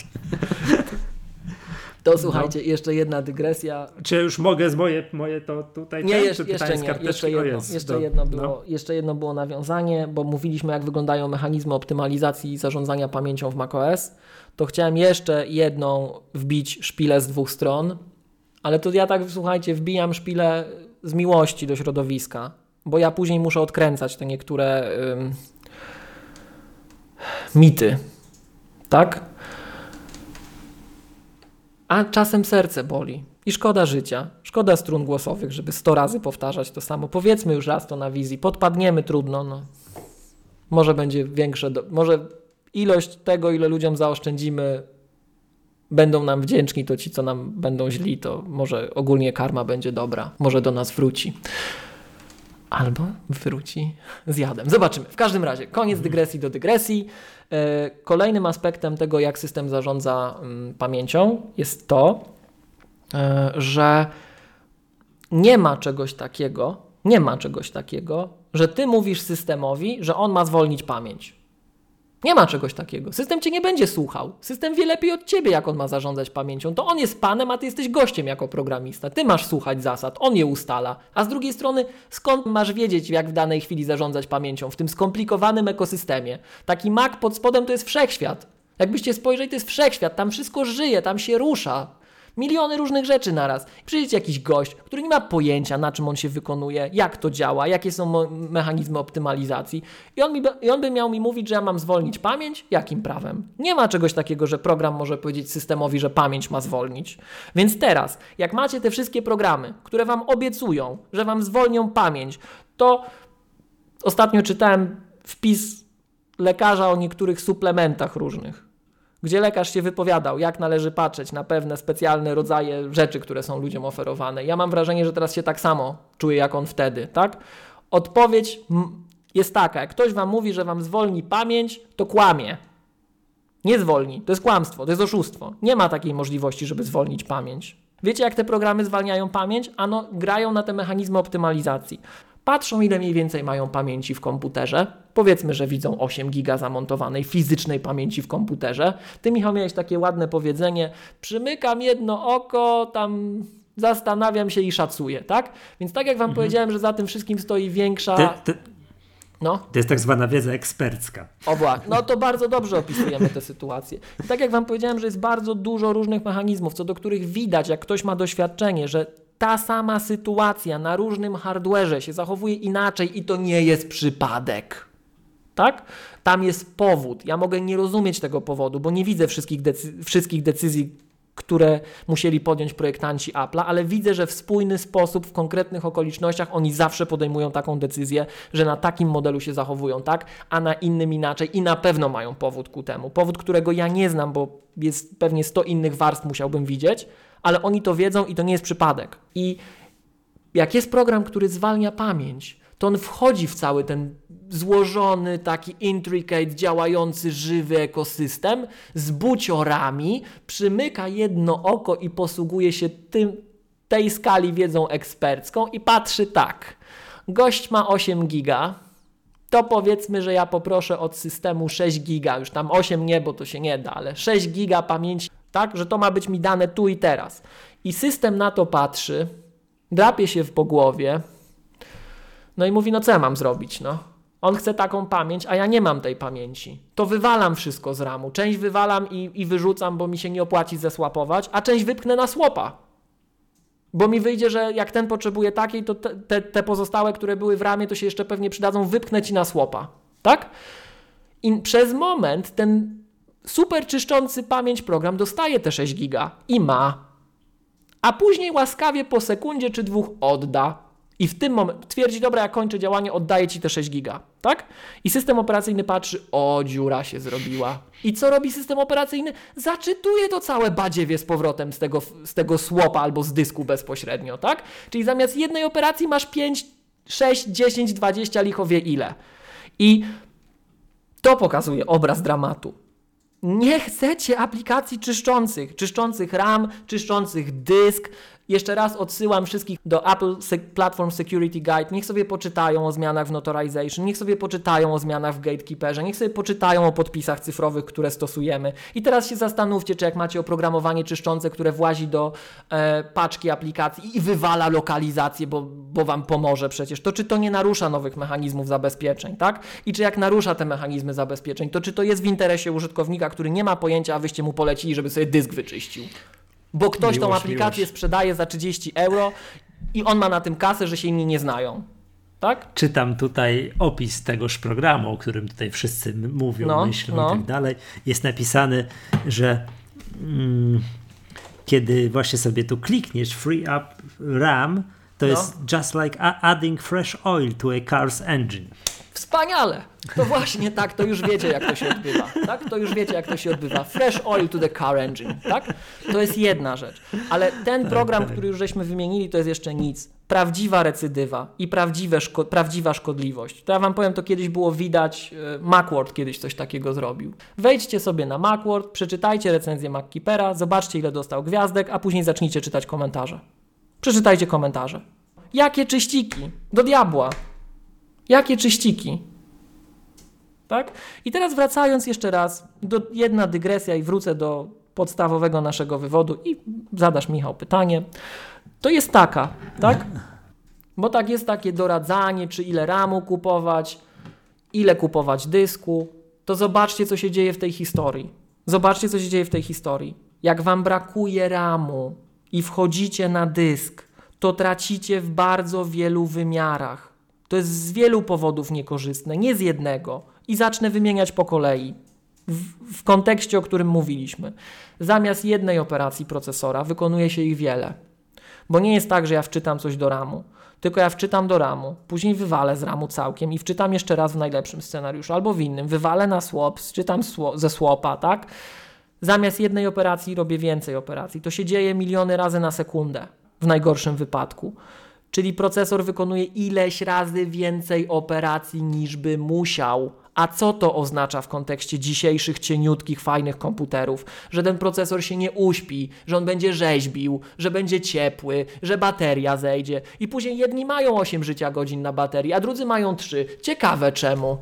To słuchajcie, no. jeszcze jedna dygresja. Czy już mogę z moje, moje to tutaj? Nie, ten, jeszcze, jeszcze nie. Jeszcze jedno, jest, jeszcze, jedno było, no. jeszcze jedno było nawiązanie, bo mówiliśmy jak wyglądają mechanizmy optymalizacji i zarządzania pamięcią w macOS. To chciałem jeszcze jedną wbić szpilę z dwóch stron, ale to ja tak, słuchajcie, wbijam szpilę z miłości do środowiska, bo ja później muszę odkręcać te niektóre ym, mity. Tak? A czasem serce boli. I szkoda życia, szkoda strun głosowych, żeby sto razy powtarzać to samo. Powiedzmy już raz to na wizji, podpadniemy trudno, no. Może będzie większe, do... może ilość tego, ile ludziom zaoszczędzimy, będą nam wdzięczni, to ci, co nam będą źli, to może ogólnie karma będzie dobra, może do nas wróci. Albo wróci z jadem. Zobaczymy. W każdym razie, koniec dygresji do dygresji. E, kolejnym aspektem tego, jak system zarządza mm, pamięcią, jest to, e, że nie ma czegoś takiego, nie ma czegoś takiego, że ty mówisz systemowi, że on ma zwolnić pamięć. Nie ma czegoś takiego. System cię nie będzie słuchał. System wie lepiej od ciebie, jak on ma zarządzać pamięcią. To on jest panem, a ty jesteś gościem jako programista. Ty masz słuchać zasad, on je ustala. A z drugiej strony, skąd masz wiedzieć, jak w danej chwili zarządzać pamięcią w tym skomplikowanym ekosystemie? Taki Mac pod spodem to jest wszechświat. Jakbyście spojrzeli, to jest wszechświat, tam wszystko żyje, tam się rusza. Miliony różnych rzeczy naraz. Przyjdzie jakiś gość, który nie ma pojęcia, na czym on się wykonuje, jak to działa, jakie są mechanizmy optymalizacji. I on, mi, I on by miał mi mówić, że ja mam zwolnić pamięć? Jakim prawem? Nie ma czegoś takiego, że program może powiedzieć systemowi, że pamięć ma zwolnić. Więc teraz, jak macie te wszystkie programy, które wam obiecują, że wam zwolnią pamięć, to ostatnio czytałem wpis lekarza o niektórych suplementach różnych gdzie lekarz się wypowiadał, jak należy patrzeć na pewne specjalne rodzaje rzeczy, które są ludziom oferowane. Ja mam wrażenie, że teraz się tak samo czuję jak on wtedy, tak? Odpowiedź jest taka, jak ktoś wam mówi, że wam zwolni pamięć, to kłamie. Nie zwolni, to jest kłamstwo, to jest oszustwo. Nie ma takiej możliwości, żeby zwolnić pamięć. Wiecie, jak te programy zwalniają pamięć? Ano, grają na te mechanizmy optymalizacji patrzą, ile mniej więcej mają pamięci w komputerze. Powiedzmy, że widzą 8 giga zamontowanej fizycznej pamięci w komputerze. Ty, Michał, miałeś takie ładne powiedzenie: przymykam jedno oko, tam zastanawiam się i szacuję, tak? Więc tak jak Wam mhm. powiedziałem, że za tym wszystkim stoi większa. Te, te... No. To jest tak zwana wiedza ekspercka. O właśnie, no to bardzo dobrze opisujemy tę sytuację. I tak jak Wam powiedziałem, że jest bardzo dużo różnych mechanizmów, co do których widać, jak ktoś ma doświadczenie, że ta sama sytuacja na różnym hardwareze się zachowuje inaczej i to nie jest przypadek. Tak? Tam jest powód. Ja mogę nie rozumieć tego powodu, bo nie widzę wszystkich, decy wszystkich decyzji, które musieli podjąć projektanci Apple'a, ale widzę, że w spójny sposób, w konkretnych okolicznościach oni zawsze podejmują taką decyzję, że na takim modelu się zachowują tak, a na innym inaczej i na pewno mają powód ku temu. Powód, którego ja nie znam, bo jest pewnie 100 innych warstw musiałbym widzieć, ale oni to wiedzą i to nie jest przypadek. I jak jest program, który zwalnia pamięć, to on wchodzi w cały ten złożony, taki intricate, działający, żywy ekosystem z buciorami, przymyka jedno oko i posługuje się tym, tej skali wiedzą ekspercką i patrzy tak. Gość ma 8 giga, to powiedzmy, że ja poproszę od systemu 6 giga, już tam 8 nie, bo to się nie da, ale 6 giga pamięci tak? Że to ma być mi dane tu i teraz. I system na to patrzy, drapie się w pogłowie, no i mówi, no co ja mam zrobić, no? On chce taką pamięć, a ja nie mam tej pamięci. To wywalam wszystko z ramu. Część wywalam i, i wyrzucam, bo mi się nie opłaci zesłapować, a część wypchnę na słopa. Bo mi wyjdzie, że jak ten potrzebuje takiej, to te, te pozostałe, które były w ramie, to się jeszcze pewnie przydadzą, wypchnę ci na słopa. Tak? I przez moment ten super czyszczący pamięć program dostaje te 6 giga i ma, a później łaskawie po sekundzie czy dwóch odda. I w tym momencie twierdzi, dobra, ja kończę działanie, oddaję ci te 6 giga, tak? I system operacyjny patrzy, o, dziura się zrobiła. I co robi system operacyjny? Zaczytuje to całe badziewie z powrotem z tego, z tego słopa albo z dysku bezpośrednio, tak? Czyli zamiast jednej operacji masz 5, 6, 10, 20, licho wie ile. I to pokazuje obraz dramatu. Nie chcecie aplikacji czyszczących, czyszczących RAM, czyszczących dysk. Jeszcze raz odsyłam wszystkich do Apple Platform Security Guide. Niech sobie poczytają o zmianach w Notarization, niech sobie poczytają o zmianach w Gatekeeperze, niech sobie poczytają o podpisach cyfrowych, które stosujemy. I teraz się zastanówcie, czy jak macie oprogramowanie czyszczące, które włazi do e, paczki aplikacji i wywala lokalizację, bo, bo Wam pomoże przecież, to czy to nie narusza nowych mechanizmów zabezpieczeń, tak? I czy jak narusza te mechanizmy zabezpieczeń, to czy to jest w interesie użytkownika, który nie ma pojęcia, a wyście mu polecili, żeby sobie dysk wyczyścił? Bo ktoś miłość, tą aplikację miłość. sprzedaje za 30 euro i on ma na tym kasę, że się inni nie znają. Tak? Czytam tutaj opis tegoż programu, o którym tutaj wszyscy mówią, no, myślą no. i tak dalej. Jest napisane, że mm, kiedy właśnie sobie tu klikniesz Free Up RAM, to no. jest just like adding fresh oil to a car's engine. Wspaniale! To właśnie tak, to już wiecie, jak to się odbywa. Tak? To już wiecie, jak to się odbywa. Fresh oil to the car engine. Tak? To jest jedna rzecz. Ale ten tak, program, tak. który już żeśmy wymienili, to jest jeszcze nic. Prawdziwa recydywa i prawdziwe szko prawdziwa szkodliwość. To ja Wam powiem, to kiedyś było widać. E, Macworld kiedyś coś takiego zrobił. Wejdźcie sobie na Macworld, przeczytajcie recenzję MacKeepera, zobaczcie, ile dostał gwiazdek, a później zacznijcie czytać komentarze. Przeczytajcie komentarze. Jakie czyściki? Do diabła. Jakie czyściki? Tak? I teraz wracając jeszcze raz, do, jedna dygresja i wrócę do podstawowego naszego wywodu i zadasz Michał pytanie. To jest taka, tak? Bo tak jest takie doradzanie, czy ile ramu kupować, ile kupować dysku. To zobaczcie, co się dzieje w tej historii. Zobaczcie, co się dzieje w tej historii. Jak wam brakuje ramu i wchodzicie na dysk, to tracicie w bardzo wielu wymiarach. To jest z wielu powodów niekorzystne, nie z jednego. I zacznę wymieniać po kolei. W, w, kontekście, o którym mówiliśmy. Zamiast jednej operacji procesora wykonuje się ich wiele. Bo nie jest tak, że ja wczytam coś do ramu, tylko ja wczytam do ramu, później wywalę z ramu całkiem i wczytam jeszcze raz w najlepszym scenariuszu albo w innym. Wywalę na swap, wczytam ze słopa, tak? Zamiast jednej operacji robię więcej operacji. To się dzieje miliony razy na sekundę w najgorszym wypadku. Czyli procesor wykonuje ileś razy więcej operacji niż by musiał. A co to oznacza w kontekście dzisiejszych cieniutkich, fajnych komputerów? Że ten procesor się nie uśpi, że on będzie rzeźbił, że będzie ciepły, że bateria zejdzie. I później jedni mają 8 życia godzin na baterii, a drudzy mają 3. Ciekawe czemu.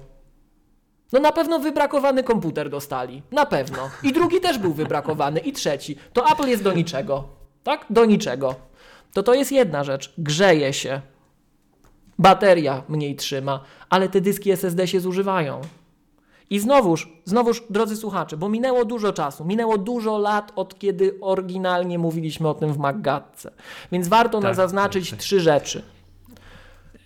No na pewno wybrakowany komputer dostali. Na pewno. I drugi też był wybrakowany. I trzeci. To Apple jest do niczego. Tak? Do niczego to to jest jedna rzecz. Grzeje się. Bateria mniej trzyma, ale te dyski SSD się zużywają. I znowuż, znowuż, drodzy słuchacze, bo minęło dużo czasu, minęło dużo lat od kiedy oryginalnie mówiliśmy o tym w Maggatce. Więc warto tak, zaznaczyć tak, tak. trzy rzeczy.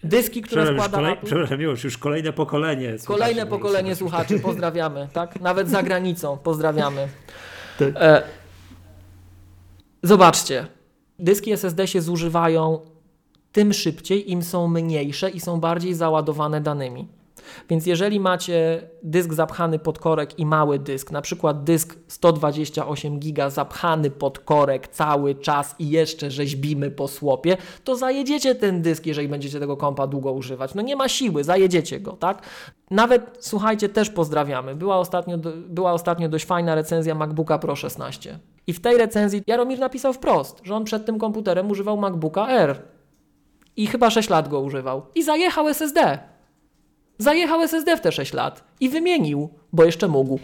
Dyski, które składa kolej, Apple... Przepraszam, już, już kolejne pokolenie. Kolejne pokolenie słuchaczy, pozdrawiamy, tak? Nawet za granicą, pozdrawiamy. Tak. E... Zobaczcie, dyski SSD się zużywają tym szybciej, im są mniejsze i są bardziej załadowane danymi. Więc jeżeli macie dysk zapchany pod korek i mały dysk, na przykład dysk 128 giga zapchany pod korek cały czas i jeszcze rzeźbimy po słopie, to zajedziecie ten dysk, jeżeli będziecie tego kompa długo używać. No nie ma siły, zajedziecie go, tak? Nawet, słuchajcie, też pozdrawiamy. Była ostatnio, była ostatnio dość fajna recenzja MacBooka Pro 16. I w tej recenzji Jaromir napisał wprost, że on przed tym komputerem używał MacBooka R. I chyba 6 lat go używał. I zajechał SSD. Zajechał SSD w te 6 lat. I wymienił, bo jeszcze mógł.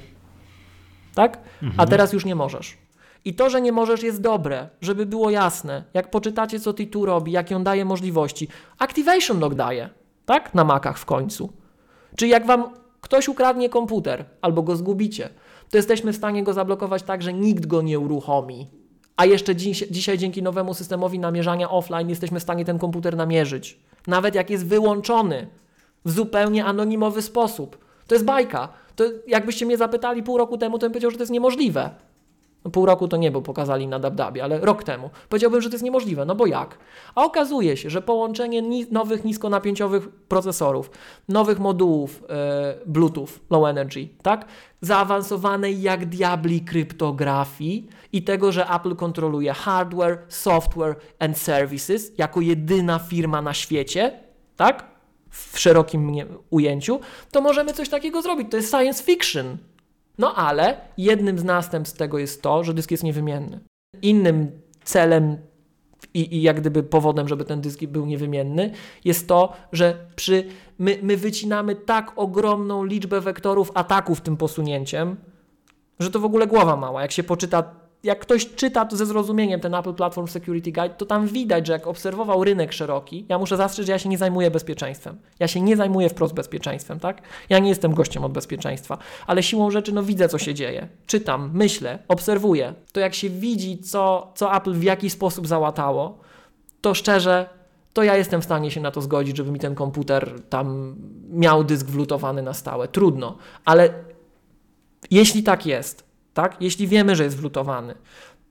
Tak? Mhm. A teraz już nie możesz. I to, że nie możesz, jest dobre, żeby było jasne. Jak poczytacie, co ty tu robi, jakie on daje możliwości. Activation Lock daje, tak? Na Macach w końcu. Czyli jak wam ktoś ukradnie komputer albo go zgubicie, to jesteśmy w stanie go zablokować tak, że nikt go nie uruchomi. A jeszcze dziś, dzisiaj dzięki nowemu systemowi namierzania offline jesteśmy w stanie ten komputer namierzyć. Nawet jak jest wyłączony w zupełnie anonimowy sposób. To jest bajka. To jakbyście mnie zapytali pół roku temu, to bym powiedział, że to jest niemożliwe. No, pół roku to nie, bo pokazali na Dabdabie, ale rok temu. Powiedziałbym, że to jest niemożliwe, no bo jak? A okazuje się, że połączenie ni nowych niskonapięciowych procesorów, nowych modułów e, Bluetooth Low Energy, tak? Zaawansowanej jak diabli kryptografii i tego, że Apple kontroluje hardware, software and services jako jedyna firma na świecie, tak? W szerokim ujęciu, to możemy coś takiego zrobić. To jest science fiction. No ale jednym z następstw tego jest to, że dysk jest niewymienny. Innym celem i, i jak gdyby powodem, żeby ten dysk był niewymienny, jest to, że przy, my, my wycinamy tak ogromną liczbę wektorów ataków tym posunięciem, że to w ogóle głowa mała. Jak się poczyta jak ktoś czyta ze zrozumieniem ten Apple Platform Security Guide, to tam widać, że jak obserwował rynek szeroki, ja muszę zastrzec, że ja się nie zajmuję bezpieczeństwem. Ja się nie zajmuję wprost bezpieczeństwem, tak? Ja nie jestem gościem od bezpieczeństwa, ale siłą rzeczy, no widzę, co się dzieje. Czytam, myślę, obserwuję. To jak się widzi, co, co Apple w jaki sposób załatało, to szczerze, to ja jestem w stanie się na to zgodzić, żeby mi ten komputer tam miał dysk wlutowany na stałe. Trudno, ale jeśli tak jest, tak? Jeśli wiemy, że jest wlutowany,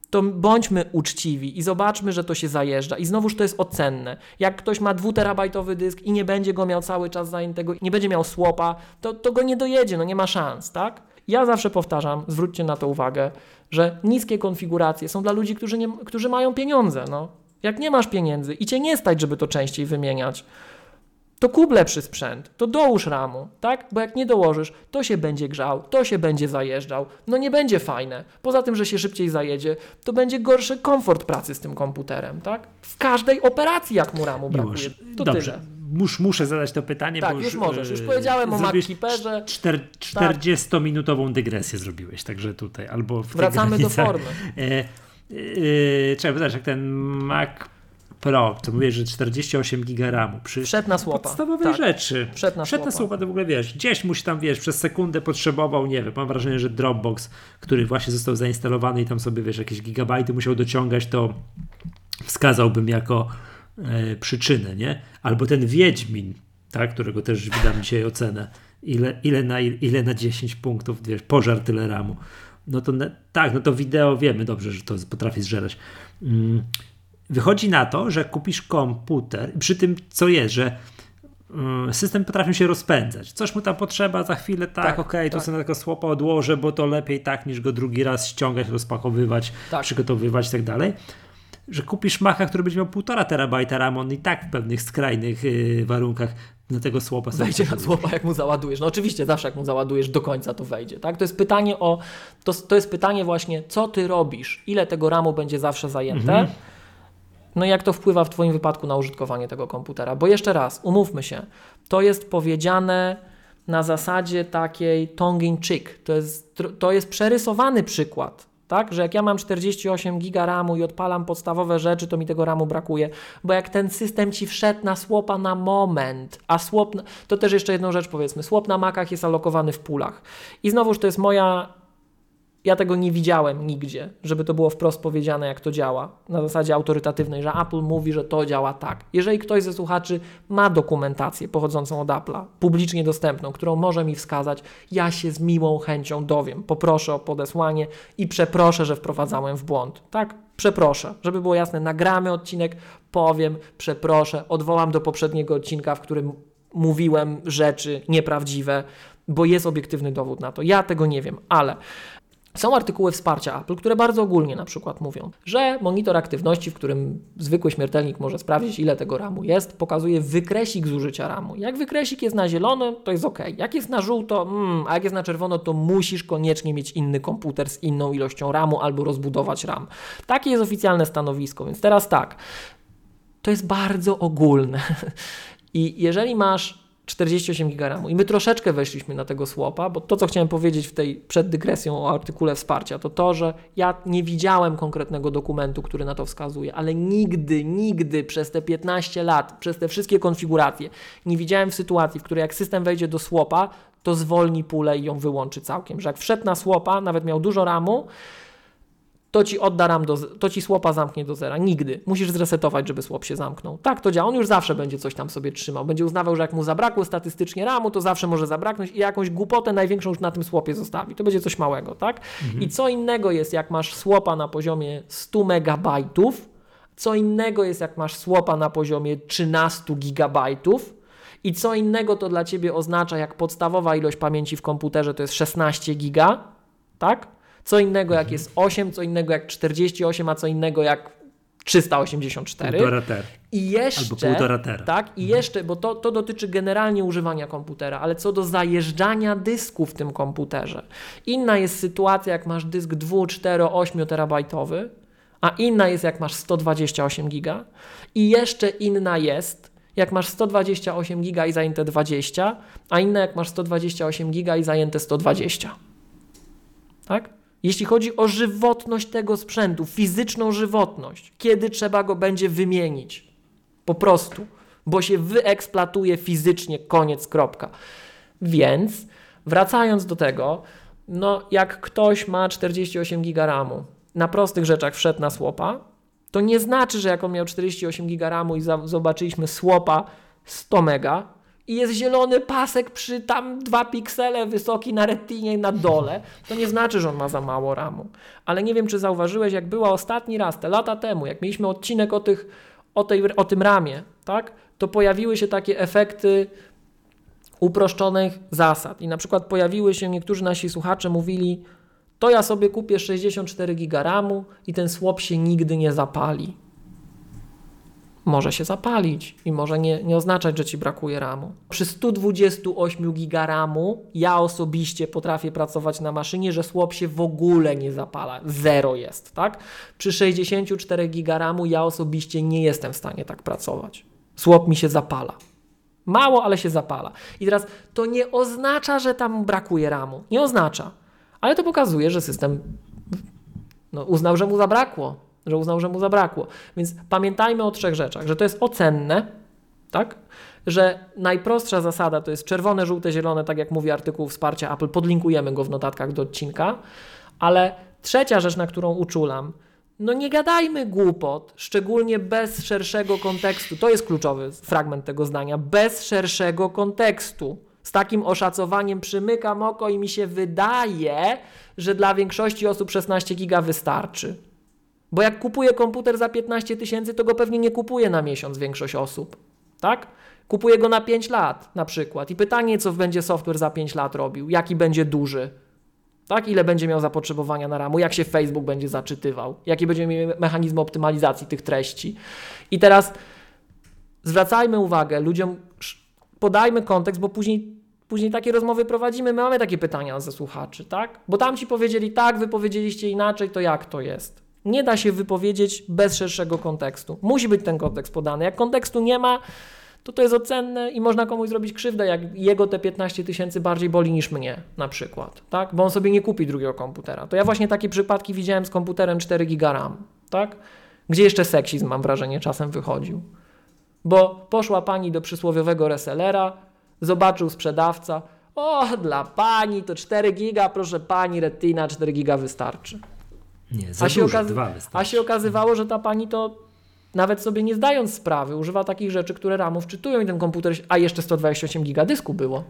to bądźmy uczciwi i zobaczmy, że to się zajeżdża. I znowuż to jest ocenne. Jak ktoś ma dwuterabajtowy dysk i nie będzie go miał cały czas zajętego, nie będzie miał słopa, to, to go nie dojedzie, no nie ma szans, tak? Ja zawsze powtarzam, zwróćcie na to uwagę, że niskie konfiguracje są dla ludzi, którzy, nie, którzy mają pieniądze. No. Jak nie masz pieniędzy i cię nie stać, żeby to częściej wymieniać, to kup lepszy sprzęt, to dołóż ramu, tak? Bo jak nie dołożysz, to się będzie grzał, to się będzie zajeżdżał, no nie będzie fajne. Poza tym, że się szybciej zajedzie, to będzie gorszy komfort pracy z tym komputerem, tak? W każdej operacji, jak mu ramu brakuje. To Dobrze. tyle. mus, muszę zadać to pytanie. Tak, bo już, możesz. Już powiedziałem o MacKeeperze. 40-minutową dygresję zrobiłeś, także tutaj albo Wracamy do formy. E, e, e, trzeba pytać, jak ten Mac Pro, to mówię, że 48 giga RAMu. Przy Wszedł na słopa. Podstawowej tak. rzeczy. Wszedł na Wszedł na słopa, to w ogóle wiesz, gdzieś musi tam, wiesz, przez sekundę potrzebował, nie wiem, mam wrażenie, że Dropbox, który właśnie został zainstalowany i tam sobie, wiesz, jakieś gigabajty musiał dociągać, to wskazałbym jako e, przyczynę, nie? Albo ten Wiedźmin, tak, którego też wydam dzisiaj ocenę, ile, ile, na, ile na 10 punktów, wiesz, pożar tyle ramu. No to tak, no to wideo wiemy dobrze, że to potrafi zżerać. Wychodzi na to, że kupisz komputer, przy tym co jest, że mm, system potrafi się rozpędzać. Coś mu tam potrzeba, za chwilę tak, tak okej, okay, tak. to sobie tego słopa odłożę, bo to lepiej tak niż go drugi raz ściągać, rozpakowywać, tak. przygotowywać i tak dalej że kupisz Macha, który będzie miał 1,5 terabajta RAM, on i tak w pewnych skrajnych yy, warunkach na tego słopa Wejdzie na słopa, jak mu załadujesz. No oczywiście, zawsze jak mu załadujesz do końca, to wejdzie. Tak? To jest pytanie o, to, to jest pytanie właśnie, co ty robisz, ile tego RAMu będzie zawsze zajęte, mhm. No jak to wpływa w Twoim wypadku na użytkowanie tego komputera. Bo jeszcze raz, umówmy się, to jest powiedziane na zasadzie takiej tongue in cheek. To jest, to jest przerysowany przykład tak? Że jak ja mam 48 giga RAMu i odpalam podstawowe rzeczy, to mi tego RAMu brakuje, bo jak ten system ci wszedł na słopa na moment, a swap, to też jeszcze jedną rzecz powiedzmy, swap na Macach jest alokowany w pulach. I znowuż to jest moja ja tego nie widziałem nigdzie, żeby to było wprost powiedziane, jak to działa, na zasadzie autorytatywnej, że Apple mówi, że to działa tak. Jeżeli ktoś ze słuchaczy ma dokumentację pochodzącą od Apple'a, publicznie dostępną, którą może mi wskazać, ja się z miłą chęcią dowiem. Poproszę o podesłanie i przeproszę, że wprowadzałem w błąd. Tak? Przeproszę, żeby było jasne, nagramy odcinek, powiem, przeproszę, odwołam do poprzedniego odcinka, w którym mówiłem rzeczy nieprawdziwe, bo jest obiektywny dowód na to. Ja tego nie wiem, ale są artykuły wsparcia Apple, które bardzo ogólnie na przykład mówią, że monitor aktywności, w którym zwykły śmiertelnik może sprawdzić, ile tego RAMu jest, pokazuje wykresik zużycia RAMu. Jak wykresik jest na zielono, to jest ok. Jak jest na żółto, mm, a jak jest na czerwono, to musisz koniecznie mieć inny komputer z inną ilością RAMu albo rozbudować RAM. Takie jest oficjalne stanowisko, więc teraz tak. To jest bardzo ogólne. [laughs] I jeżeli masz 48 GB RAMu. I my troszeczkę weszliśmy na tego słopa, bo to, co chciałem powiedzieć w tej przed dygresją o artykule wsparcia, to to, że ja nie widziałem konkretnego dokumentu, który na to wskazuje, ale nigdy, nigdy przez te 15 lat, przez te wszystkie konfiguracje, nie widziałem w sytuacji, w której jak system wejdzie do słopa, to zwolni pulę i ją wyłączy całkiem. Że jak wszedł na słopa, nawet miał dużo RAMu, to ci odda RAM do, to ci słopa zamknie do zera. Nigdy. Musisz zresetować, żeby słop się zamknął. Tak to działa. On już zawsze będzie coś tam sobie trzymał. Będzie uznawał, że jak mu zabrakło statystycznie RAMu, to zawsze może zabraknąć i jakąś głupotę największą już na tym słopie zostawi. To będzie coś małego, tak? Mhm. I co innego jest, jak masz słopa na poziomie 100 megabajtów, co innego jest, jak masz słopa na poziomie 13 gigabajtów, i co innego to dla Ciebie oznacza, jak podstawowa ilość pamięci w komputerze to jest 16 giga, tak? Co innego jak jest 8, co innego jak 48, a co innego jak 384. Półtora ter. I jeszcze, Albo półtora tera. Tak, i mhm. jeszcze, bo to, to dotyczy generalnie używania komputera, ale co do zajeżdżania dysku w tym komputerze. Inna jest sytuacja, jak masz dysk 2, 4, 8 terabajtowy, a inna jest, jak masz 128 giga. I jeszcze inna jest, jak masz 128 giga i zajęte 20, a inna jak masz 128 giga i zajęte 120. Tak? Jeśli chodzi o żywotność tego sprzętu, fizyczną żywotność, kiedy trzeba go będzie wymienić. Po prostu, bo się wyeksploatuje fizycznie, koniec, kropka. Więc wracając do tego, no jak ktoś ma 48 giga RAMu, na prostych rzeczach wszedł na słopa, to nie znaczy, że jak on miał 48 giga RAMu i zobaczyliśmy słopa 100 mega, i jest zielony pasek przy tam dwa piksele wysoki na retinie na dole, to nie znaczy, że on ma za mało ramu. Ale nie wiem, czy zauważyłeś, jak była ostatni raz, te lata temu, jak mieliśmy odcinek o, tych, o, tej, o tym ramie, tak, to pojawiły się takie efekty uproszczonych zasad. I na przykład pojawiły się niektórzy nasi słuchacze mówili, to ja sobie kupię 64 giga ramu i ten słop się nigdy nie zapali może się zapalić i może nie, nie oznaczać, że ci brakuje RAMu. Przy 128 giga RAMu ja osobiście potrafię pracować na maszynie, że słop się w ogóle nie zapala. Zero jest, tak? Przy 64 giga RAMu ja osobiście nie jestem w stanie tak pracować. Słop mi się zapala. Mało, ale się zapala. I teraz to nie oznacza, że tam brakuje ramu. Nie oznacza. Ale to pokazuje, że system no, uznał, że mu zabrakło. Że uznał, że mu zabrakło. Więc pamiętajmy o trzech rzeczach, że to jest ocenne, tak? Że najprostsza zasada to jest czerwone, żółte, zielone, tak jak mówi artykuł wsparcia Apple, podlinkujemy go w notatkach do odcinka, ale trzecia rzecz, na którą uczulam, no nie gadajmy głupot, szczególnie bez szerszego kontekstu. To jest kluczowy fragment tego zdania. Bez szerszego kontekstu. Z takim oszacowaniem przymykam oko i mi się wydaje, że dla większości osób 16 giga wystarczy. Bo jak kupuje komputer za 15 tysięcy, to go pewnie nie kupuje na miesiąc większość osób. Tak? Kupuje go na 5 lat na przykład. I pytanie, co będzie software za 5 lat robił? Jaki będzie duży? Tak? Ile będzie miał zapotrzebowania na ramu? Jak się Facebook będzie zaczytywał? Jakie będzie miał mechanizmy optymalizacji tych treści? I teraz zwracajmy uwagę ludziom, podajmy kontekst, bo później, później takie rozmowy prowadzimy. My mamy takie pytania ze słuchaczy, tak? Bo tam ci powiedzieli tak, wy powiedzieliście inaczej, to jak to jest? Nie da się wypowiedzieć bez szerszego kontekstu. Musi być ten kontekst podany. Jak kontekstu nie ma, to to jest ocenne i można komuś zrobić krzywdę, jak jego te 15 tysięcy bardziej boli niż mnie na przykład, tak? Bo on sobie nie kupi drugiego komputera. To ja właśnie takie przypadki widziałem z komputerem 4 GB RAM, tak? Gdzie jeszcze seksizm, mam wrażenie, czasem wychodził. Bo poszła pani do przysłowiowego resellera, zobaczył sprzedawca, o, dla pani to 4 giga, proszę pani, retina 4 giga wystarczy. Nie, za a, się okaz- a się okazywało, że ta pani to nawet sobie nie zdając sprawy, używa takich rzeczy, które ramów czytują i ten komputer, a jeszcze 128 giga dysku było.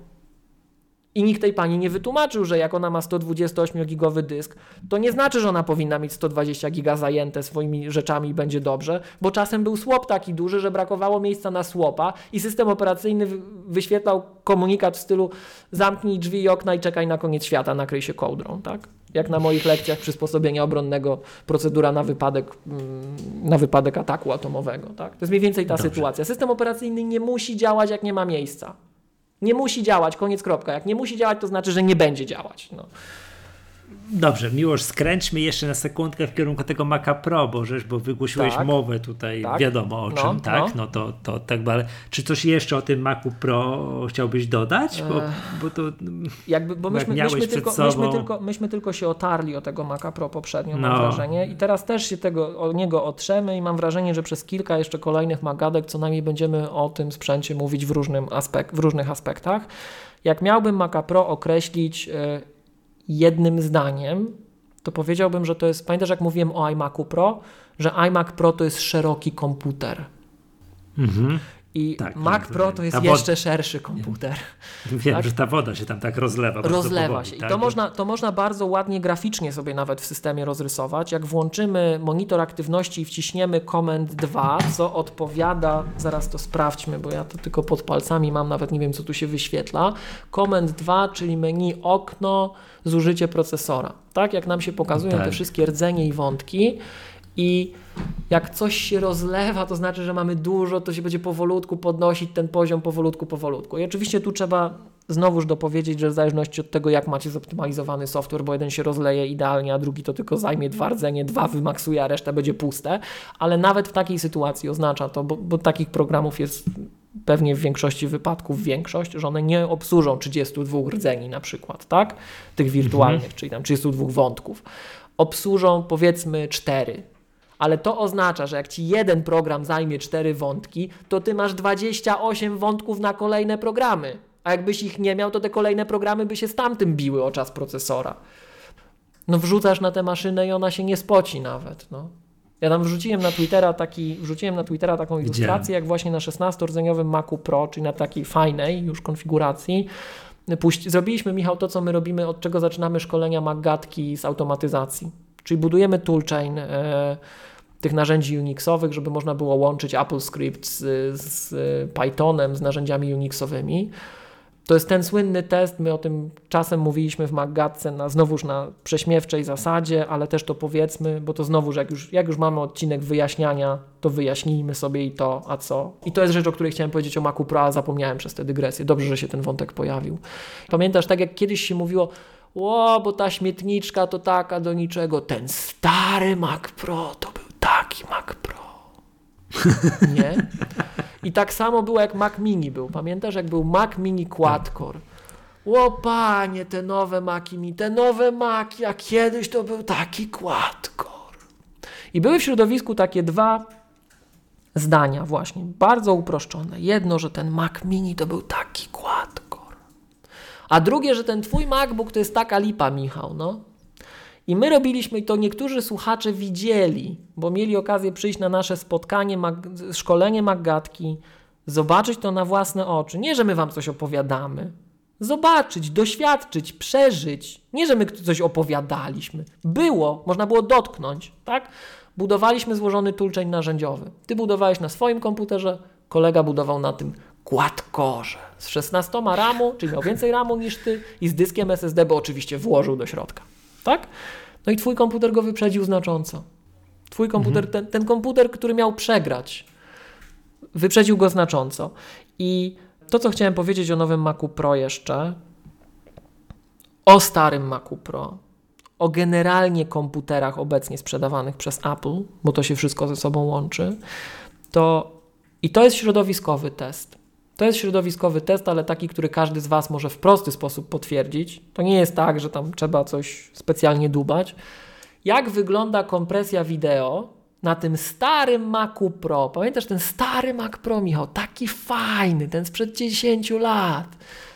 I nikt tej pani nie wytłumaczył, że jak ona ma 128-gigowy dysk, to nie znaczy, że ona powinna mieć 120 giga zajęte swoimi rzeczami i będzie dobrze, bo czasem był słop taki duży, że brakowało miejsca na słopa i system operacyjny wyświetlał komunikat w stylu zamknij drzwi i okna i czekaj na koniec świata, nakryj się kołdrą, tak? Jak na moich lekcjach przysposobienia obronnego, procedura na wypadek, mm, na wypadek ataku atomowego, tak? To jest mniej więcej ta Dobrze. sytuacja. System operacyjny nie musi działać, jak nie ma miejsca. Nie musi działać, koniec kropka. Jak nie musi działać, to znaczy, że nie będzie działać. No. Dobrze, Miłosz, skręćmy jeszcze na sekundkę w kierunku tego Maca Pro, bo żeś, bo wygłosiłeś tak, mowę tutaj, tak, wiadomo o no, czym, tak? No. no, to, to tak, ale czy coś jeszcze o tym Macu Pro chciałbyś dodać? Bo, bo to jakby, bo myśmy, jak myśmy, tylko, sobą... myśmy, tylko, myśmy tylko się otarli o tego Maca Pro poprzednio, no. mam wrażenie, i teraz też się tego, o niego otrzemy i mam wrażenie, że przez kilka jeszcze kolejnych magadek co najmniej będziemy o tym sprzęcie mówić w, różnym aspekt, w różnych aspektach. Jak miałbym Maca Pro określić e, jednym zdaniem, to powiedziałbym, że to jest, pamiętasz jak mówiłem o iMacu Pro, że iMac Pro to jest szeroki komputer. Mhm. I tak, Mac Pro to jest jeszcze szerszy komputer. [laughs] Wiem, tak? że ta woda się tam tak rozlewa. Rozlewa powoli, się. I tak? to, można, to można bardzo ładnie graficznie sobie nawet w systemie rozrysować. Jak włączymy monitor aktywności i wciśniemy Command 2, co odpowiada, zaraz to sprawdźmy, bo ja to tylko pod palcami mam, nawet nie wiem, co tu się wyświetla. Command 2, czyli menu okno, zużycie procesora. Tak, jak nam się pokazują tak. te wszystkie rdzenie i wątki i jak coś się rozlewa, to znaczy, że mamy dużo, to się będzie powolutku podnosić ten poziom, powolutku, powolutku. I oczywiście tu trzeba znowuż dopowiedzieć, że w zależności od tego, jak macie zoptymalizowany software, bo jeden się rozleje idealnie, a drugi to tylko zajmie dwa rdzenie, dwa wymaksuje, a reszta będzie puste, ale nawet w takiej sytuacji oznacza to, bo, bo takich programów jest pewnie w większości wypadków większość, że one nie obsłużą 32 rdzeni na przykład, tak? Tych wirtualnych, mhm. czyli tam 32 wątków. Obsłużą powiedzmy 4, ale to oznacza, że jak ci jeden program zajmie cztery wątki, to ty masz 28 wątków na kolejne programy. A jakbyś ich nie miał, to te kolejne programy by się z tamtym biły o czas procesora. No wrzucasz na tę maszynę i ona się nie spoci nawet. No. Ja tam wrzuciłem na Twittera, taki, wrzuciłem na Twittera taką ilustrację, jak właśnie na 16-rdzeniowym Macu Pro, czyli na takiej fajnej już konfiguracji, Puść, zrobiliśmy, Michał, to co my robimy, od czego zaczynamy szkolenia Maggatki z automatyzacji. Czyli budujemy toolchain e, tych narzędzi Unixowych, żeby można było łączyć AppleScript z, z Pythonem, z narzędziami Unixowymi. To jest ten słynny test, my o tym czasem mówiliśmy w Maggatce na, znowuż na prześmiewczej zasadzie, ale też to powiedzmy, bo to znowuż jak już, jak już mamy odcinek wyjaśniania, to wyjaśnijmy sobie i to, a co. I to jest rzecz, o której chciałem powiedzieć o Macu Pro, a zapomniałem przez tę dygresję. Dobrze, że się ten wątek pojawił. Pamiętasz, tak jak kiedyś się mówiło, o, bo ta śmietniczka to taka do niczego. Ten stary Mac Pro to był taki Mac Pro. Nie? I tak samo było jak Mac Mini był. Pamiętasz, jak był Mac Mini Quad-Core? O panie, te nowe Maki mi, te nowe Maki, a kiedyś to był taki Quad-Core. I były w środowisku takie dwa zdania właśnie, bardzo uproszczone. Jedno, że ten Mac Mini to był taki Quad-Core. A drugie, że ten twój MacBook to jest taka lipa, Michał, no. I my robiliśmy, to niektórzy słuchacze widzieli, bo mieli okazję przyjść na nasze spotkanie, szkolenie Maggatki, zobaczyć to na własne oczy. Nie, że my wam coś opowiadamy. Zobaczyć, doświadczyć, przeżyć. Nie, że my coś opowiadaliśmy. Było, można było dotknąć, tak? Budowaliśmy złożony toolchain narzędziowy. Ty budowałeś na swoim komputerze, kolega budował na tym quad-core z 16 RAMu, czyli miał więcej RAMu niż ty i z dyskiem SSD, bo oczywiście włożył do środka tak? No i twój komputer go wyprzedził znacząco. Twój komputer, mhm. ten, ten komputer, który miał przegrać, wyprzedził go znacząco. I to, co chciałem powiedzieć o nowym Macu Pro jeszcze, o starym Macu Pro, o generalnie komputerach obecnie sprzedawanych przez Apple, bo to się wszystko ze sobą łączy, to i to jest środowiskowy test. To jest środowiskowy test, ale taki, który każdy z Was może w prosty sposób potwierdzić. To nie jest tak, że tam trzeba coś specjalnie dubać. Jak wygląda kompresja wideo na tym starym Macu Pro? Pamiętasz ten stary Mac Pro, Michał? Taki fajny, ten sprzed 10 lat.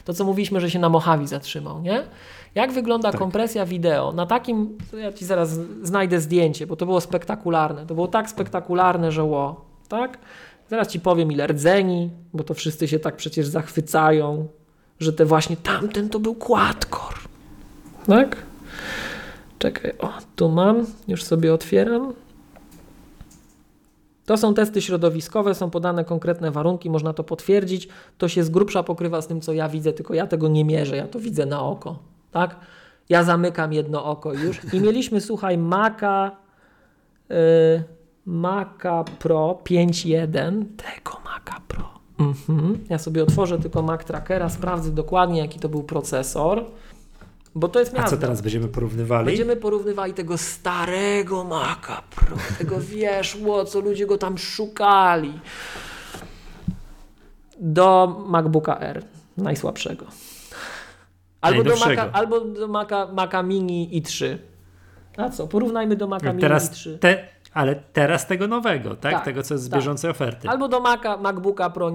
To, co mówiliśmy, że się na Mojave zatrzymał, nie? Jak wygląda tak. kompresja wideo na takim, ja Ci zaraz znajdę zdjęcie, bo to było spektakularne. To było tak spektakularne, że ło, tak? Zaraz ci powiem ile rdzeni, bo to wszyscy się tak przecież zachwycają, że te właśnie tamten to był quadcore. Tak? Czekaj, o, tu mam, już sobie otwieram. To są testy środowiskowe, są podane konkretne warunki, można to potwierdzić. To się z grubsza pokrywa z tym, co ja widzę, tylko ja tego nie mierzę, ja to widzę na oko. Tak? Ja zamykam jedno oko już. I mieliśmy, słuchaj, Maka. Yy, Maca Pro 5.1, tego Maca Pro. Mhm. Ja sobie otworzę tylko Mac Trackera, sprawdzę dokładnie jaki to był procesor. Bo to jest miasto. A co teraz będziemy porównywali? Będziemy porównywali tego starego Maca Pro, tego [laughs] wieszło, co ludzie go tam szukali, do MacBooka R, najsłabszego. Albo do, Maca, albo do Maca, Maca Mini i3. A co? Porównajmy do Maca no Mini i3. Te, ale teraz tego nowego, tak? tak tego, co jest z tak. bieżącej oferty. Albo do Maca, MacBooka Pro,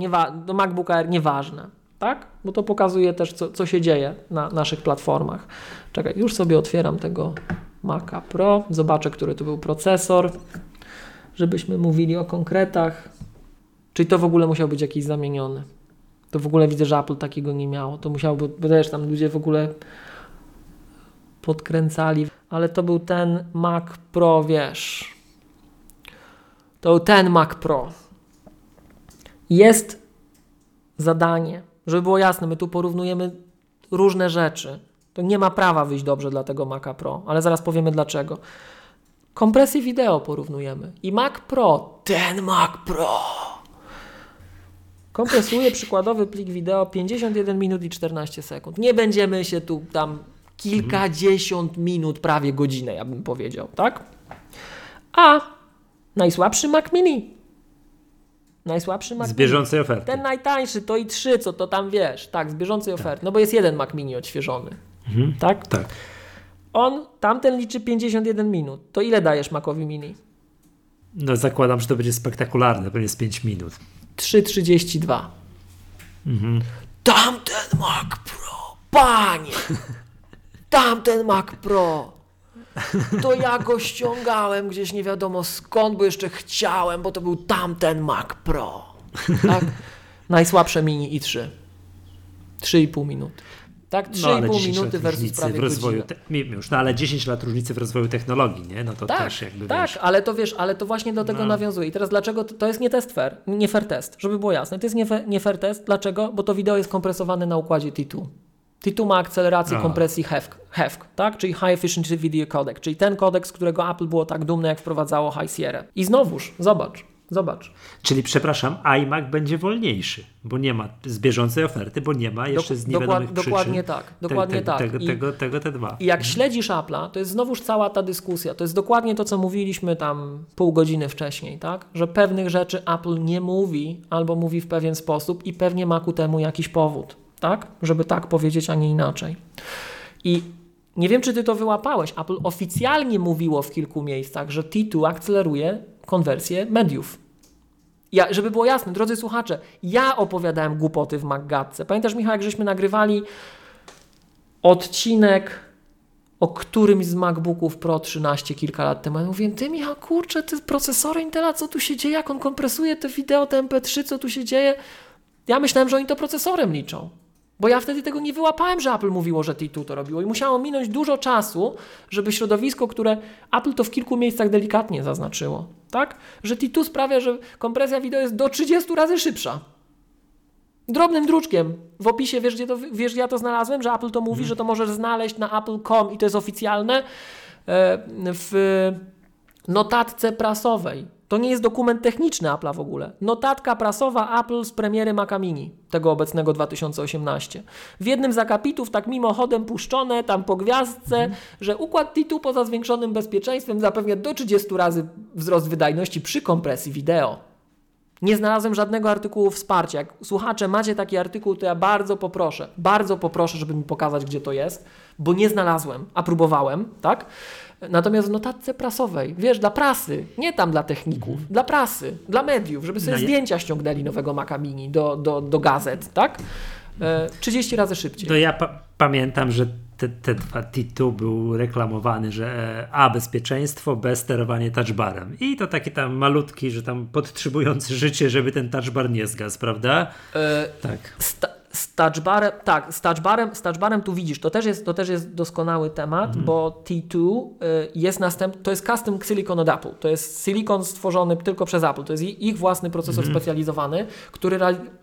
do MacBooka R, nieważne, tak? Bo to pokazuje też, co, co się dzieje na naszych platformach. Czekaj, już sobie otwieram tego Maca Pro, zobaczę, który to był procesor, żebyśmy mówili o konkretach. Czyli to w ogóle musiał być jakiś zamieniony. To w ogóle widzę, że Apple takiego nie miało. To musiałoby, bo też tam ludzie w ogóle podkręcali, ale to był ten Mac Pro, wiesz, to ten Mac Pro. Jest zadanie, żeby było jasne, my tu porównujemy różne rzeczy. To nie ma prawa wyjść dobrze dla tego Maca Pro, ale zaraz powiemy dlaczego. Kompresję wideo porównujemy. I Mac Pro, ten Mac Pro, kompresuje przykładowy plik wideo 51 minut i 14 sekund. Nie będziemy się tu tam kilkadziesiąt minut, prawie godzinę, ja bym powiedział, tak? A Najsłabszy Mac Mini. Najsłabszy Mac Z bieżącej Mini. oferty. Ten najtańszy, to i 3, co to tam wiesz. Tak, z bieżącej tak. oferty. No bo jest jeden Mac Mini odświeżony. Mhm. Tak? Tak. On, tamten liczy 51 minut. To ile dajesz Macowi Mini? No zakładam, że to będzie spektakularne, pewnie z 5 minut. 3,32. Mhm. Tamten Mac Pro, panie! [laughs] Tamten Mac Pro to ja go ściągałem gdzieś nie wiadomo skąd, bo jeszcze chciałem, bo to był tamten Mac Pro. Tak? Najsłabsze mini i3. 3,5 minuty. Tak, 3,5 no, minuty versus prawie w rozwoju te, już, no ale 10 lat różnicy w rozwoju technologii, nie? No to tak, też jakby Tak, wiesz... ale to wiesz, ale to właśnie do tego no. nawiązuje. I teraz dlaczego to, to, jest nie test fair, nie fair test, żeby było jasne. To jest nie, nie fair test. Dlaczego? Bo to wideo jest kompresowane na układzie T2. T2 ma akcelerację kompresji HEVC, tak? czyli High Efficiency Video Codec, czyli ten kodek, z którego Apple było tak dumne, jak wprowadzało High Sierra. I znowuż, zobacz, Zobacz. Czyli, przepraszam, iMac będzie wolniejszy, bo nie ma z bieżącej oferty, bo nie ma jeszcze z niewiadomych dokład, Dokładnie tak, dokładnie te, tak. Tego, I, tego, tego, te dwa. I jak śledzisz Apple'a, to jest znowuż cała ta dyskusja. To jest dokładnie to, co mówiliśmy tam pół godziny wcześniej, tak? Że pewnych rzeczy Apple nie mówi albo mówi w pewien sposób i pewnie ma ku temu jakiś powód, tak? Żeby tak powiedzieć, a nie inaczej. I nie wiem, czy ty to wyłapałeś. Apple oficjalnie mówiło w kilku miejscach, że T2 akceleruje konwersję mediów. Ja, żeby było jasne, drodzy słuchacze, ja opowiadałem głupoty w Maggatce. Pamiętasz, Michał, jak żeśmy nagrywali odcinek o którymś z MacBooków Pro 13 kilka lat temu. Ja mówię, ty Michał, kurczę, te procesory Intela, co tu się dzieje, jak on kompresuje te wideo, te MP3, co tu się dzieje? Ja myślałem, że oni to procesorem liczą. Bo ja wtedy tego nie wyłapałem, że Apple mówiło, że T2 to robiło i musiało minąć dużo czasu, żeby środowisko, które Apple to w kilku miejscach delikatnie zaznaczyło, tak? Że T2 sprawia, że kompresja wideo jest do 30 razy szybsza. Drobnym druczkiem. W opisie, wiesz, gdzie to, wiesz, ja to znalazłem, że Apple to mówi, hmm. że to możesz znaleźć na apple.com i to jest oficjalne e, w notatce prasowej. To nie jest dokument techniczny Apple'a w ogóle. Notatka prasowa Apple z premiery Maca Mini, tego obecnego 2018. W jednym z akapitów, tak mimochodem puszczone, tam po gwiazdce, mm. że układ T2 poza zwiększonym bezpieczeństwem zapewnia do 30 razy wzrost wydajności przy kompresji wideo. Nie znalazłem żadnego artykułu wsparcia. Jak słuchacze macie taki artykuł, to ja bardzo poproszę, bardzo poproszę, żeby mi pokazać, gdzie to jest, bo nie znalazłem, a próbowałem, tak? Natomiast w notatce prasowej, wiesz, dla prasy, nie tam dla techników, mhm. dla prasy, dla mediów, żeby sobie no zdjęcia ściągnęli nowego Maca Mini do, do, do gazet, tak? E, 30 razy szybciej. To ja pa pamiętam, że te, te dwa tytuł był reklamowany, że e, A bezpieczeństwo, B sterowanie touchbarem. I to taki tam malutki, że tam podtrzymujący życie, żeby ten touchbar nie zgasł, prawda? E, tak z touchbarem, tak, z touchbarem, z touchbarem tu widzisz, to też jest, to też jest doskonały temat, mhm. bo T2 y, jest następny, to jest custom silicon od Apple, to jest silikon stworzony tylko przez Apple, to jest ich własny procesor mhm. specjalizowany, który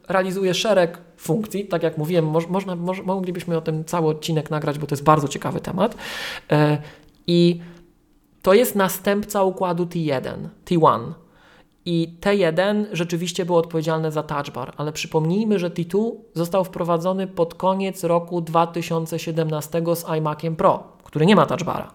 realizuje szereg funkcji, tak jak mówiłem, mo można, mo moglibyśmy o tym cały odcinek nagrać, bo to jest bardzo ciekawy temat. Y, i to jest następca układu T1, T1, i T1 rzeczywiście był odpowiedzialny za touch bar, ale przypomnijmy, że T2 został wprowadzony pod koniec roku 2017 z iMaciem Pro, który nie ma touch bara.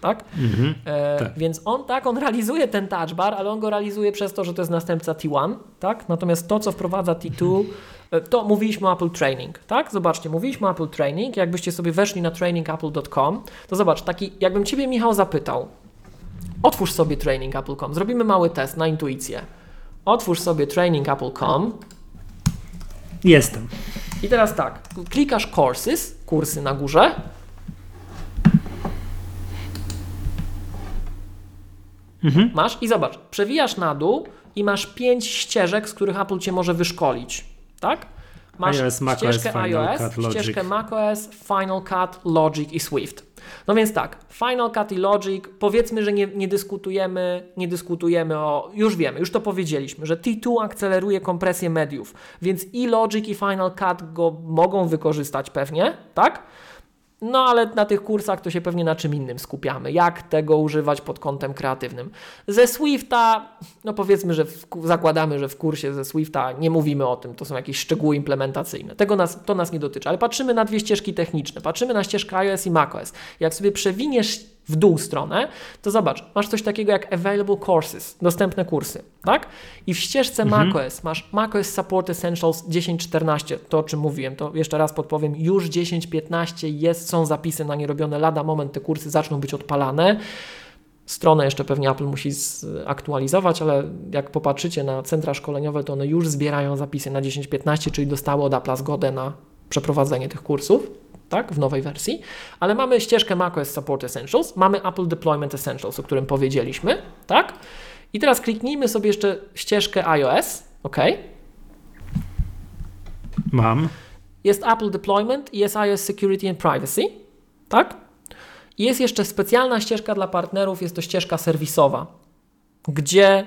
Tak? Mhm, e, tak? Więc on tak, on realizuje ten touch bar, ale on go realizuje przez to, że to jest następca T1, tak? Natomiast to, co wprowadza T2, e, to mówiliśmy o Apple Training, tak? Zobaczcie, mówiliśmy o Apple Training, jakbyście sobie weszli na trainingapple.com, to zobacz, taki, jakbym Ciebie Michał zapytał, Otwórz sobie trainingapple.com. Zrobimy mały test na intuicję. Otwórz sobie trainingapple.com. Jestem. I teraz tak, klikasz courses, kursy na górze. Mhm. Masz i zobacz, przewijasz na dół i masz pięć ścieżek, z których Apple cię może wyszkolić. Tak? Masz iOS, ścieżkę iOS, ścieżkę macOS, Final Cut, Logic i Swift. No więc tak, Final Cut i Logic, powiedzmy, że nie, nie, dyskutujemy, nie dyskutujemy o, już wiemy, już to powiedzieliśmy, że T2 akceleruje kompresję mediów, więc i Logic i Final Cut go mogą wykorzystać pewnie, tak? No ale na tych kursach to się pewnie na czym innym skupiamy. Jak tego używać pod kątem kreatywnym. Ze Swifta, no powiedzmy, że w, zakładamy, że w kursie ze Swifta nie mówimy o tym, to są jakieś szczegóły implementacyjne. Tego nas, to nas nie dotyczy, ale patrzymy na dwie ścieżki techniczne. Patrzymy na ścieżkę iOS i macOS. Jak sobie przewiniesz w dół stronę, to zobacz, masz coś takiego jak Available Courses, dostępne kursy, tak? I w ścieżce mhm. macOS masz macOS Support Essentials 10.14, to o czym mówiłem, to jeszcze raz podpowiem, już 10.15 jest, są zapisy na nie robione, lada moment te kursy zaczną być odpalane. Stronę jeszcze pewnie Apple musi zaktualizować, ale jak popatrzycie na centra szkoleniowe, to one już zbierają zapisy na 10.15, czyli dostały od Apple zgodę na przeprowadzenie tych kursów tak, w nowej wersji, ale mamy ścieżkę macOS Support Essentials, mamy Apple Deployment Essentials, o którym powiedzieliśmy, tak? I teraz kliknijmy sobie jeszcze ścieżkę iOS, ok? Mam. Jest Apple Deployment i jest iOS Security and Privacy, tak? I jest jeszcze specjalna ścieżka dla partnerów, jest to ścieżka serwisowa, gdzie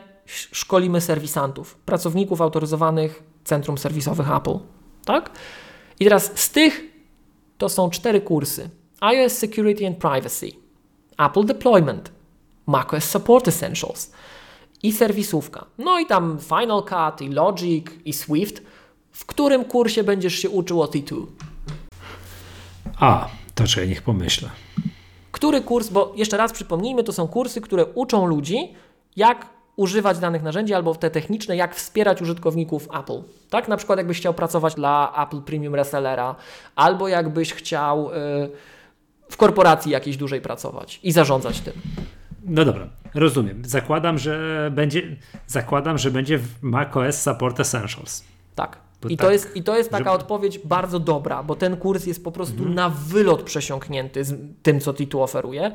szkolimy serwisantów, pracowników autoryzowanych centrum serwisowych Apple, tak? I teraz z tych to są cztery kursy: iOS Security and Privacy, Apple Deployment, macOS Support Essentials i serwisówka. No i tam Final Cut, i Logic, i Swift. W którym kursie będziesz się uczył o T2? A, to czekaj, niech pomyślę. Który kurs, bo jeszcze raz przypomnijmy, to są kursy, które uczą ludzi, jak używać danych narzędzi albo te techniczne, jak wspierać użytkowników Apple. Tak, na przykład jakbyś chciał pracować dla Apple Premium Resellera, albo jakbyś chciał y, w korporacji jakiejś dużej pracować i zarządzać tym. No dobra, rozumiem. Zakładam, że będzie, zakładam, że będzie w macOS Support Essentials. Tak. I, tak, to jest, I to jest taka odpowiedź bardzo dobra, bo ten kurs jest po prostu mhm. na wylot przesiąknięty z tym, co Titu oferuje,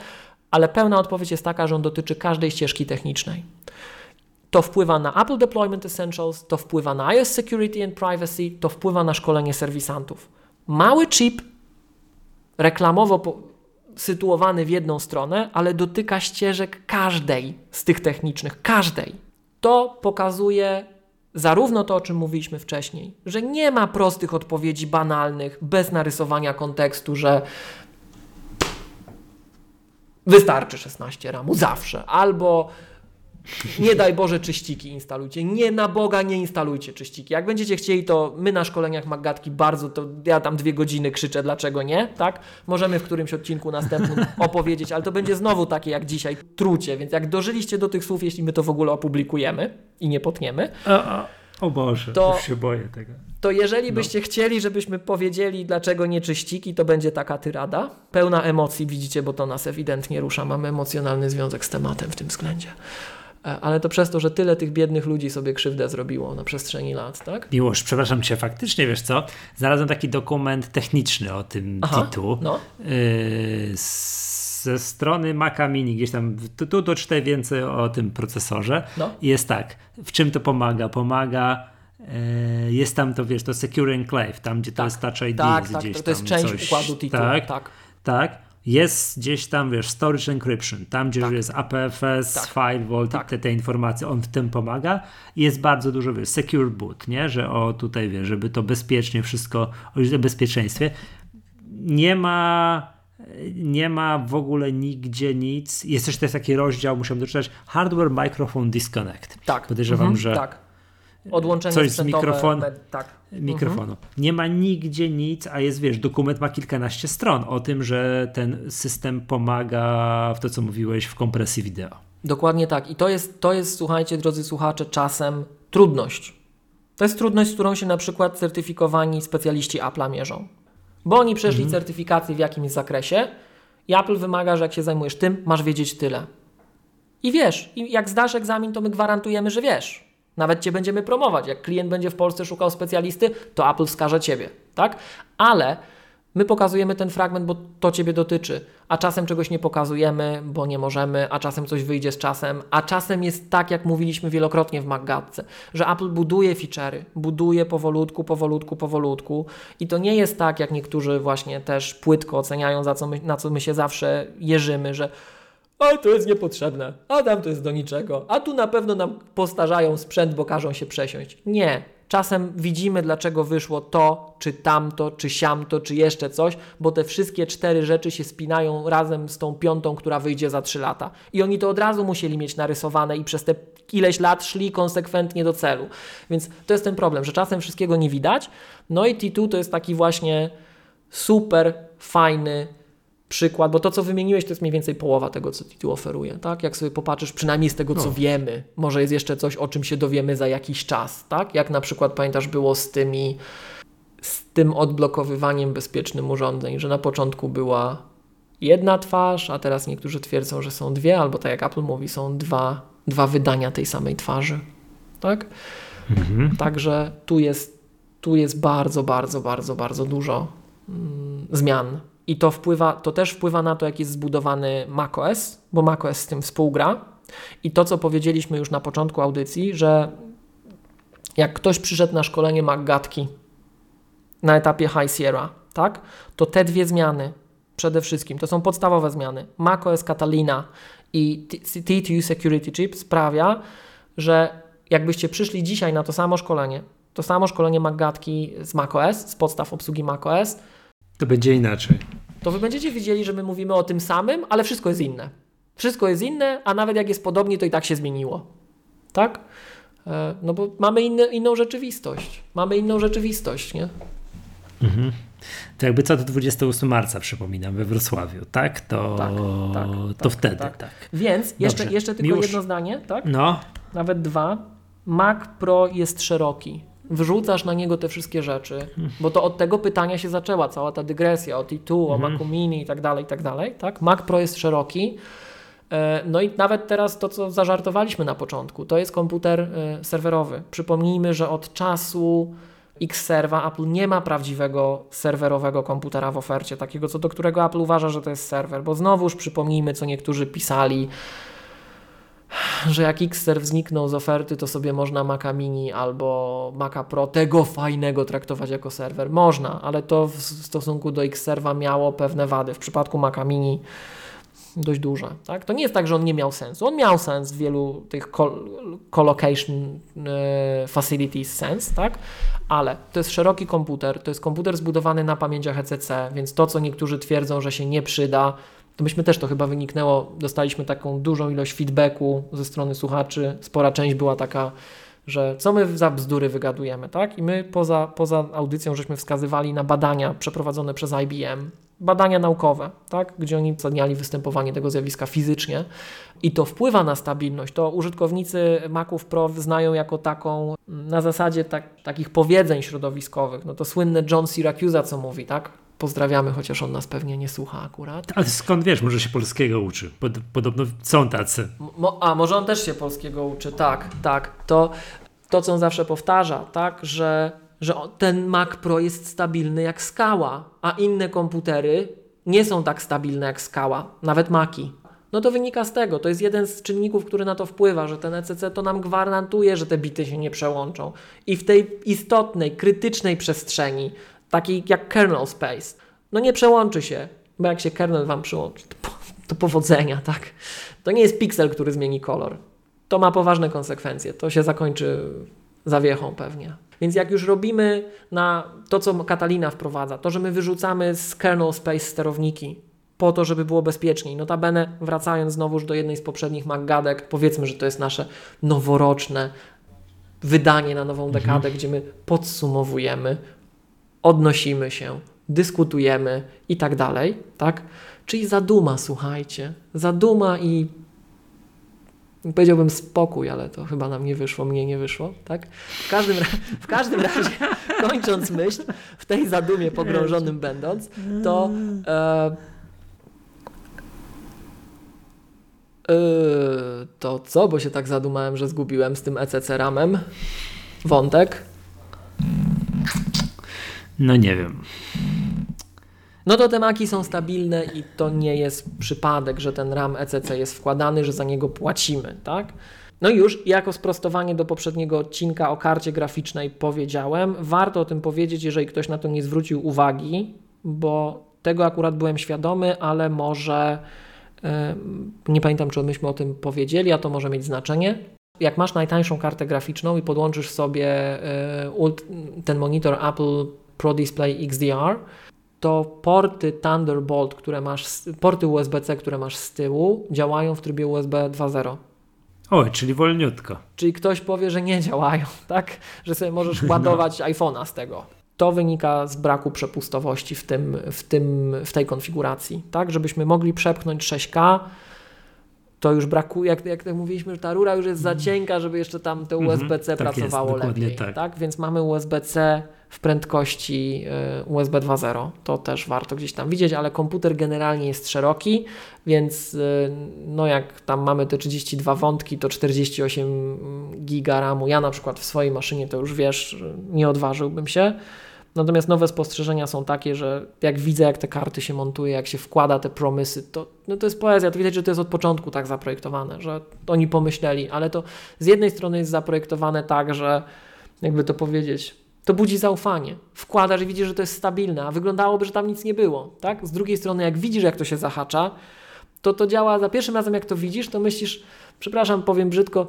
ale pełna odpowiedź jest taka, że on dotyczy każdej ścieżki technicznej. To wpływa na Apple Deployment Essentials, to wpływa na iOS Security and Privacy, to wpływa na szkolenie serwisantów. Mały chip reklamowo sytuowany w jedną stronę, ale dotyka ścieżek każdej z tych technicznych, każdej. To pokazuje zarówno to, o czym mówiliśmy wcześniej, że nie ma prostych odpowiedzi banalnych, bez narysowania kontekstu, że wystarczy 16 ramu zawsze, albo nie daj Boże czyściki instalujcie. Nie na Boga nie instalujcie czyściki. Jak będziecie chcieli, to my na szkoleniach Maggatki bardzo, to ja tam dwie godziny krzyczę, dlaczego nie, tak? Możemy w którymś odcinku następnym [laughs] opowiedzieć, ale to będzie znowu takie jak dzisiaj, trucie, więc jak dożyliście do tych słów, jeśli my to w ogóle opublikujemy i nie potniemy, a, o Boże, to, już się boję tego. To jeżeli no. byście chcieli, żebyśmy powiedzieli, dlaczego nie czyściki, to będzie taka tyrada. Pełna emocji, widzicie, bo to nas ewidentnie rusza. Mamy emocjonalny związek z tematem w tym względzie. E, ale to przez to, że tyle tych biednych ludzi sobie krzywdę zrobiło na przestrzeni lat, tak? Miłosz, przepraszam cię, faktycznie, wiesz co, znalazłem taki dokument techniczny o tym Aha, Titu. No. Yy, ze strony Maca Mini, gdzieś tam, tu, tu doczytaj więcej o tym procesorze. No. Jest tak, w czym to pomaga? Pomaga e, jest tam to, wiesz, to Secure Enclave, tam gdzie tak, to jest Touch ID, tak, tak, gdzieś to, to jest część coś, układu Titu. Tak, tak. tak jest gdzieś tam, wiesz, storage encryption, tam gdzie tak. jest APFS, tak. File Vault, tak. te, te informacje, on w tym pomaga. Jest bardzo dużo, wiesz, secure boot, nie, że o tutaj, wiesz, żeby to bezpiecznie wszystko, o bezpieczeństwie. Nie ma nie ma w ogóle nigdzie nic. Jest też, też taki rozdział, musiałem doczytać, Hardware Microphone Disconnect. Tak. Podejrzewam, mhm, że tak. Odłączenie coś z mikrofonu. Tak. mikrofonu. Mhm. Nie ma nigdzie nic, a jest, wiesz, dokument ma kilkanaście stron o tym, że ten system pomaga w to, co mówiłeś, w kompresji wideo. Dokładnie tak. I to jest, to jest, słuchajcie, drodzy słuchacze, czasem trudność. To jest trudność, z którą się na przykład certyfikowani specjaliści Apple'a mierzą. Bo oni przeszli mhm. certyfikację w jakimś zakresie i Apple wymaga, że jak się zajmujesz tym, masz wiedzieć tyle. I wiesz, i jak zdasz egzamin, to my gwarantujemy, że wiesz. Nawet Cię będziemy promować. Jak klient będzie w Polsce szukał specjalisty, to Apple wskaże Ciebie, tak? Ale my pokazujemy ten fragment, bo to Ciebie dotyczy, a czasem czegoś nie pokazujemy, bo nie możemy, a czasem coś wyjdzie z czasem, a czasem jest tak, jak mówiliśmy wielokrotnie w Maggatce, że Apple buduje feature'y, buduje powolutku, powolutku, powolutku i to nie jest tak, jak niektórzy właśnie też płytko oceniają, za co my, na co my się zawsze jeżymy, że a to jest niepotrzebne, a tam to jest do niczego, a tu na pewno nam postarzają sprzęt, bo każą się przesiąść. Nie. Czasem widzimy, dlaczego wyszło to, czy tamto, czy siamto, czy jeszcze coś, bo te wszystkie cztery rzeczy się spinają razem z tą piątą, która wyjdzie za trzy lata. I oni to od razu musieli mieć narysowane i przez te ileś lat szli konsekwentnie do celu. Więc to jest ten problem, że czasem wszystkiego nie widać. No i T2 to jest taki właśnie super fajny przykład, bo to, co wymieniłeś, to jest mniej więcej połowa tego, co Titu oferuje, tak? Jak sobie popatrzysz, przynajmniej z tego, co no. wiemy, może jest jeszcze coś, o czym się dowiemy za jakiś czas, tak? Jak na przykład, pamiętasz, było z tymi, z tym odblokowywaniem bezpiecznym urządzeń, że na początku była jedna twarz, a teraz niektórzy twierdzą, że są dwie, albo tak jak Apple mówi, są dwa, dwa wydania tej samej twarzy, tak? Mhm. Także tu jest, tu jest bardzo, bardzo, bardzo, bardzo dużo mm, zmian i to wpływa, to też wpływa na to, jak jest zbudowany macOS, bo macOS z tym współgra. I to, co powiedzieliśmy już na początku audycji, że jak ktoś przyszedł na szkolenie MacGatki na etapie High Sierra, tak, to te dwie zmiany przede wszystkim, to są podstawowe zmiany. macOS Catalina i T2 Security Chip sprawia, że jakbyście przyszli dzisiaj na to samo szkolenie, to samo szkolenie MacGatki z macOS, z podstaw obsługi macOS, to będzie inaczej. To wy będziecie widzieli, że my mówimy o tym samym, ale wszystko jest inne. Wszystko jest inne, a nawet jak jest podobnie, to i tak się zmieniło. tak? E, no bo mamy inny, inną rzeczywistość. Mamy inną rzeczywistość, nie? Mhm. To jakby co do 28 marca przypominam we Wrocławiu, tak? To, tak, tak, to tak, wtedy, tak. tak. Więc jeszcze, jeszcze tylko jedno zdanie, tak? No. Nawet dwa. Mac Pro jest szeroki. Wrzucasz na niego te wszystkie rzeczy, bo to od tego pytania się zaczęła cała ta dygresja o T2, o mhm. Macu Mini i tak dalej, i tak dalej, tak? Mac Pro jest szeroki. E, no i nawet teraz to, co zażartowaliśmy na początku, to jest komputer e, serwerowy. Przypomnijmy, że od czasu X-Serva Apple nie ma prawdziwego serwerowego komputera w ofercie, takiego co do którego Apple uważa, że to jest serwer, bo znowuż przypomnijmy, co niektórzy pisali, że jak Xserve zniknął z oferty, to sobie można Maca Mini albo Maca Pro tego fajnego traktować jako serwer. Można, ale to w stosunku do Xserva miało pewne wady. W przypadku Maca Mini dość duże. Tak? To nie jest tak, że on nie miał sensu. On miał sens w wielu tych collocation e, facilities sens, tak? ale to jest szeroki komputer, to jest komputer zbudowany na pamięciach ECC, więc to, co niektórzy twierdzą, że się nie przyda, to myśmy też to chyba wyniknęło, dostaliśmy taką dużą ilość feedbacku ze strony słuchaczy, spora część była taka, że co my za bzdury wygadujemy, tak? I my poza, poza audycją żeśmy wskazywali na badania przeprowadzone przez IBM, badania naukowe, tak? gdzie oni oceniali występowanie tego zjawiska fizycznie i to wpływa na stabilność. To użytkownicy Maców Pro znają jako taką na zasadzie tak, takich powiedzeń środowiskowych. No to słynny John Syracuse, co mówi, tak? Pozdrawiamy, chociaż on nas pewnie nie słucha akurat. Ale skąd wiesz, może się polskiego uczy? Podobno są tacy. Mo a, może on też się polskiego uczy, tak, tak. To, to co on zawsze powtarza, tak, że że ten Mac Pro jest stabilny jak skała, a inne komputery nie są tak stabilne jak skała, nawet Maki. No to wynika z tego, to jest jeden z czynników, który na to wpływa, że ten ECC to nam gwarantuje, że te bity się nie przełączą. I w tej istotnej, krytycznej przestrzeni, takiej jak kernel space, no nie przełączy się, bo jak się kernel Wam przyłączy, to, to powodzenia, tak? To nie jest piksel, który zmieni kolor. To ma poważne konsekwencje. To się zakończy zawiechą pewnie. Więc jak już robimy na to, co Katalina wprowadza, to, że my wyrzucamy z kernel space sterowniki po to, żeby było bezpieczniej. Notabene, wracając znowuż do jednej z poprzednich Maggadek, powiedzmy, że to jest nasze noworoczne wydanie na nową mhm. dekadę, mhm. gdzie my podsumowujemy, odnosimy się, dyskutujemy i tak dalej, tak? Czyli zaduma, słuchajcie, zaduma i powiedziałbym spokój, ale to chyba nam nie wyszło, mnie nie wyszło, tak? W każdym, w każdym razie, [laughs] kończąc myśl, w tej zadumie pogrążonym będąc, to e, e, to co, bo się tak zadumałem, że zgubiłem z tym ECC ramem wątek. No nie wiem no to te maki są stabilne i to nie jest przypadek, że ten RAM ECC jest wkładany, że za niego płacimy, tak? No i już jako sprostowanie do poprzedniego odcinka o karcie graficznej powiedziałem, warto o tym powiedzieć, jeżeli ktoś na to nie zwrócił uwagi, bo tego akurat byłem świadomy, ale może nie pamiętam, czy myśmy o tym powiedzieli, a to może mieć znaczenie. Jak masz najtańszą kartę graficzną i podłączysz sobie e, ten monitor Apple Pro Display XDR, to porty Thunderbolt, które masz, porty USB-C, które masz z tyłu, działają w trybie USB 2.0. Oj, czyli wolniutko. Czyli ktoś powie, że nie działają, [laughs] tak? Że sobie możesz ładować no. iPhone'a z tego. To wynika z braku przepustowości w, tym, w, tym, w tej konfiguracji, tak? Żebyśmy mogli przepchnąć 6K, to już brakuje, jak, jak mówiliśmy, że ta rura już jest za mhm. cienka, żeby jeszcze tam mhm. USB-C tak pracowało jest, lepiej. Tak. tak. Więc mamy USB-C w prędkości e, USB 2.0. To też warto gdzieś tam widzieć, ale komputer generalnie jest szeroki, więc e, no jak tam mamy te 32 wątki, to 48 giga RAMu. Ja na przykład w swojej maszynie to już wiesz, nie odważyłbym się. Natomiast nowe spostrzeżenia są takie, że jak widzę, jak te karty się montuje, jak się wkłada te promysy, to, no to jest poezja. To widać, że to jest od początku tak zaprojektowane, że oni pomyśleli, ale to z jednej strony jest zaprojektowane tak, że jakby to powiedzieć, to budzi zaufanie. Wkładasz i widzisz, że to jest stabilne, a wyglądałoby, że tam nic nie było. Tak? Z drugiej strony, jak widzisz, jak to się zahacza, to to działa za pierwszym razem, jak to widzisz, to myślisz, przepraszam, powiem brzydko,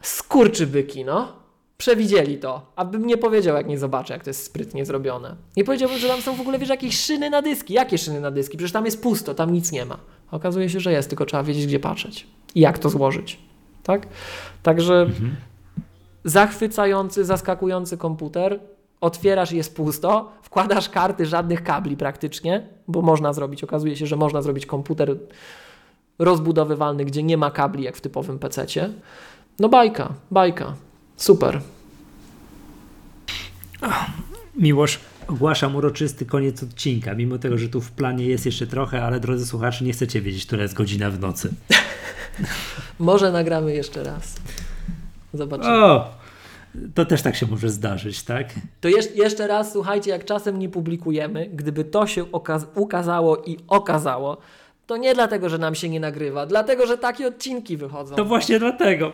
skurczy byki, no. Przewidzieli to, abym nie powiedział, jak nie zobaczę, jak to jest sprytnie zrobione. Nie powiedziałbym, że tam są w ogóle, wiesz, jakieś szyny na dyski. Jakie szyny na dyski? Przecież tam jest pusto, tam nic nie ma. Okazuje się, że jest, tylko trzeba wiedzieć, gdzie patrzeć i jak to złożyć. tak? Także mhm. zachwycający, zaskakujący komputer, otwierasz jest pusto, wkładasz karty, żadnych kabli praktycznie, bo można zrobić, okazuje się, że można zrobić komputer rozbudowywalny, gdzie nie ma kabli, jak w typowym PC-cie. No bajka, bajka. Super. Miłosz, ogłaszam uroczysty koniec odcinka, mimo tego, że tu w planie jest jeszcze trochę, ale drodzy słuchacze, nie chcecie wiedzieć, która jest godzina w nocy. [laughs] Może nagramy jeszcze raz. Zobaczymy. O, to też tak się może zdarzyć, tak? To jeszcze raz, słuchajcie, jak czasem nie publikujemy, gdyby to się ukazało i okazało, to nie dlatego, że nam się nie nagrywa, dlatego, że takie odcinki wychodzą. To właśnie dlatego.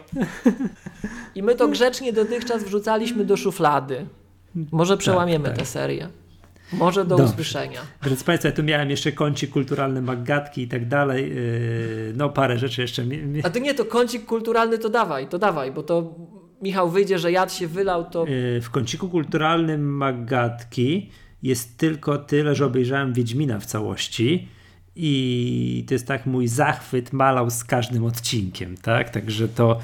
I my to grzecznie dotychczas wrzucaliśmy do szuflady. Może tak, przełamiemy tak, tak. tę serię. Może do usłyszenia. Drodzy Państwo, ja tu miałem jeszcze kącik kulturalny, magatki i tak dalej. Yy, no parę rzeczy jeszcze. A to nie, to kącik kulturalny to dawaj, to dawaj, bo to Michał wyjdzie, że jad się wylał, to... Yy, w kąciku kulturalnym magatki jest tylko tyle, że obejrzałem Wiedźmina w całości i to jest tak mój zachwyt malał z każdym odcinkiem, tak? Także to,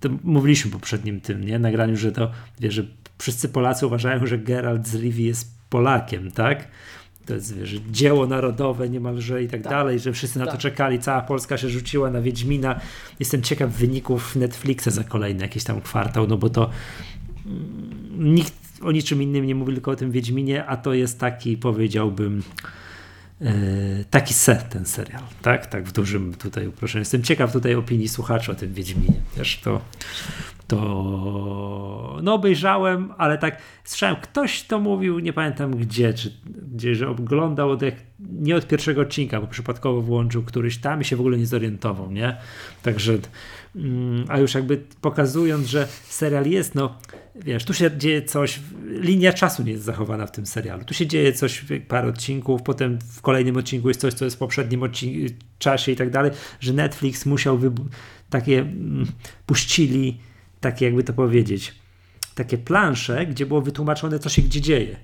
to mówiliśmy poprzednim tym, nie? Nagraniu, że to, wiesz, że wszyscy Polacy uważają, że Geralt z Rivi jest Polakiem, tak? To jest wiesz, dzieło narodowe niemalże i tak, tak. dalej, że wszyscy na tak. to czekali, cała Polska się rzuciła na Wiedźmina. Jestem ciekaw wyników Netflixa za kolejny jakiś tam kwartał, no bo to mm, nikt o niczym innym nie mówi, tylko o tym Wiedźminie, a to jest taki, powiedziałbym, taki set ten serial, tak? Tak w dużym tutaj uproszczeniu. Jestem ciekaw tutaj opinii słuchaczy o tym Wiedźminie. Też to, to no obejrzałem, ale tak słyszałem, ktoś to mówił, nie pamiętam gdzie, czy gdzie, że oglądał od, nie od pierwszego odcinka, bo przypadkowo włączył któryś tam i się w ogóle nie zorientował, nie? Także a już jakby pokazując, że serial jest, no wiesz, tu się dzieje coś, linia czasu nie jest zachowana w tym serialu. Tu się dzieje coś, parę odcinków, potem w kolejnym odcinku jest coś, co jest w poprzednim odcinku, czasie i tak dalej, że Netflix musiał takie, mm, puścili, takie jakby to powiedzieć, takie plansze, gdzie było wytłumaczone, co się gdzie dzieje.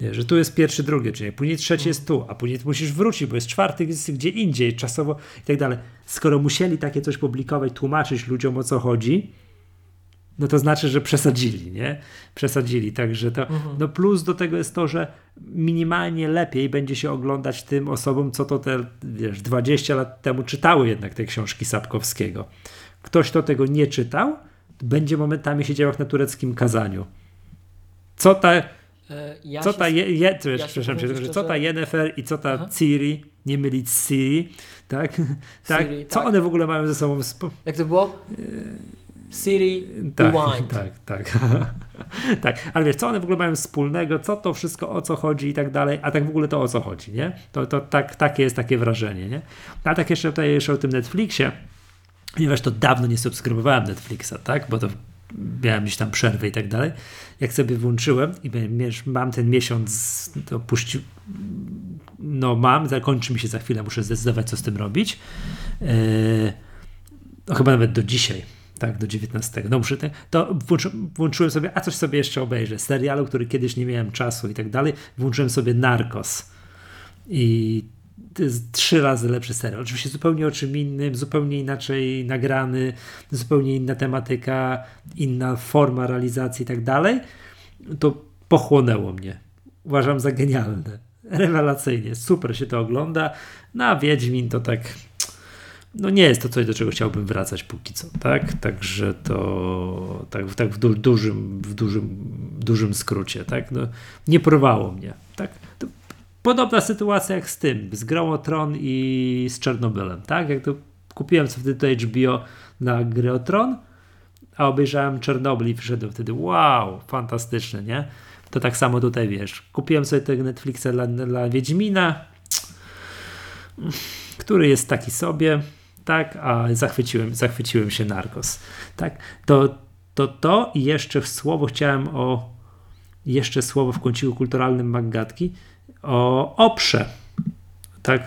Nie, że tu jest pierwszy, drugi czyli później trzeci jest tu, a później musisz wrócić, bo jest czwarty jest gdzie indziej, czasowo i tak dalej. Skoro musieli takie coś publikować, tłumaczyć ludziom o co chodzi, no to znaczy, że przesadzili, nie? Przesadzili, także to, mhm. no plus do tego jest to, że minimalnie lepiej będzie się oglądać tym osobom, co to te, wiesz, 20 lat temu czytały jednak te książki Sapkowskiego. Ktoś, kto tego nie czytał, będzie momentami siedział jak na tureckim kazaniu. Co ta ja co ta, je, je, ja przepraszam, co ta Yennefer i co ta Aha. Ciri, nie mylić z Siri, tak? [laughs] tak? Siri, co tak. one w ogóle mają ze sobą Jak to było? Siri tak, Rewind. [laughs] Tak, tak. [laughs] tak, ale wiesz, co one w ogóle mają wspólnego, co to wszystko, o co chodzi i tak dalej, a tak w ogóle to o co chodzi, nie? To, to tak, takie jest takie wrażenie, nie? A tak jeszcze tutaj jeszcze o tym Netflixie, ponieważ to dawno nie subskrybowałem Netflixa, tak? Bo to miałem gdzieś tam przerwę i tak dalej. Jak sobie włączyłem i mam ten miesiąc, to puści, no mam, zakończy mi się za chwilę, muszę zdecydować, co z tym robić. Yy, no chyba nawet do dzisiaj, tak, do 19. No muszę te, to włączy, włączyłem sobie, a coś sobie jeszcze obejrzę, serialu, który kiedyś nie miałem czasu i tak dalej, włączyłem sobie Narcos. I trzy razy lepszy serial. Oczywiście zupełnie o czym innym, zupełnie inaczej nagrany, zupełnie inna tematyka, inna forma realizacji i tak dalej. To pochłonęło mnie. Uważam za genialne. Rewelacyjnie. Super się to ogląda. No a Wiedźmin to tak no nie jest to coś, do czego chciałbym wracać póki co, tak? Także to tak, tak w, du dużym, w dużym, dużym skrócie, tak? No, nie porwało mnie, tak? Podobna sytuacja jak z tym, z Grą o Tron i z Czernobylem, tak? Jak to kupiłem sobie wtedy to HBO na Grę o Tron, a obejrzałem Czernobyl i wszedłem wtedy, wow, fantastyczne, nie? To tak samo tutaj, wiesz, kupiłem sobie tego Netflixa dla, dla Wiedźmina, który jest taki sobie, tak, a zachwyciłem, zachwyciłem się Narcos, tak? To to, to i jeszcze słowo chciałem o, jeszcze słowo w kąciku kulturalnym Maggatki, o Oprze. Tak?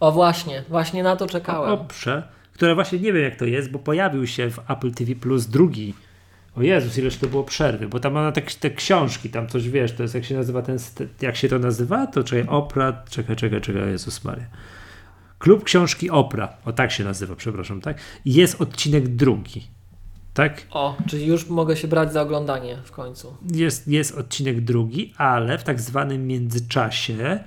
O właśnie, właśnie na to czekałem. O Oprze, które właśnie nie wiem jak to jest, bo pojawił się w Apple TV Plus drugi. O Jezus, ileż to było przerwy, bo tam ma te, te książki, tam coś wiesz, to jest jak się nazywa ten, jak się to nazywa? To czekaj, Opra, czekaj, czekaj, czekaj, Jezus Maria. Klub Książki Opra, o tak się nazywa, przepraszam, tak? Jest odcinek drugi. Tak? O, czyli już mogę się brać za oglądanie w końcu. Jest, jest odcinek drugi, ale w tak zwanym międzyczasie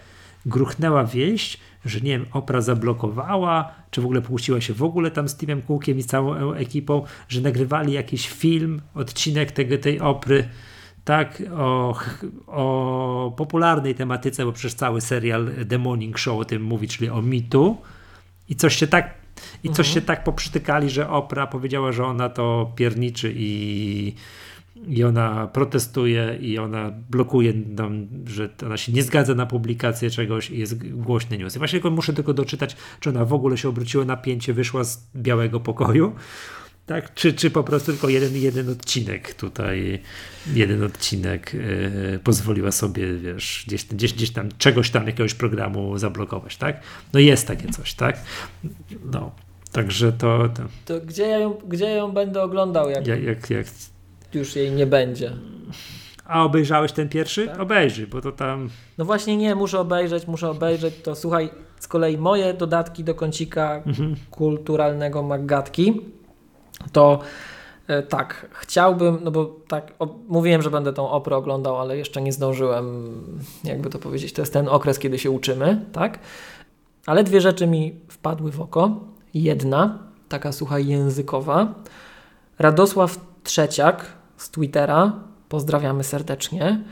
gruchnęła wieść, że nie wiem, Opra zablokowała, czy w ogóle puściła się w ogóle tam z Timem Cookiem i całą ekipą, że nagrywali jakiś film, odcinek tego, tej Opry, tak, o, o popularnej tematyce, bo przecież cały serial The Morning Show o tym mówi, czyli o mitu i coś się tak i coś mhm. się tak poprzytykali, że Opra powiedziała, że ona to pierniczy i i ona protestuje i ona blokuje, tam, że ona się nie zgadza na publikację czegoś i jest głośny news. I właśnie muszę tylko doczytać, czy ona w ogóle się obróciła na pięcie, wyszła z białego pokoju, tak? Czy, czy po prostu tylko jeden, jeden odcinek tutaj, jeden odcinek yy, pozwoliła sobie, wiesz, gdzieś, gdzieś, gdzieś tam czegoś tam, jakiegoś programu zablokować, tak? No jest takie coś, tak? No. Także to. To, to gdzie, ja ją, gdzie ja ją będę oglądał, jak, jak, jak, jak już jej nie będzie. A obejrzałeś ten pierwszy? Tak. Obejrzyj, bo to tam. No właśnie nie, muszę obejrzeć, muszę obejrzeć. To słuchaj, z kolei moje dodatki do kącika mhm. kulturalnego Maggatki to e, tak, chciałbym, no bo tak, o, mówiłem, że będę tą oprę oglądał, ale jeszcze nie zdążyłem, jakby to powiedzieć, to jest ten okres, kiedy się uczymy, tak? Ale dwie rzeczy mi wpadły w oko. Jedna, taka słuchaj, językowa. Radosław Trzeciak, z Twittera, pozdrawiamy serdecznie,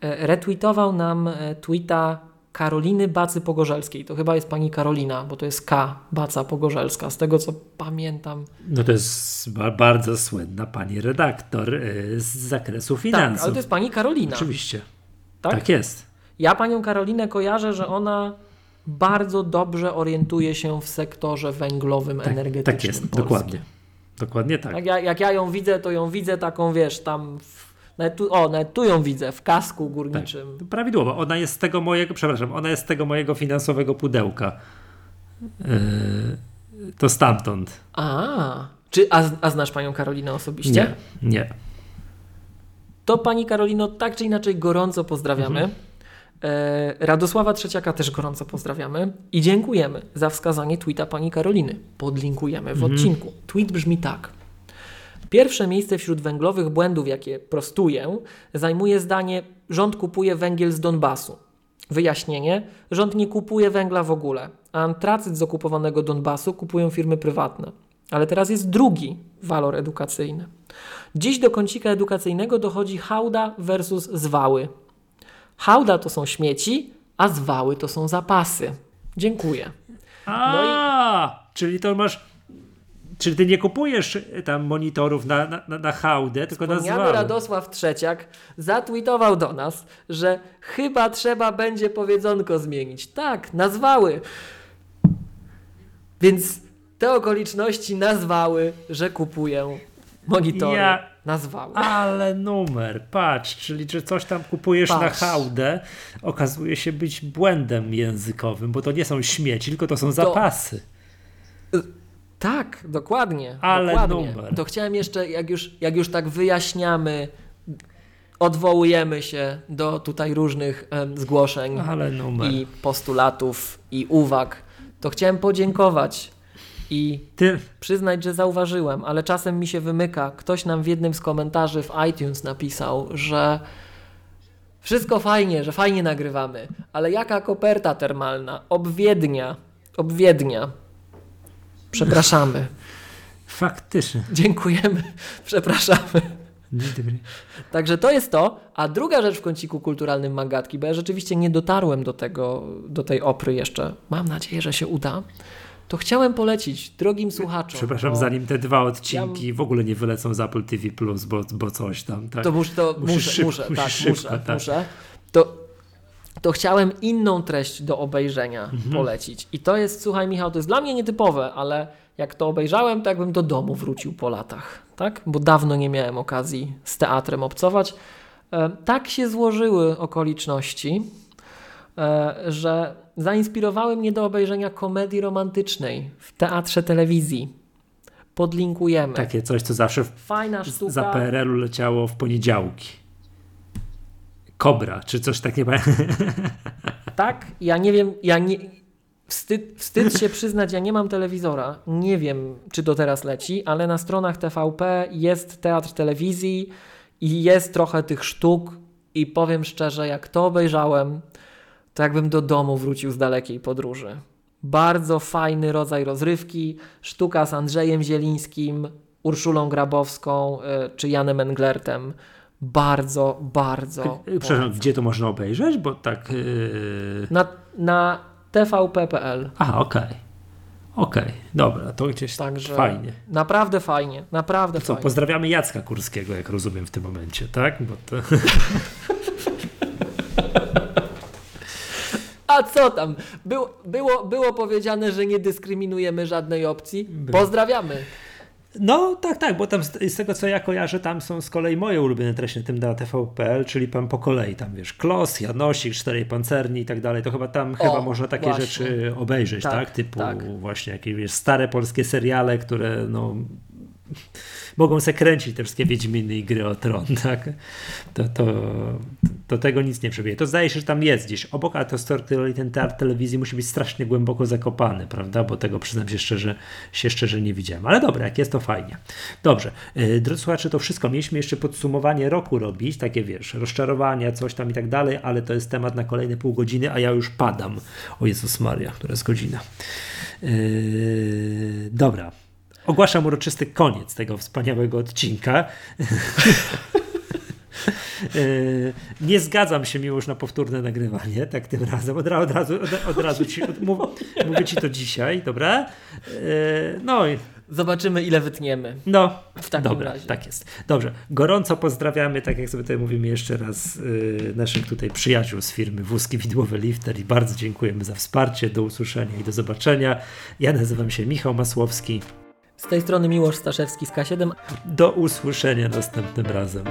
e, retweetował nam e, tweeta Karoliny Bacy Pogorzelskiej. To chyba jest pani Karolina, bo to jest K Baca Pogorzelska, z tego co pamiętam. No to jest bardzo słynna pani redaktor e, z zakresu finansów. Tak, ale to jest pani Karolina. Oczywiście. Tak, tak jest. Ja panią Karolinę kojarzę, że ona bardzo dobrze orientuje się w sektorze węglowym, tak, energetycznym. Tak jest, dokładnie. Dokładnie tak. Jak ja, jak ja ją widzę, to ją widzę taką, wiesz, tam. W, nawet tu, o, nawet tu ją widzę, w kasku górniczym. Tak, prawidłowo. Ona jest z tego mojego, przepraszam, ona jest z tego mojego finansowego pudełka. Yy, to stamtąd. A, czy, a, a znasz panią Karolinę osobiście? Nie, nie. To pani Karolino tak czy inaczej gorąco pozdrawiamy. Mhm. E, Radosława Trzeciaka też gorąco pozdrawiamy i dziękujemy za wskazanie tweeta pani Karoliny. Podlinkujemy w mhm. odcinku. Tweet brzmi tak. Pierwsze miejsce wśród węglowych błędów, jakie prostuję, zajmuje zdanie: rząd kupuje węgiel z Donbasu. Wyjaśnienie: rząd nie kupuje węgla w ogóle, a antracyt z okupowanego Donbasu kupują firmy prywatne. Ale teraz jest drugi walor edukacyjny. Dziś do kącika edukacyjnego dochodzi hałda versus zwały. Hałda to są śmieci, a zwały to są zapasy. Dziękuję. A, no i... czyli to masz. Czyli ty nie kupujesz tam monitorów na, na, na hałdę, tylko na zwały. Radosław Trzeciak zatweetował do nas, że chyba trzeba będzie powiedzonko zmienić. Tak, nazwały. Więc te okoliczności nazwały, że kupuję monitory. Ja nazwały. Ale numer, patrz, czyli że coś tam kupujesz patrz. na hałdę, okazuje się być błędem językowym, bo to nie są śmieci, tylko to są zapasy. To, tak, dokładnie. Ale dokładnie. numer. To chciałem jeszcze, jak już, jak już tak wyjaśniamy, odwołujemy się do tutaj różnych um, zgłoszeń i postulatów i uwag, to chciałem podziękować i Ty... przyznać, że zauważyłem, ale czasem mi się wymyka. Ktoś nam w jednym z komentarzy w iTunes napisał, że wszystko fajnie, że fajnie nagrywamy, ale jaka koperta termalna? Obwiednia. Obwiednia. Przepraszamy. Faktycznie. Dziękujemy. Przepraszamy. Także to jest to. A druga rzecz w kąciku kulturalnym Magatki, bo ja rzeczywiście nie dotarłem do tego, do tej opry jeszcze. Mam nadzieję, że się uda to chciałem polecić drogim słuchaczom. Przepraszam, zanim te dwa odcinki ja... w ogóle nie wylecą z Apple TV bo, bo coś tam. Tak? To, mus, to muszę, szyb, muszę, tak, szybko, muszę, tak. muszę. To, to chciałem inną treść do obejrzenia mhm. polecić. I to jest, słuchaj Michał, to jest dla mnie nietypowe, ale jak to obejrzałem, to jakbym do domu wrócił po latach, tak? Bo dawno nie miałem okazji z teatrem obcować. E, tak się złożyły okoliczności, e, że zainspirowały mnie do obejrzenia komedii romantycznej w teatrze telewizji. Podlinkujemy. Takie coś, co zawsze w, Fajna sztuka. za PRL-u leciało w poniedziałki. Kobra, czy coś takiego. [laughs] Tak, ja nie wiem, ja nie, Wstyd, wstyd się przyznać, ja nie mam telewizora. Nie wiem, czy to teraz leci, ale na stronach TVP jest teatr telewizji i jest trochę tych sztuk. I powiem szczerze, jak to obejrzałem, to jakbym do domu wrócił z dalekiej podróży. Bardzo fajny rodzaj rozrywki. Sztuka z Andrzejem Zielińskim, Urszulą Grabowską y, czy Janem Englertem. Bardzo, bardzo. Przepraszam, gdzie to można obejrzeć? Bo tak. Yy... Na, na tvp.pl. A, okej. Okay. Okej, okay, dobra, to gdzieś Także fajnie. Naprawdę fajnie, naprawdę co, fajnie. Pozdrawiamy Jacka Kurskiego, jak rozumiem w tym momencie, tak? Bo to... [laughs] A co tam? Było, było, było powiedziane, że nie dyskryminujemy żadnej opcji. Pozdrawiamy. No tak, tak, bo tam z, z, tego co ja kojarzę, tam są z kolei moje ulubione treści na tym na TVPL, czyli pan po kolei, tam wiesz, Klos, Janosik, Czterej Pancerni i tak dalej, to chyba tam o, chyba można takie właśnie. rzeczy obejrzeć, tak? tak? Typu tak. właśnie jakieś wiesz, stare polskie seriale, które no mogą se kręcić te wszystkie Wiedźminy i gry o tron, [laughs] tak? To, to, to tego nic nie przebije. To zdaje się, że tam jest gdzieś obok, a to story, ten teatr telewizji musi być strasznie głęboko zakopany, prawda? Bo tego przyznam się szczerze, się szczerze nie widziałem. Ale dobra, jak jest to fajnie. Dobrze. Yy, drodzy słuchacze, to wszystko. Mieliśmy jeszcze podsumowanie roku robić, takie wiesz, rozczarowania, coś tam i tak dalej, ale to jest temat na kolejne pół godziny, a ja już padam. O Jezus Maria, która jest godzina. Yy, dobra. Ogłaszam uroczysty koniec tego wspaniałego odcinka. E, nie zgadzam się miło już na powtórne nagrywanie, tak tym razem. Od, od razu, od, od razu ci, od, mów, mówię ci to dzisiaj, dobra? E, no i. Zobaczymy, ile wytniemy. No, w takim dobra, razie. Tak jest. Dobrze. Gorąco pozdrawiamy, tak jak sobie tutaj mówimy jeszcze raz, yy, naszych tutaj przyjaciół z firmy Wózki Widłowe Lifter i bardzo dziękujemy za wsparcie. Do usłyszenia i do zobaczenia. Ja nazywam się Michał Masłowski. Z tej strony Miłosz Staszewski z K7. Do usłyszenia następnym razem.